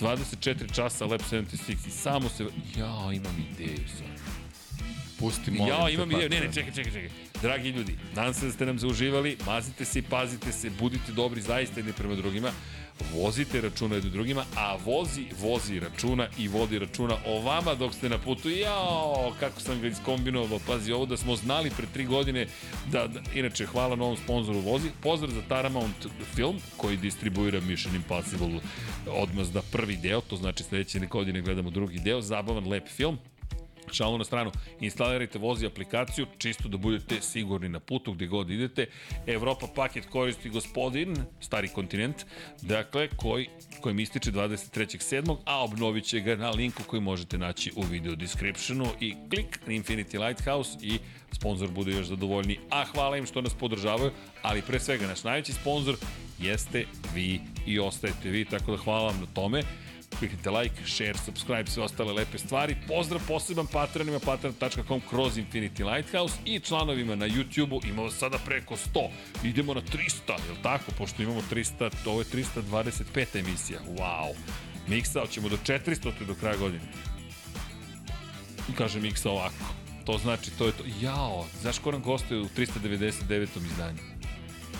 S4: 24 časa Lab 76 i samo se... Ja, imam ideju sad.
S5: Pusti, molim
S4: Ja, imam ideju. Ne, ne, čekaj, čekaj, čekaj. Dragi ljudi, nadam se da ste nam zauživali, mazite se i pazite se, budite dobri zaista jedni prema drugima, vozite računa jedni drugima, a vozi, vozi računa i vodi računa o vama dok ste na putu. Jao, kako sam ga iskombinovao, pazi, ovo da smo znali pre tri godine, da, da inače, hvala novom sponzoru vozi, pozdrav za Paramount film, koji distribuira Mission Impossible odmazda prvi deo, to znači sledeće godine gledamo drugi deo, zabavan, lep film, Šalu na stranu, instalirajte vozi aplikaciju, čisto da budete sigurni na putu gde god idete. Evropa paket koristi gospodin, stari kontinent, dakle, koji, kojim ističe 23.7. a obnovit će ga na linku koji možete naći u video descriptionu i klik na Infinity Lighthouse i sponsor bude još zadovoljni. A hvala im što nas podržavaju, ali pre svega naš najveći sponsor jeste vi i ostajete vi, tako da hvala vam na tome kliknite like, share, subscribe, sve ostale lepe stvari. Pozdrav poseban patronima, patron.com kroz Infinity Lighthouse i članovima na YouTube-u. Imamo sada preko 100. Idemo na 300, je li tako? Pošto imamo 300, ovo je 325. emisija. Wow. Miksa, hoćemo do 400 do kraja godine. Kaže Miksa ovako. To znači, to je to. Jao, znaš ko nam gostuje u 399. izdanju?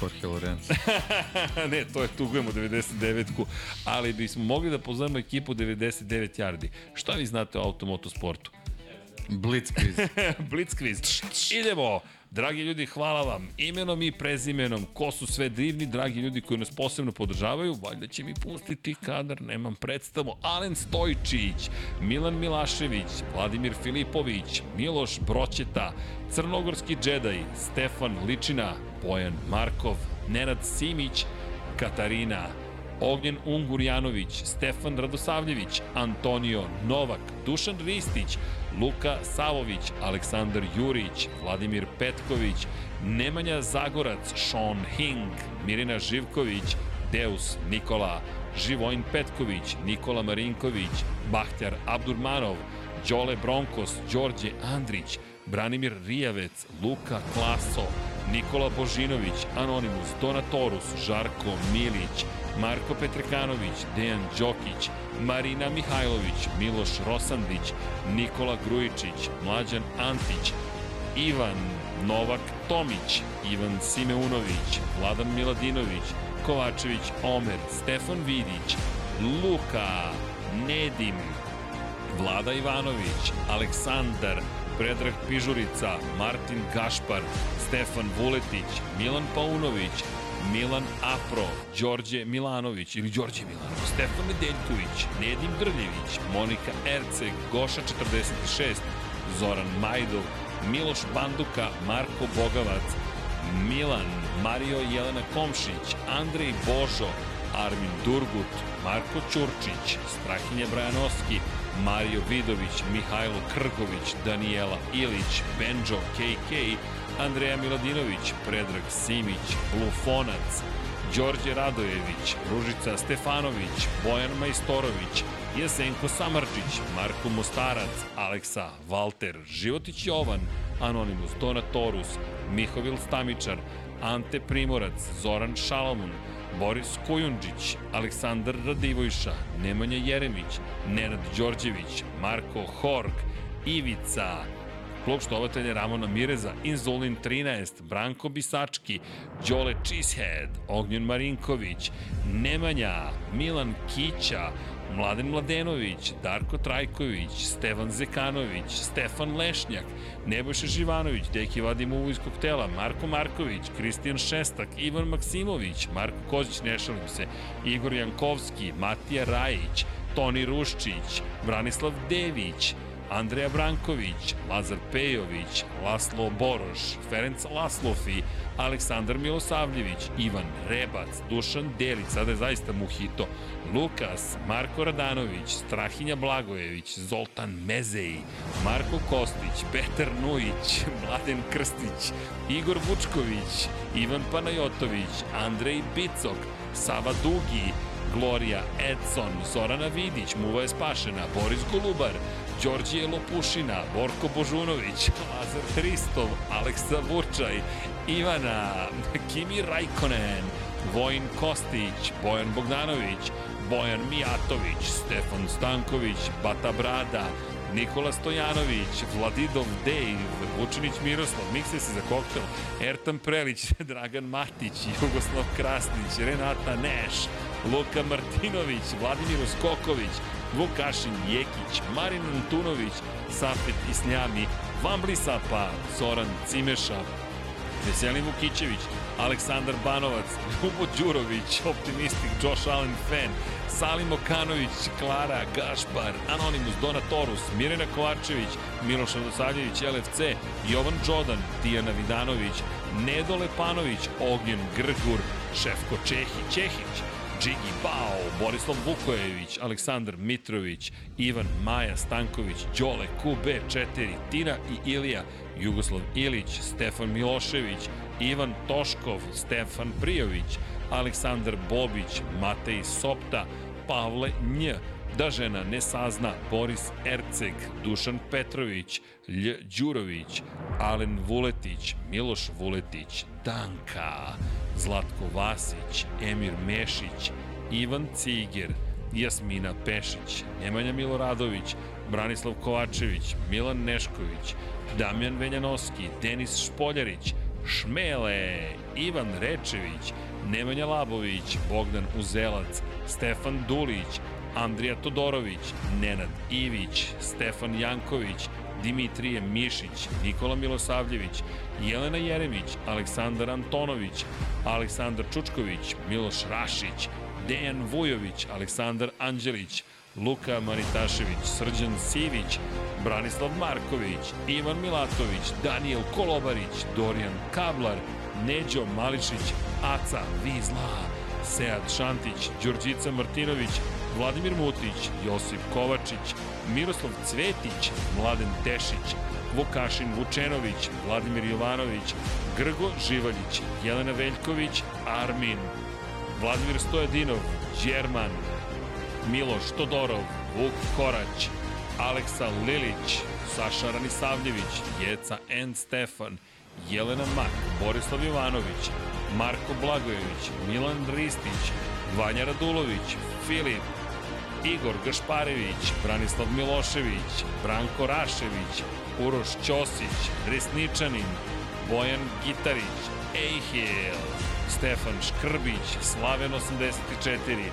S5: Jorge Lorenzo.
S4: ne, to je tugujemo 99-ku, ali bismo mogli da pozovemo ekipu 99 yardi. Šta vi znate o automotosportu?
S5: Blitzkrieg.
S4: Blitzkriz. Idemo. Dragi ljudi, hvala vam. Imenom i prezimenom, ko su sve divni, dragi ljudi koji nas posebno podržavaju, valjda će mi pustiti kadar, nemam predstavu. Alen Stojčić, Milan Milašević, Vladimir Filipović, Miloš Broćeta, Crnogorski džedaj, Stefan Ličina, Bojan Markov, Nenad Simić, Katarina, Ognjen Ungurjanović, Stefan Radosavljević, Antonio Novak, Dušan Ristić, Luka Savović, Aleksandar Jurić, Vladimir Petković, Nemanja Zagorac, Sean Hing, Mirina Živković, Deus Nikola, Živojin Petković, Nikola Marinković, Bahtjar Abdurmanov, Đole Bronkos, Đorđe Andrić, Branimir Rijavec, Luka Klaso, Nikola Božinović, Anonimus, Donatorus, Žarko Milić, Marko Petrekanović, Dejan Đokić, Marina Mihajlović, Miloš Rosandić, Nikola Grujičić, Mlađan Antić, Ivan Novak Tomić, Ivan Simeunović, Vladan Miladinović, Kovačević Omer, Stefan Vidić, Luka, Nedim, Vlada Ivanović, Aleksandar, Predrag Pižurica, Martin Gašpar, Stefan Vuletić, Milan Paunović, Milan Apro, Đorđe Milanović ili Đorđe Milanović, Stefan Nedeljković, Nedim Drljević, Monika Erceg, Goša 46, Zoran Majdov, Miloš Banduka, Marko Bogavac, Milan, Mario Jelena Komšić, Andrej Božo, Armin Durgut, Marko Ćurčić, Strahinja Brajanovski, Mario Vidović, Mihajlo Krgović, Daniela Ilić, Benjo KK, Andreja Miladinović, Predrag Simić, Lufonac, Đorđe Radojević, Ružica Stefanović, Bojan Majstorović, Jesenko Samarčić, Marko Mostarac, Aleksa Valter, Životić Jovan, Anonimus, Donatorus, Mihovil Stamičar, Ante Primorac, Zoran Šalamun, Boris Kujundžić, Aleksandar Radivojša, Nemanja Jeremić, Nenad Đorđević, Marko Hork, Ivica, klub štovatelja Ramona Mireza, Inzulin 13, Branko Bisački, Đole Cheesehead, Ognjen Marinković, Nemanja, Milan Kića, Mladen Mladenović, Darko Trajković, Stevan Zekanović, Stefan Lešnjak, Nebojša Živanović, Deki Vadim Uvu iz koktela, Marko Marković, Kristijan Šestak, Ivan Maksimović, Marko Kozić, ne šalim se, Igor Jankovski, Matija Rajić, Toni Ruščić, Branislav Dević, Andreja Branković, Lazar Pejović, Laslo Boroš, Ferenc Laslofi, Aleksandar Milosavljević, Ivan Rebac, Dušan Delić, sada je zaista muhito, Lukas, Marko Radanović, Strahinja Blagojević, Zoltan Mezeji, Marko Kostić, Petar Nujić, Mladen Krstić, Igor Vučković, Ivan Panajotović, Andrej Bicok, Sava Dugi, Gloria Edson, Zorana Vidić, Muva je spašena, Boris Golubar, Đorđije Lopušina, Borko Božunović, Lazar Hristov, Aleksa Vučaj, Ivana, Kimi Rajkonen, Vojin Kostić, Bojan Bogdanović, Bojan Mijatović, Stefan Stanković, Bata Brada, Nikola Stojanović, Vladidov Dave, Vučinić Miroslav, mikse se za koktel, Ertan Prelić, Dragan Matić, Jugoslav Krasnić, Renata Neš, Luka Martinović, Vladimir Uskoković, Vukašin Jekić, Marin Antunović, Safet Isnjami, Vambli Sapa, Zoran Cimeša, Veselin Vukićević, Aleksandar Banovac, Ljubo Đurović, Optimistik, Josh Allen Fan, Salim Okanović, Klara Gašpar, Anonimus, Donatorus, Mirena Kovačević, Miloš Radosavljević, LFC, Jovan Đodan, Tijana Vidanović, Nedo Lepanović, Ognjen Grgur, Šefko Čehi, Čehić, Džigi Bao, Borislav Vukojević, Aleksandar Mitrović, Ivan Maja Stanković, Đole QB4, Tina i Ilija, Jugoslav Ilić, Stefan Milošević, Ivan Toškov, Stefan Prijović, Aleksandar Bobić, Matej Sopta, Pavle Nj, da žena ne sazna Boris Erceg, Dušan Petrović, Lj Đurović, Alen Vuletić, Miloš Vuletić, Danka, Zlatko Vasić, Emir Mešić, Ivan Ciger, Jasmina Pešić, Nemanja Miloradović, Branislav Kovačević, Milan Nešković, Damjan Venjanovski, Denis Špoljarić, Šmele, Ivan Rečević, Nemanja Labović, Bogdan Uzelac, Stefan Dulić, Andrija Todorović, Nenad Ivić, Stefan Janković, Dimitrije Mišić, Nikola Milosavljević, Jelena Jeremić, Aleksandar Antonović, Aleksandar Čučković, Miloš Rašić, Dejan Vujović, Aleksandar Anđelić, Luka Maritašević, Srđan Sivić, Branislav Marković, Ivan Milatović, Daniel Kolobarić, Dorijan Kablar, Neđo Mališić, Aca Vizla, Sead Šantić, Đurđica Martinović, Vladimir Mutić, Josip Kovačić, Miroslav Cvetić, Mladen Tešić, Vukašin Vučenović, Vladimir Jovanović, Grgo Živaljić, Jelena Veljković, Armin, Vladimir Stojadinov, Đerman, Miloš Todorov, Vuk Korać, Aleksa Lilić, Saša Ranisavljević, Jeca N. Stefan, Jelena Mak, Borislav Jovanović, Marko Blagojević, Milan Ristić, Vanja Radulović, Filip, Igor Gašparević, Branislav Milošević, Branko Rašević, Uroš Ćosić, Resničanin, Bojan Gitarić, Ejhil, Stefan Škrbić, Slaven 84,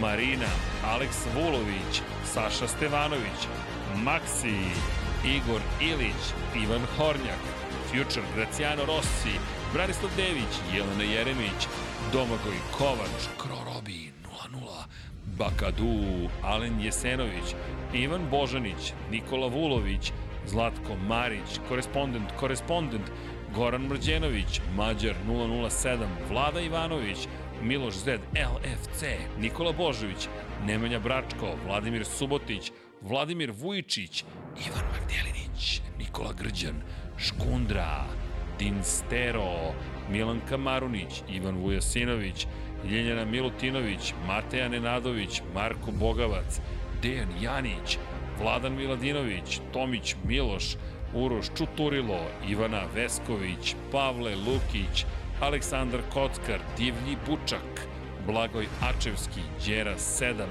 S4: Marina, Aleks Vulović, Saša Stevanović, Maksi, Igor Ilić, Ivan Hornjak, Future, Graciano Rossi, Branislav Dević, Jelena Jeremić, Domagoj Kovač, 0-0, Bakadu, Alen Jesenović, Ivan Božanić, Nikola Vulović, Zlatko Marić, korespondent, korespondent, Goran Mrđenović, Mađar 007, Vlada Ivanović, Miloš Zed, LFC, Nikola Božović, Nemanja Bračko, Vladimir Subotić, Vladimir Vujičić, Ivan Magdelinić, Nikola Grđan, Škundra, Dinstero, Milan Kamarunić, Ivan Vujasinović, Ljenjana Milutinović, Mateja Nenadović, Marko Bogavac, Dejan Janić, Vladan Miladinović, Tomić Miloš, Uroš Čuturilo, Ivana Vesković, Pavle Lukić, Aleksandar Kockar, Divlji Bučak, Blagoj Ačevski, Đera 7,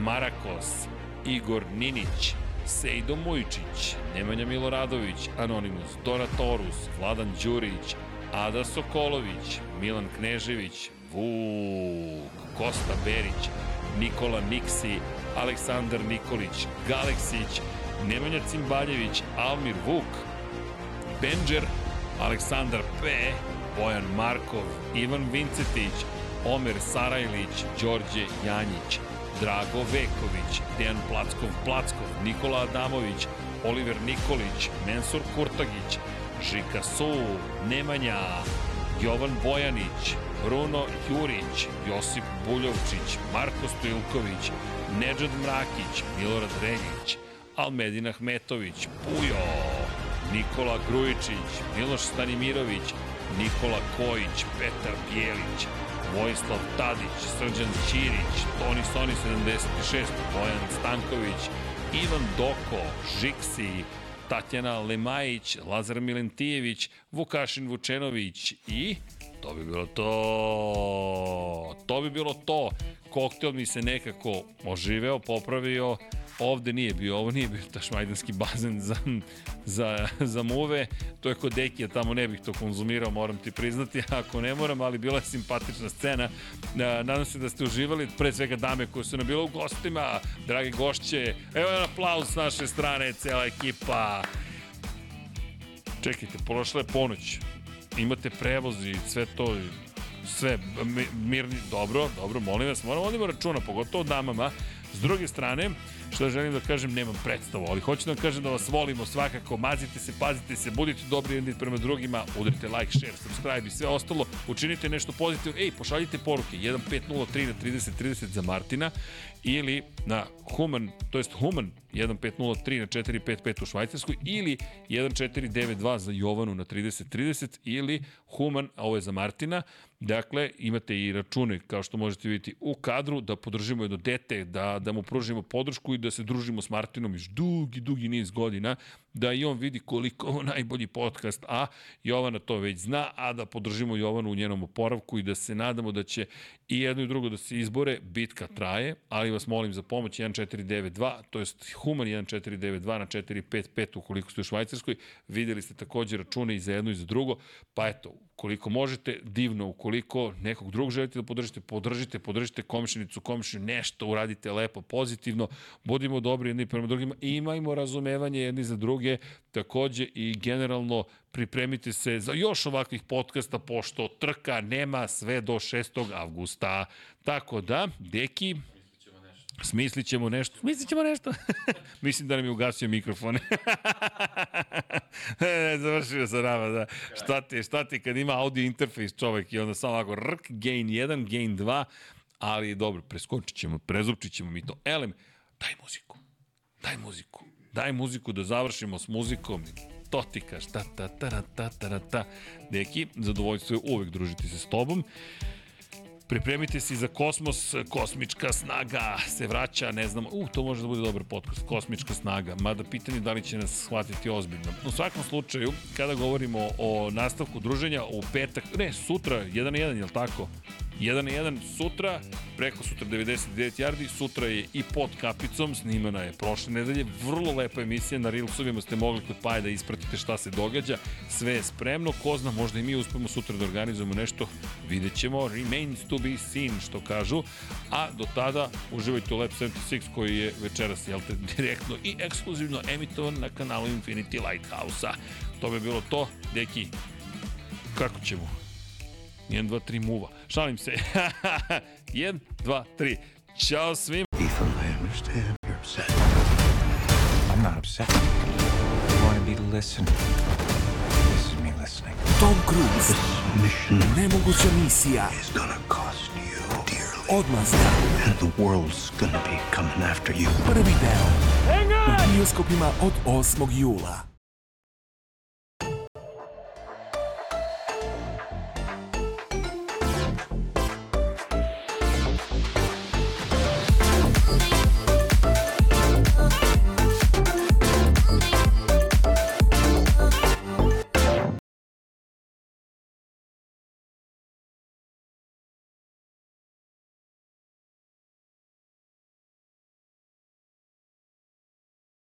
S4: Marakos, Igor Ninić, Sejdo Mujčić, Nemanja Miloradović, Anonimus, Dora Torus, Vladan Đurić, Ada Sokolović, Milan Knežević, Vuk, Kosta Berić, Nikola Niksi, Aleksandar Nikolić, Galeksić, Nemanja Cimbaljević, Almir Vuk, Benđer, Aleksandar P, Bojan Markov, Ivan Vincetić, Omer Sarajlić, Đorđe Janjić, Drago Veković, Dejan Plackov Plackov, Nikola Adamović, Oliver Nikolić, Mensur Kurtagić, Žika Su, Nemanja, Jovan Bojanić, Bruno Jurić, Josip Buljovčić, Marko Stojilković, Nedžad Mrakić, Milorad Reljić, Almedin Ahmetović, Pujo, Nikola Grujičić, Miloš Stanimirović, Nikola Kojić, Petar Bijelić, Vojislav Tadić, Srđan Ćirić, Toni Soni 76, Bojan Stanković, Ivan Doko, Žiksi, Tatjana Lemajić, Lazar Milentijević, Vukašin Vučenović i to bi bilo to. To bi bilo to. Koktel mi se nekako oživeo, popravio. Ovde nije bio, ovo nije bio tašmajdanski bazen za, za, za muve. To je kod Dekija, tamo ne bih to konzumirao, moram ti priznati, ako ne moram, ali bila je simpatična scena. Nadam se da ste uživali, pre svega dame koje su nam bile u gostima, drage gošće. Evo jedan aplauz s naše strane, cela ekipa. Čekajte, prošla je ponoć. Imate prevoz i sve to, sve mirni, dobro, dobro, molim vas, moramo vodimo računa, pogotovo damama. S druge strane, Šta želim da kažem, nemam predstavu, ali hoću da vam kažem da vas volimo svakako, mazite se, pazite se, budite dobri jedni prema drugima, udarite like, share, subscribe i sve ostalo, učinite nešto pozitivno, ej, pošaljite poruke, 1503 na 30 30 za Martina ili na Human, to jest Human 1503 na 455 u Švajcarskoj ili 1492 za Jovanu na 30 30 ili Human, a ovo je za Martina, Dakle, imate i račune, kao što možete vidjeti, u kadru, da podržimo jedno dete, da, da mu pružimo podršku i da se družimo s Martinom još dugi, dugi niz godina, da i on vidi koliko ovo najbolji podcast, a Jovana to već zna, a da podržimo Jovanu u njenom oporavku i da se nadamo da će i jedno i drugo da se izbore, bitka traje, ali vas molim za pomoć. 1492, to jest Human 1492 na 455 ukoliko ste u Švajcarskoj, videli ste takođe račune i za jedno i za drugo, pa eto, koliko možete, divno, ukoliko nekog drugog želite da podržite, podržite, podržite komšinicu, komšinu, nešto uradite lepo, pozitivno, budimo dobri jedni prema drugima, imajmo razumevanje jedni za druge, takođe i generalno pripremite se za još ovakvih podcasta, pošto trka nema sve do 6. avgusta. Tako da, deki, Smislit ćemo nešto. Smislit ćemo nešto. Mislim da nam je ugasio mikrofon. e, završio sa nama, da. Šta ti, šta ti kad ima audio interfejs čovek i onda samo ovako rk, gain 1, gain 2, ali dobro, preskočit ćemo, prezupčit ćemo mi to. Elem, daj muziku. Daj muziku. Daj muziku da završimo s muzikom. To ti kaš, ta, ta, ta, ta, ta, ta, ta. Deki, zadovoljstvo je uvek družiti se s tobom. Pripremite se za kosmos, kosmička snaga se vraća, ne znam, u, to može da bude dobar podcast, kosmička snaga, mada pitanje da li će nas shvatiti ozbiljno. U svakom slučaju, kada govorimo o nastavku druženja, u petak, ne, sutra, 1 na 1, je li tako? 1 na 1 sutra, preko sutra 99 yardi, sutra je i pod kapicom, snimana je prošle nedelje, vrlo lepa emisija, na Reelsovima ste mogli kod Paja da ispratite šta se događa, sve je spremno, ko zna, možda i mi uspemo sutra da organizujemo nešto, vidjet ćemo, remains to be seen, što kažu, a do tada uživajte u Lab 76 koji je večeras, jel te, direktno i ekskluzivno emitovan na kanalu Infinity Lighthouse-a. To bi bilo to, deki, kako ćemo? 1, 2, 3 muva. Šalim se. 1, 2, 3. Ćao svim.
S3: Ethan, I understand you're upset.
S1: I'm not upset. I want to be listened. This is me listening.
S2: Tom Cruise,
S3: Mission
S2: nemoguća misija,
S3: is gonna dearly.
S2: Odmazda,
S3: And the world's gonna be coming after you.
S2: prvi deo. U bioskopima od 8. jula.